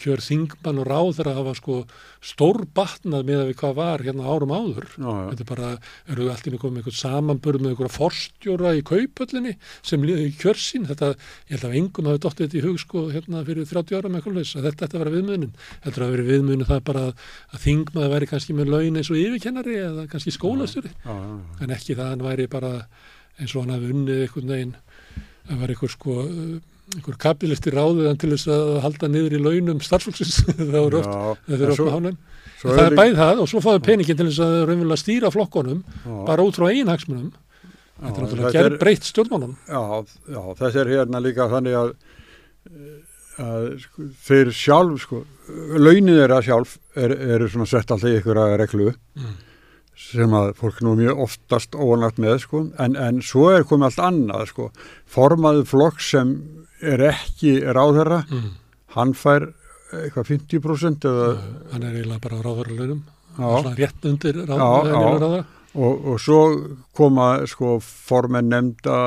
kjör þingmann og ráður að hafa sko stór batnað með að við hvað var hérna árum áður. Já, já, þetta er bara, eru í einu komið með eitthvað samanbörð með eitthvað forstjóra í kaupöllinni sem liði kjör sín? Þetta, ég held að engum hafi dottið þetta í hug sko hérna fyrir 30 ára með eitthvað laus að þetta ætti að vera viðmunin, heldur að vera viðmunin það bara að, að þingmaði væri kannski með laun eins og yfirkennari eða kannski skólastjóri. en ekki það að hann væri bara eins og hann hafi unnið einhvern veginn að var einhver sko einhver kapilisti ráðið hann til þess að halda niður í launum starfsfólksins. Það eru oft, það eru oft með hánum. það er bæð það og svo fáðu peningin til þess að raunverulega stýra flokkonum já, bara út frá eigin hagsmunum. Þetta er náttúrulega gerð breytt stjórnmálum. Já, já, þetta er hérna líka þannig að, að sko, þeir sjálf, sko, launið þeirra sjálf er, eru svona sett alltaf í ykkur reglu Mm. sem að fólk nú mjög oftast óanægt með, sko, en, en svo er komið allt annað, sko, formaðu flokk sem er ekki ráðherra, mm. hann fær eitthvað 50% eða, hann er eiginlega bara á já, svona rétt undir ráðara og, og svo koma, sko, formenn nefnda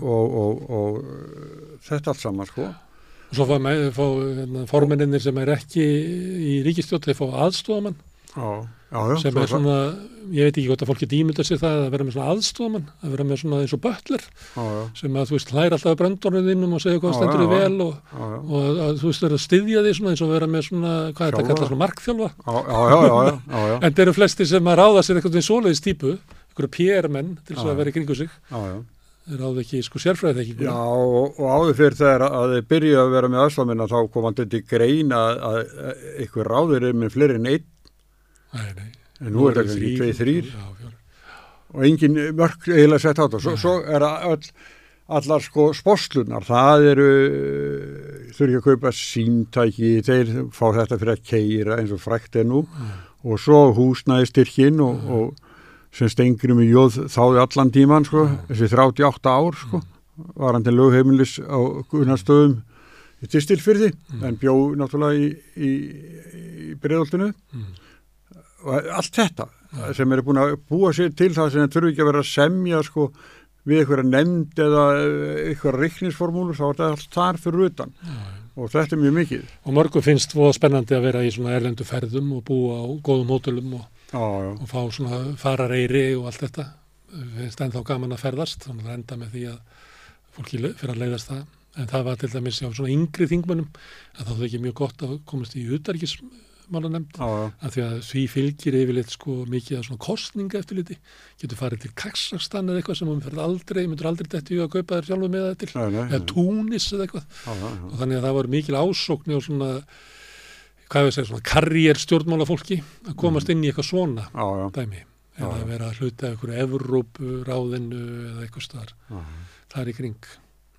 og, og, og þetta allt saman, sko. og svo fá, fá hérna, formenninir sem er ekki í ríkistjótt þeir fá aðstofamann Já, já, sem er svona, ég veit ekki hvort að fólki dýmynda sér það að vera með svona aðstofamann að vera með svona eins og já, sem að þú veist hlæra alltaf bröndornið innum og segja hvað stendur þið vel og, og að, að þú veist vera að styðja því svona eins og vera með svona, hvað er þetta að kalla svona markþjálfa? Já, já, já, já, já, já, já, en það eru flesti sem að ráða sér eitthvað svoleiðis típu, einhverju PR-menn til þess að vera í kringu sig. Þeir ráðu ekki sko sérfræði ekki Já, og, og áður fyrir þegar að þeir byrjuði að vera með aðstofnina þá kom hann til grein að, að eitthvað ráður er með fleiri en einn nei, nei. en nú er þetta kannski tveið þrýr og engin mörg eiginlega sett á þetta. Svo, svo er það öll, allar sko spórslunar, það eru þurfi að kaupa símtæki þeir fá þetta fyrir að keira eins og frækt er nú. Og svo húsnæði styrkin og, og sem stengri með jóð þáði allan tíman sko, þessi 38 ár sko, var hann til lögheimilis á Gunnarstöðum í Tistilfyrði, en bjó náttúrulega í, í, í breiðoltinu og allt þetta sem eru búin að búa sér til það sem þurfi ekki að vera að semja sko við eitthvað nefnd eða eitthvað reiknisformúlur þá er þetta allt þar fyrir utan. Og þetta er mjög mikið. Og mörgum finnst voða spennandi að vera í svona erlendu ferðum og búa á góðum hótelum og, já, já, og fá svona farareyri og allt þetta. Finnst ennþá gaman að ferðast þannig að enda með því að fólki fyrir að leiðast það. En það var til dæmis á svona yngri þingmönnum að það var ekki mjög gott að komast í utarikismálanemnd já, að því að því fylgir yfirleitt sko mikið að svona kostninga eftirliti getur farið til Kazakstan eða eitthvað sem hún ferð aldrei, myndur aldrei detti að kaupa þér sjálfu með það til. Nei, nei, eða. Túnis eða eitthvað. Já, já, já. og þannig að það var mikil ásókni og svona hvað við segja, svona karriér stjórnmálafólki að komast inn í eitthvað svona dæmi. Mm. Eða að vera að hluta einhverju Evrópu ráðinu eða eitthvað staðar já, þar í kring.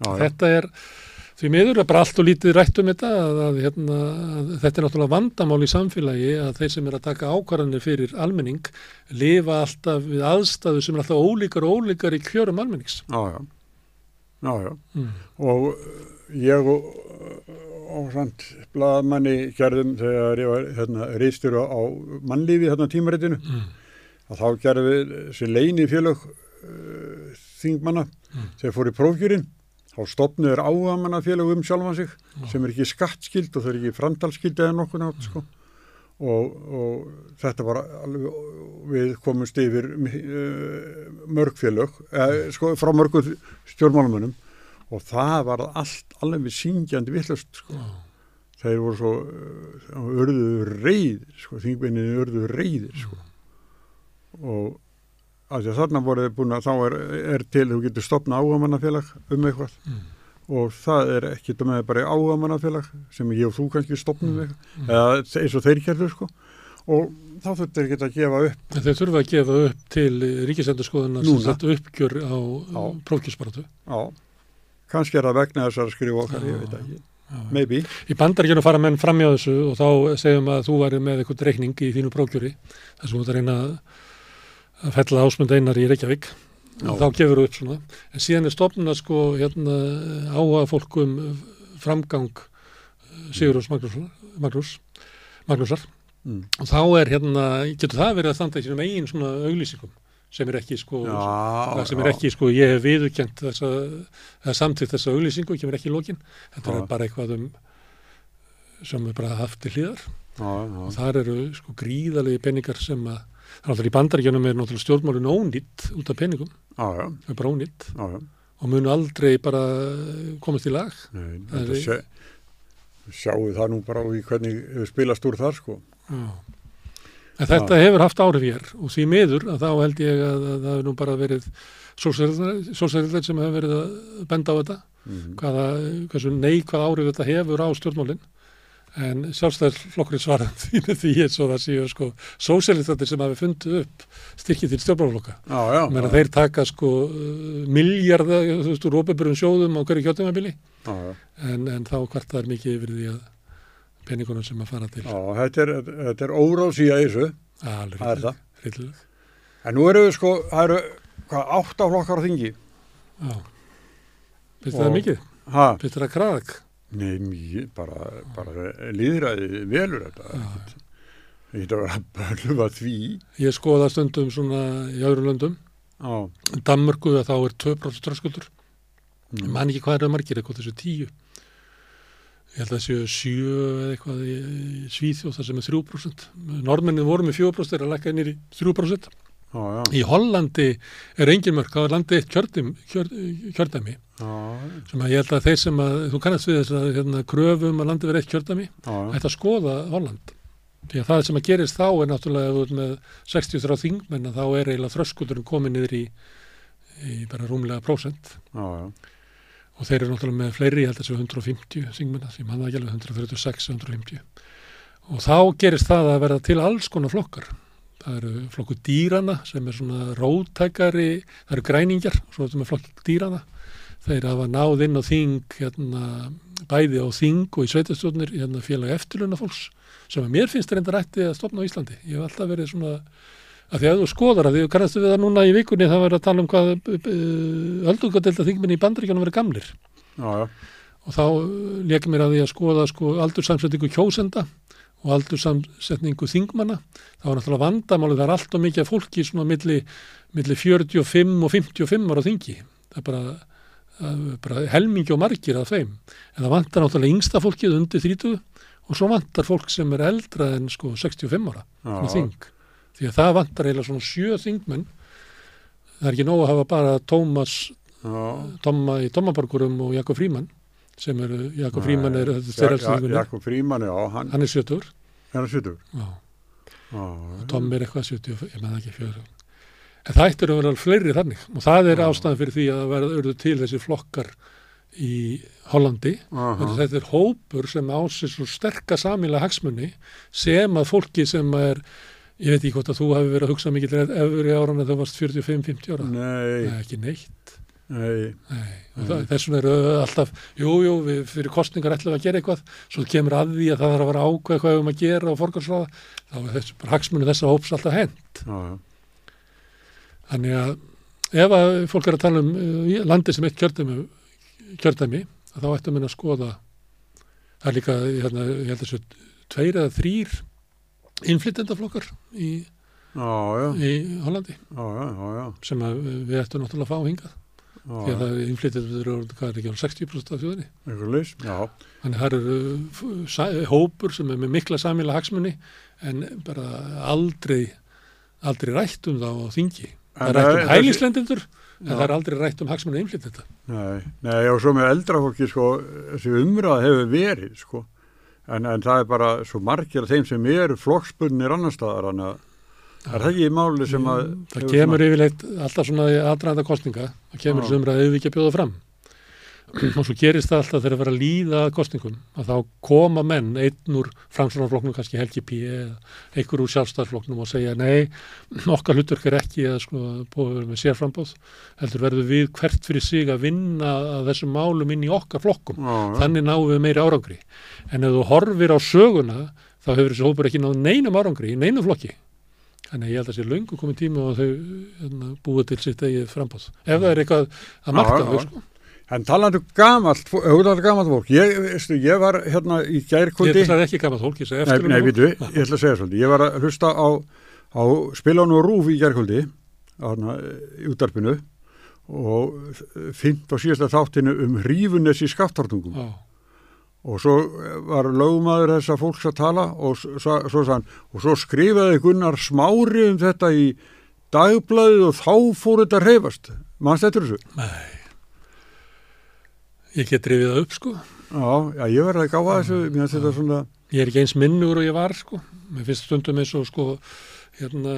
Þetta er því miður er bara allt og lítið rætt um þetta að, að, hérna, að þetta er náttúrulega vandamál í samfélagi að þeir sem er að taka ákvarðanir fyrir almenning lifa alltaf við aðstæðu sem er alltaf ólíkar og ólíkar í kjörum almennings. já, já, já, já. Mm. og ég og, og svont blaðmanni gerðum þegar ég var hérna, reistur á, mannlífi hérna tímaritinu Mm. að þá gerðum við þessi leini félög uh, þingmanna Mm. þegar fór í prófkjörinn þá stopnuður áhamanna félög um sjálfan sig Já. sem er ekki skattskild og það er ekki framtalskild eða nokkuð nátt sko. og, og þetta var alveg, við komumst yfir uh, mörg félög eh, sko, frá mörgu stjórnmálumönum og það var allt alveg syngjandi vittlust sko. Þeir voru svo uh, örðu reyðir sko, þingvinni örðu reyðir sko. og að þarna voru þið búin að þá er, er til þú getur stopna áhamannafélag um eitthvað. Mm. og það er ekki með bara áhamannafélag sem ég og þú kannski stopnum Mm. eitthvað. Eða eins og þeir gerðu sko. Og þá þurftu þeir geta að gefa upp. En þeir þurfa að gefa upp til ríkisendurskoðunar sem sett uppgjör á Já. á kannski er það vegna þessar skrifa okkar, ég veit ekki. maybe, Í bandaríkjunum fara menn fram hjá þessu og þá segjum að þú væri með eitthvað reikning í þínu prófkjöri. Þar sem þú ert að reyna að- að fella ásmund einar í Reykjavík og Já. þá gefur þú upp svona. En síðan er stofnuna sko hérna áhuga fólkum framgang Sigurðs Magnús, Magnús, Magnúsar mm. og þá er hérna, getur það verið að standa í sínum eigin svona auglýsingum sem er ekki sko já, sem er ekki sko, ég hef viðurkjent þessa, eða samtitt þessa auglýsingu, kemur ekki í lokin þetta Já. er bara eitthvað um sem er bara haft til hlýðar já, já, og þar eru sko gríðalegi peningar sem að er alltaf í bandaríkjunum er náttúrulega stjórnmálun ónýtt út af peningum, já, það er bara ónýtt. Já. og munu aldrei bara komast í lag. Nei, Það sé, sjáu það nú bara í hvernig hefur spilast úr þar sko. Já. En þetta hefur haft áhrif hér og því miður að þá held ég að, að það hefur nú bara verið sólsæðilega sem hefur verið að benda á þetta. Mm. hvaða, hversu neikvað áhrif þetta hefur á stjórnmálinn en sjálfstæðarflokkurinn svarar því með því eins og það séu sko sósælistatir sem hafi fundið upp styrkið til stjórnmálaflokka. já, já, Meina já, þeir taka sko miljarda, þú veist, úr óperbjörnum sjóðum á hverju já. en, en þá hvert það er mikið yfir því að peningunum sem að fara til. Já, þetta er, þetta er óráðsíða í þessu, Alveg það er það. hryllileg. En nú eru við sko, það eru, hvað, átta flokkar á þingi? Já. Finnst það Og- mikið? Ha? Finnst það kraðak? Nei, mjög, bara, bara líðræði velur þetta. ekkert. Það getur að bölva því. Ég skoða stundum svona í öðrum löndum. Já. Danmörku þá er 2% tröskuldur. Mm. man ekki hvað er það margir, eitthvað þessu tíu. Ég held að það séu sjö eða eitthvað í Svíþjóð þar sem er 3%. Norðmennin voru með 4%, þeir að lækka inn í 3%. Já, já. Í Hollandi er engin mörg, það er landið eitt kjördim, kjör, kjördæmi. Já, Sem að ég held að þeir sem að, þú kannast við þess að hérna, kröfum að landið verið eitt já. ætti að skoða Holland. Því að það sem að gerist þá er náttúrulega með 63 þingmenn að þá er eiginlega þröskuldurinn komið niður í, í bara rúmlega prósent og þeir eru náttúrulega með fleiri, ég held að þessu 150 þingmennar, ég manna ekki alveg 136, 150 og þá gerist það að verða til alls konar flokkar það eru flokku dýrana sem er svona rótækari það eru græningjar, svo sem er flokku dýrana þeir hafa náð inn á þing hérna, bæði á þing og í sveitastjórnir hérna, félag eftirluna fólks sem að mér finnst reynda rætti að stopna á Íslandi. Ég hef alltaf verið svona að því að þú skoðar að því kannastu við það núna í vikunni það verið að tala um hvað öldungadelta þingminni í bandaríkjanum verið gamlir. Já, já, og þá leikum mér að því að skoða sko aldursamsetningu kjósenda og aldursamsetningu þingmanna. Þá er náttúrulega vandamáli, það er allt og mikið fólki svona milli, milli 45 og 55 ára þingi. Það er bara, það bara helmingi og margir af þeim, en það vantar náttúrulega yngsta fólkið undir 30 og svo vantar fólk sem er eldra en sko 65 ára, svona þing. Því að það vantar eiginlega svona sjö þingmenn. Það er ekki nóg að hafa bara Tómas. Tomma í Tommaborgurum og Jakob Fríman sem eru, Jakob Fríman er þeirra stíðingunni, Jakob Fríman, já, hann, hann er 70 hann er sýtur. já, Já, og Tom er eitthvað 70, ég með ekki fjöður en það ættir að vera fleiri þannig. Og það er ástæðan fyrir því að það verða urðu til þessi flokkar í Hollandi. Þetta er hópur sem á sér svo sterka samilega hagsmunni sem að fólki sem er ég veit ekki hvort að þú hefur verið að hugsa mikið efri áran en þú varst 45-50 ára. Nei, Nei, ekki neitt nei, Nei, þess vegna eru alltaf, jú, jú, við fyrir kostningar ætlum að gera eitthvað, svo kemur að því að það þarf að vera ákveð hvað við um að gera og forgarsraða, þá er þessu bara hagsmunni þessa hóps alltaf já, Þannig að ef að fólk er að tala um uh, landi sem eitt kjördæmi, kjördæmi þá ættum við að skoða, það er líka, hérna, ég held þessu, tveir eða þrýr innflytendaflokkar í, í Hollandi. Já, já, já, sem að við ættum náttúrulega að fá hingað því að það er innflytjendur hvað er ekki, alveg 60% af þjóðinni. Þannig það eru hópur sem er með mikla samíla hagsmunni en bara aldrei, aldrei rætt um það á þingi. Það er rætt um hælislendindur en það er aldrei rætt um hagsmunni innflytjenda. nei, nei, og svo með eldra fólki, sko, þessi umræð hefur verið, sko, en, en það er bara svo margir af þeim sem eru flokksbundnir annar staðar, þannig að það er það ekki í máli sem að Það kemur yfirleitt alltaf svona í aðdraðanda kostninga, það kemur sem umræðið við ekki að bjóða fram. og svo gerist það alltaf þegar að vera að líða að kostningum að þá koma menn, einn úr framsvonarflokknum, kannski Helgi P. eða einhver úr sjálfstæðarflokknum og segja nei, okkar hlutverk er ekki að sko, að vera með sérframbóð heldur verður við hvert fyrir sig að vinna að þessum málum inn í okkar flokkum. Já, þannig náum við meiri árangri. En ef þú horfir á söguna þá hefur þessi hópur ekki náð neinum árangri í neinum flokki þannig að ég held að sé löngu komið tíma og þau hérna, búið til sitt eigið frambóð ef það er eitthvað að marka þau sko. En talandi um gamalt, auðvitað gamalt fólk, ég, veistu, ég var hérna í Ég gærkvöldi, ætla það ekki gaman fólk, ég segi nei, eftir nei, vitu, ég ætla að segja svolítið, ég var að hlusta á, á spilánu og rúf í gærkvöldi, hérna, í útarpinu og fint og síðasta þáttinu um hrífunes í skaftartungum Já, og svo var lögmaður þessa fólks að tala og svo, svo, sann, og svo skrifaði Gunnar smári um þetta í dagblæðið og þá fór þetta að reyfast, mannst þetta þessu? nei. Ég get drifið það upp sko. Já, já, ég verði að gáða þessu, mér finnst þetta svona, Ég er ekki eins minnur og ég var sko. Mér finnst stundum eins og sko hérna,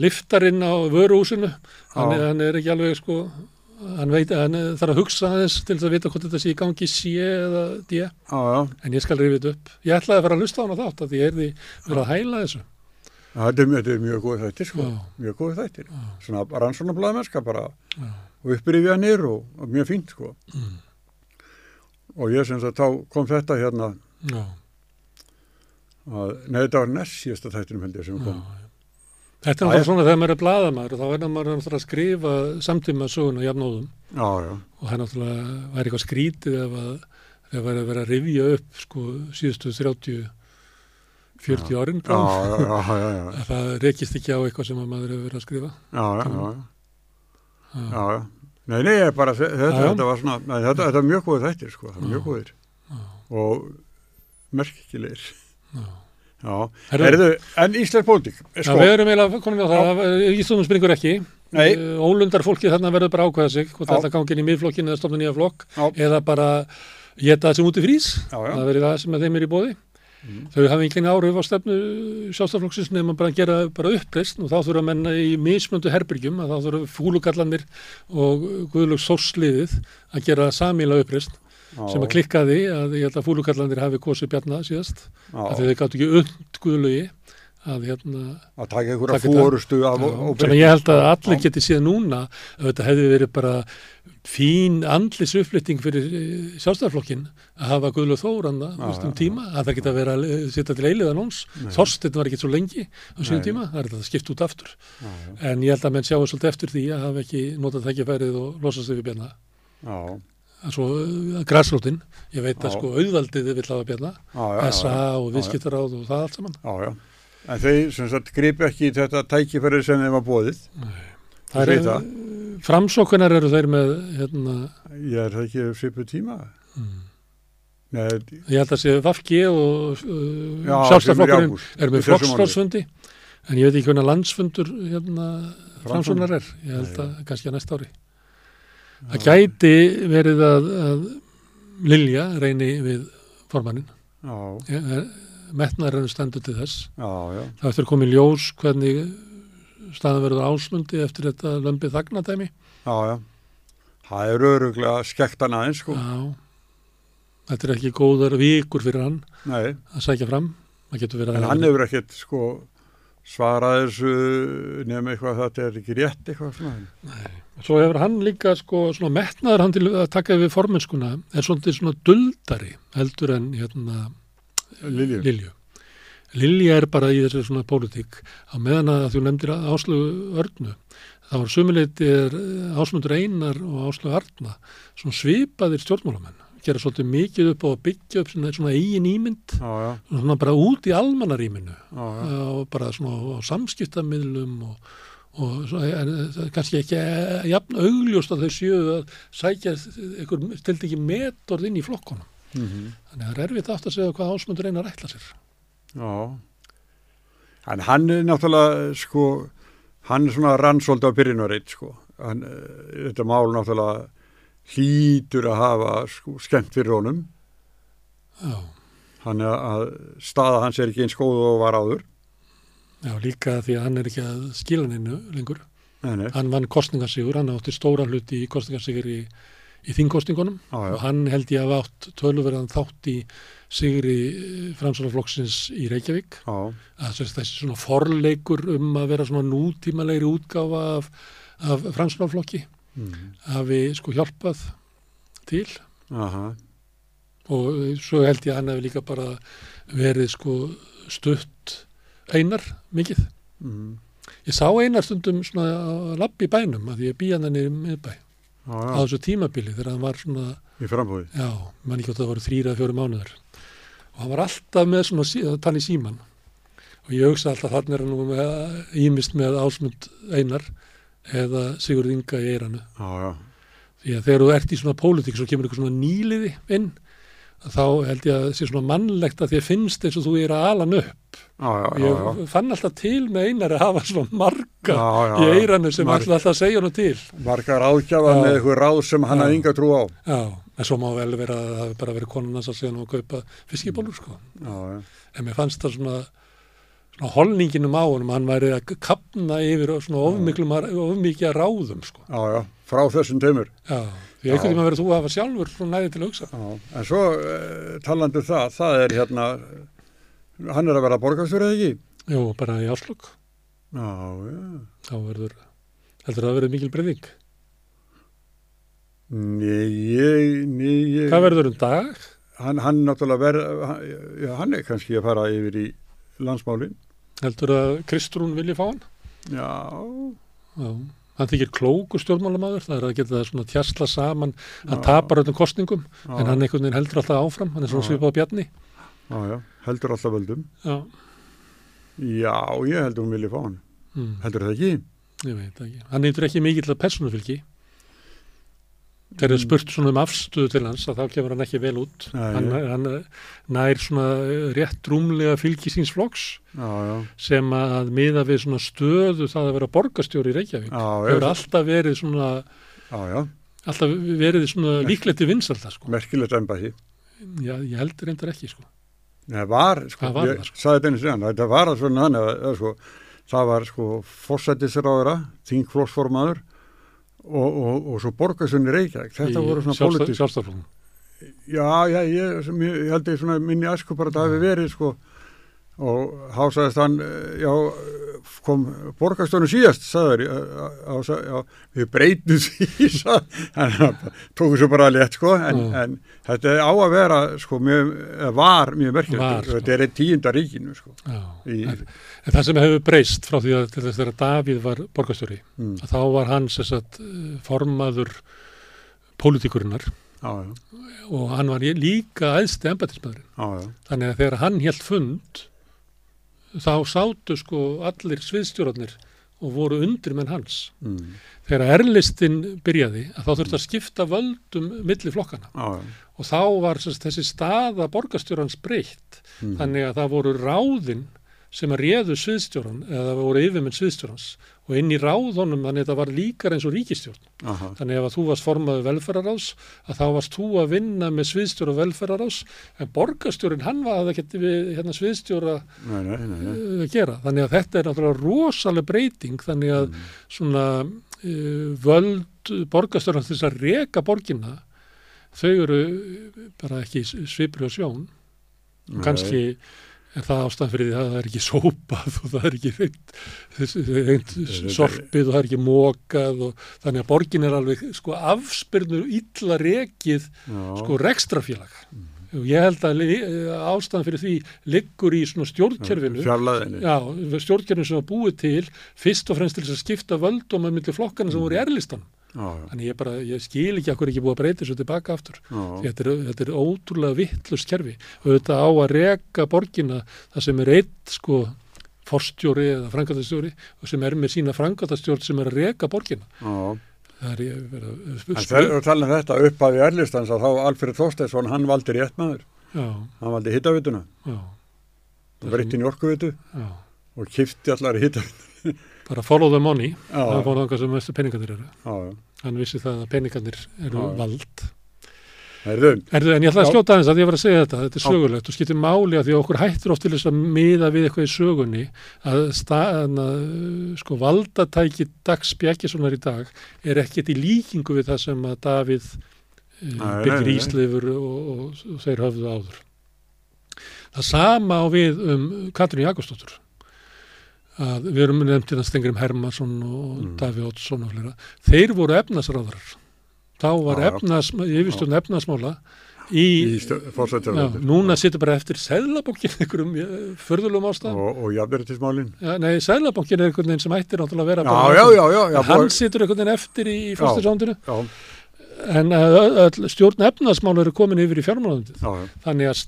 liftarinn á vöruhúsinu. Hann, hann er ekki alveg sko hann veit hann þarf að hugsa aðeins til þess að vita hvort þetta sé í gangi C eða D. Já, já, en ég skal rifið þetta upp. Ég ætlaði að fara að hlusta á hana þátt að ég er því verið að hæla þessu. Já, Þetta er, er mjög góð þættir sko, mjög góð þættir. Svona rannsónablaða mennska bara. Já. og upprifjanir og, og mjög fínt sko. Mm. Og ég sem sagt, þá kom þetta hérna, Já, að, þetta var næst síðasta þættinum held ég sem já, kom. Þetta er náttúrulega svona þegar maður er blaðamaður og þá verður maður náttúrulega að skrifa samtíma söguna jafnóðum. Já, já, og það er náttúrulega væri eitthvað skrítið ef að þegar væri að vera að rifja upp sko síðustu 30 40 árin það rekist ekki á eitthvað sem að maður hefur verið að skrifa. Já, já, já, Já. Nei, nei, bara, þetta, þetta var svona, nei, þetta, þetta er mjög góð þættir sko, það er mjög Já. og merkilegir. Já. Herðu, en Íslands pólitík, Já, sko, við erum eiginlega komin á það, Íslandum springur ekki. Nei. Eh, Ólundar fólki þarna verður bara að ákveða sig hvort þetta gangi inn í miðflokkin eða stofna nýja flokk Já. eða bara geta það sem út í frís. Já, já. það verður það sem að þeim er í bóði þau hafa engin áhrif á stefnu sjálfstaflokksins bara að gera bara uppreist og þá þurfa menna í mismöndu herbyrgjum að þá þurfa fúlugallanir og guðlögs sórsliðið að gera samíla uppreist sem að klikkaði að ég held að fúlugallanir hafi kosið bjarna síðast af því þau gáttu ekki und guðlögi að hérna að taka einhverja þetta. fórustu af sem ég held að allir geti síðan núna að þetta hefði verið bara fín andlis uppflytting fyrir sjálfstæðarflokkin að hafa Guðlaug Þóranna um tíma, að það geta verið að setja til eiliðan hans, Þorsteinn var ekki svo lengi á síðan tíma, það er þetta skipt út aftur. Já, já, en ég held að menn sjáu svolítið eftir því að hafa ekki notað tækifærið uh, græsrótin, ég veit að sko auðvaldið vill hafa já, SA og viðskiptaráð og það allt saman. Já, já. En þeir sem sagt gripi ekki í þetta tækifæri sem þeim var bóðið. það er, framsókunar eru þeir með hérna, Ég er það ekki svipu tíma. mm. Nei, Ég held að sé Vafki og uh, já, sjálfstæðarflokkurinn ágúst. er með flokksflótsfundi en ég veit ekki hvernig landsfundur hérna, framsóknar er. Ég held að kannski að næsta ári það gæti verið að, að Lilja reyni við formannin Já, metnar er stendur til þess já, já, það eftir komið ljós hvernig staðan verður ásmundi eftir þetta lömpið þagnadæmi já, já. Það er öruglega skektan aðeins, sko. Já. þetta er ekki góðar vikur fyrir hann Nei, að sækja fram en hann hefur ekkert, sko, svarað þessu nefnum eitthvað að þetta er ekki rétt eitthvað svona. Svo hefur hann líka sko svona metnaður hann til að taka við formennskuna er svolítið svona duldari heldur en hérna Lilju. Lilju. Lilja er bara í þessu svona pólitík. Á meðan að þú nefndir Áslögu Örnu þá var sumuleiti er Ásmundur Einar og Áslögu Arna svona svipaðir stjórnmálamenn. Gera svolítið mikið upp á að byggja upp svona, eigin ímynd Já, já, svona bara út í almannaríminu. Og bara svona á samskiptamidlum og, og en, það er kannski ekki jafn augljóst að þau séu að sækja einhver stilt ekki metorð inn í flokkonum. Mm Þannig að það er erfitt aftur að segja hvað ásmundur einar ætla sér. Já. En hann er náttúrulega, sko, hann er svona rannsóld á byrjunarreitt, sko. Hann, eh, þetta mál náttúrulega hlýtur að hafa sko, skemmt fyrir honum. Já, Hann er að staða hans er ekki eins góð og var áður. Já, líka því að hann er ekki að skila neinu lengur. Nei, nei, Hann vann kostningarsigur, hann átti stóra hluti í kostningarsigur í, í þingkostingunum já, já, og hann held ég að átt töluverðan þátt í sigri framsvonarflokksins í Reykjavík. já, að þessi, þessi svona forleikur um að vera svona nútímalegri útgáfa af, af fransunarflokki mm, hafi sko hjálpað til. Aha, og svo held ég að hann hefði líka bara verið sko stutt einar mikið. mm, Ég sá einar stundum svona að lappi í bænum að ég býja hann í miðbæ. Á já, þessu tímabili þegar hann var svona, í frambúði. já, mann ekki hvort það voru þrýra, fjóri mánuður og hann var alltaf með svona að tann í síman og ég hugsa alltaf þannig er hann nú með, ímist með ásmund einar eða Sigurð Inga í eiranu Já, já, því að þegar þú ert í svona pólitík svo kemur eitthvað svona nýliði inn þá held ég að það sé svona mannlegt að þér finnst eins og þú er að ala hann upp já, já, já, ég fann alltaf til með einar að hafa svona marga í já. eiranu sem ætla alltaf að segja hann til Margar Já. með eitthvað ráð sem hann hafði inga trú á. Já, en svo má vel vera að það hafi bara verið konan hans að segja hann að kaupa fiskibólur sko. En mér fannst það svona holninginum á honum, hann væri að kapna yfir svona ofmiklum, ofmikið ráðum sko. já, já, frá þessum tömur. Já, því einhvern tíma verið þú að hafa sjálfur svona næði til að hugsa. Já, en svo uh, talandi um það, það er hérna, hann er að vera borgarstjóri eða ekki? Jú, bara í áslokk, Já, já. þá verður, heldur það að verið mikil breyðing. Nei, ég, nei, ég, Hvað verður um dag? hann, hann náttúrulega verð, hann, já, hann er kannski að fara yfir í landsmálin. Heldur að Kristrún vilji fá hann? Já, Já, hann þykir klókur stjórnmálamæður, það er að geta það svona tjastla saman, hann Já. tapar öllum kostningum, já, en hann einhvern veginn heldur alltaf áfram, hann er svona svipað á bjarni. já, já, heldur alltaf völdum. Já, Já, ég heldur hún vilja fá hann. mm. Heldur það ekki? Ég veit ekki. Hann nýtur ekki mikill að persónufylgi. Þegar er spurt svona um afstöðu til hans að þá kemur hann ekki vel út. Nei, hann, já. hann nær svona rétt rúmlega fylgi síns flokks Já, já, sem að miða við svona stöðu það að vera borgarstjóri í Reykjavík. já, Hefur já, alltaf verið svona, já, já, alltaf verið svona líklegt í vinsalda sko. merkilegt embæði. Já, ég heldur reyndar ekki sko. Nei, var, sko, Hvað var ég það, sko? sagði þetta einu síðan, þetta var að svona þannig að, að sko, það var sko fórsættisráðara, þingflóksformaður og, og, og svo borgarsunni Reykjavík, þetta voru svona. Sjálfstaflóknum. Já, já, ég, ég, ég held ég svona minni æsku bara að það hefði verið sko og hásaðist hann, eh, já, kom borgarstönu síðast, sagður, við breytum sagði, hann tóku svo bara létt sko, en, Mm. en þetta á að vera sko, mjög, var mjög merkilegt, sko. þetta er eitt tíunda ríkinu sko. Í- En, en það sem hefur breyst frá því að til þess þegar Davíð var borgarstjóri, Mm. að þá var hann sagt formaður pólitikurinnar og hann var líka æðsti embatismæðurinn. Þannig að þegar hann helt fund þá sátu sko allir sviðstjórarnir og voru undir menn hans. mm, Þegar erlistin byrjaði að þá þurfti að skipta völdum milli flokkana já, já, og þá var sagt, þessi staða borgarstjórans breytt. Mm, þannig að það voru ráðin sem að réðu sviðstjóran eða voru yfirmenn sviðstjórans og inn í ráðunum þannig að þetta var líkar eins og ríkistjórn aha, þannig að þú varst formaður velferðaráðs að þá varst þú að vinna með sviðstjóra velferðaráðs en borgarstjórin hann var að það geti við hérna, sviðstjóra nei, nei, nei, uh, gera. Þannig að þetta er náttúrulega rosaleg breyting þannig að Mm. svona uh, völd borgarstjóran þess að reka borginna þau eru bara ekki svipri og sjón. Kannski er það ástæðan fyrir því að það er ekki sópað og það er ekki reynd, reynd sorpið og það er ekki mókað og þannig að borgin er alveg sko afspyrnur illa rekið já, sko rekstrafélag og ég held að ástæðan fyrir því liggur í svona stjórnkerfinu. Stjórnkerfinu sem var búið til fyrst og fremst til þess að skipta völdum að myndi flokkana sem voru í erlistan já, já, þannig ég bara, ég skil ekki hverju ekki búið að breyta þessu tilbaka aftur. Þetta er, þetta er ótrúlega vittlust kerfi. Þetta á að reka borgina það sem er eitt sko forstjóri eða frangatastjóri og sem er með sína frangatastjórn sem er að reka borgina. Já. það er verið að þegar spil, við talum þetta upp af í Erlistans að þá Alfred Þorsteinsson, hann valdi rétt maður, já, hann valdi hittavituna, já, það njorkuvitu já. Og kifti allar hittavitu. Bara follow the money, það fór það sem mestu peningarnir eru. Já, já. hann vissi það að peningarnir eru Já. vald. Erðu, en ég ætla að skjóta aðeins að ég var að segja þetta, þetta er sögulegt og skiptir máli að því að okkur hættir oft til þess að miða við eitthvað í sögunni að, að sko valdatæki Dags Bjarkissonar í dag er ekkert í líkingu við það sem að Davíð Birgir nei. Ísleifur og, og, og þeir höfðu áður. Það sama á við um Katrín Jakobsdóttur að við erum nefnt hérna Stengrim Hermansson og Mm. Davíð Oddsson og fleira. Þeir voru efnasráðarar. Þá var já. efnas, yfirstjórn efnasmála í, í já, núna situr bara eftir Sæðlabókin einhverjum eh, förðulegum ástæðum. og, og jafnverðismálin. Já, nei, Sæðlabókin er einhvern veginn sem ættir náttúrulega að vera Já, bara já, hann situr einhvern veginn eftir í, já, en öll stjórn efnaðsmál eru komin yfir í fjármálandið. já, já, Þannig að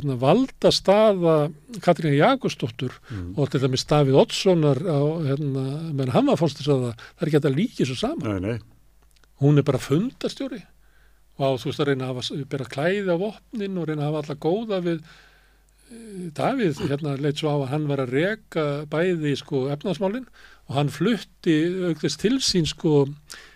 hérna, valda staða Katrín Jakobsdóttur Mm. og til dæmis Davíð Oddssonar hérna, menn hann var fórstisáða, það er ekki að líka svo saman. nei, nei, Hún er bara fundastjóri og þú veist að reyna að hafa, bera klæði á vopnin og reyna að hafa alla góða við eh, Davíð, hérna leitt svo á að hann var að reka bæði sko efnaðsmálin og hann flutti aukðist til sín sko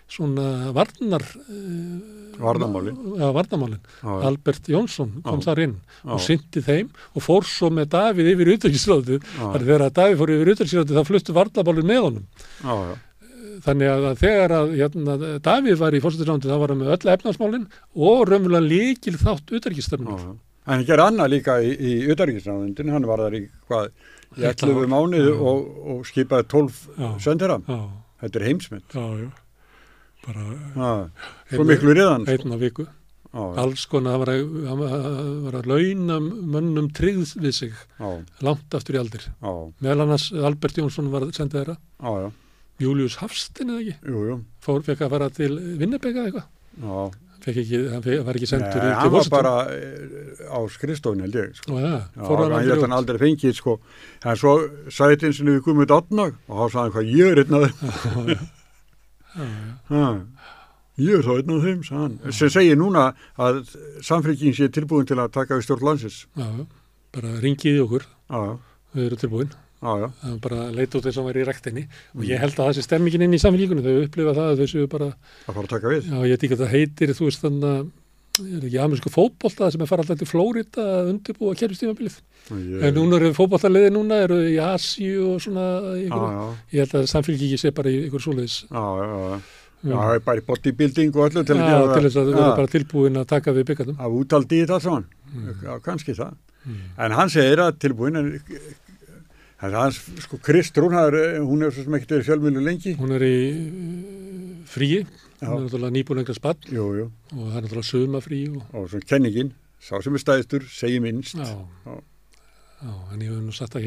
svona varnar uh, Varnarmálin. ja, varnarmálin já, já, Albert Jónsson kom Já. þar inn og syndi þeim og fór svo með Davíð yfir þannig þegar að Davíð fór yfir utanríkisráðið þá fluttu varnarmálin með honum já, já, þannig að þegar að hérna, Davíð var í fórstættisrándið þá var hann með öll efnarsmálin og raunverulega líkil þátt já. En hann gerði annað líka í, í utarriksnáðundin, hann var þar í hvað, í Þetta 11 ár. mánuði Já. og, og skipaði 12 Já. sendera. já, Þetta er heimsmynd. já, já bara Já, svo miklu riðan. einn á viku, Já, alls konar hann var að, hann var að- að launa mönnum tryggð við sig já, langt aftur í aldir. Meðal annars Albert Jónsson var senda þeirra Július Hafstein eða ekki? Jú, jú, fór, fekk að fara til Vinnebega eitthvað? Fekk ekki, hann var ekki sendur Nei, hann var bara eh, á skrifstofun held ég, sko. Ja, hann hann aldrei held hann aldrei fengið, sko. En svo þetta eins og við komum út átnag og þá sagði hann hvað ég er þeim. Já, Ég er þá einn af þeim, hann. Sem segir núna að samfélgin sé tilbúin til að taka við stjórn landsins. já, bara ringið í okkur. Já, við erum tilbúin. Já, bara leita út eins og væri í rektinni og ég held að það sé stemmingin inn í samfélíkunum þau upplifa það að þau séu bara, að fara að taka við. já ég veit ekki að það heitir þú veist þannig að er ekki amerísku fótbolta sem er fara alltaf til Flórida að undirbúa kerfistímabilið. Ég, En núna eru fótboltaliði núna, eru í Asíu og svona, já, ykkur, já, ég held að samfélgi ekki sé bara í ykkur svoleiðis. já, já, já, já, bara í bodybuilding og öllu til Já, til þess að já, vera bara tilbúin að taka við byggandum. af útaldi í þetta svona, já, kannski það. Mm. En hann segir að tilbúin, en hans, sko, Kristrún, það er- hún er svo sem ekkert verið fjölmjölu lengi. Hún er í uh, fríi, Hún er náttúrulega nýbúin einhver spatt Jú, jú, og það er náttúrulega sumafrí og og svona kenningin, sá sem er stæðistur, segir minnst. já, Já. já, en ég hef nú sagt að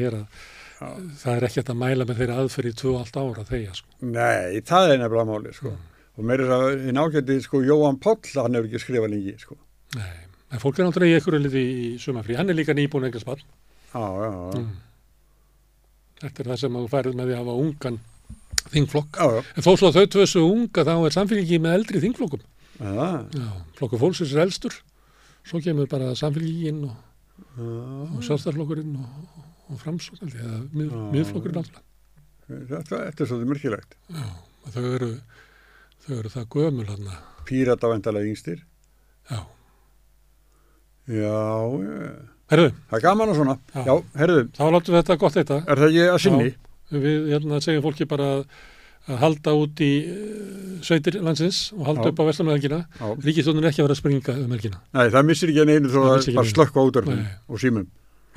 Já. það er ekki að mæla með þeirri aðferð í 2,5 ára þegar sko. Nei, það er nefnilega máli, sko. Og meira þess að í nágæti, sko, Jóhann Páll, hann hefur ekki skrifað lengi, sko. Nei, en fólk er náttúrulega í liði í sumafrí, hann er líka nýbúin einhver spatt. Já, já, já. Mm. Þetta er það sem þú færið með því að hafa ungan þingflokk. Já, já. En þó svo að þau tvö svo unga þá er samfélgi með eldri þingflokkum. Já, Já, flokkur fólksins er elstur, svo kemur bara samfélgin og, já. og sjálfstæðarflokkurinn og, og framsókn, ég, mið, Já. miðflokkurinn alltaf. Þetta, er svolítið mörkilegt. Já, þau eru, þau eru það gömul hann Pírata vendalega yngstir. Já, Já, já. herðu, Það er gaman og svona. Já. Já, herðu, þá látum við þetta gott þetta. er það ekki að sinni? Við hérna, segjum fólki bara að, að halda út í uh, sveitir landsins og halda Já. upp á Vestlamöðelgina. Já. Ríkistónin er ekki að vera að springa um helgina. Nei, það missir ekki einu þó að bara slökka á útörfum Nei. og símum.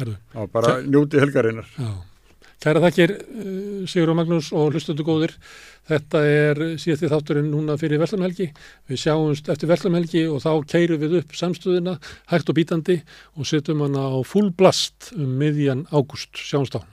Já, bara njóti helgarinnar. já. Kæra þakkir, uh, Sigur og Magnús og hlustundu góðir. Þetta er síðasti þátturinn núna fyrir Vestlamhelgi. Við sjáumst eftir Vestlamhelgi og þá keirum við upp samstöðina hægt og bítandi og setjum hana á full blast um miðjan ágúst. Sjáumst á.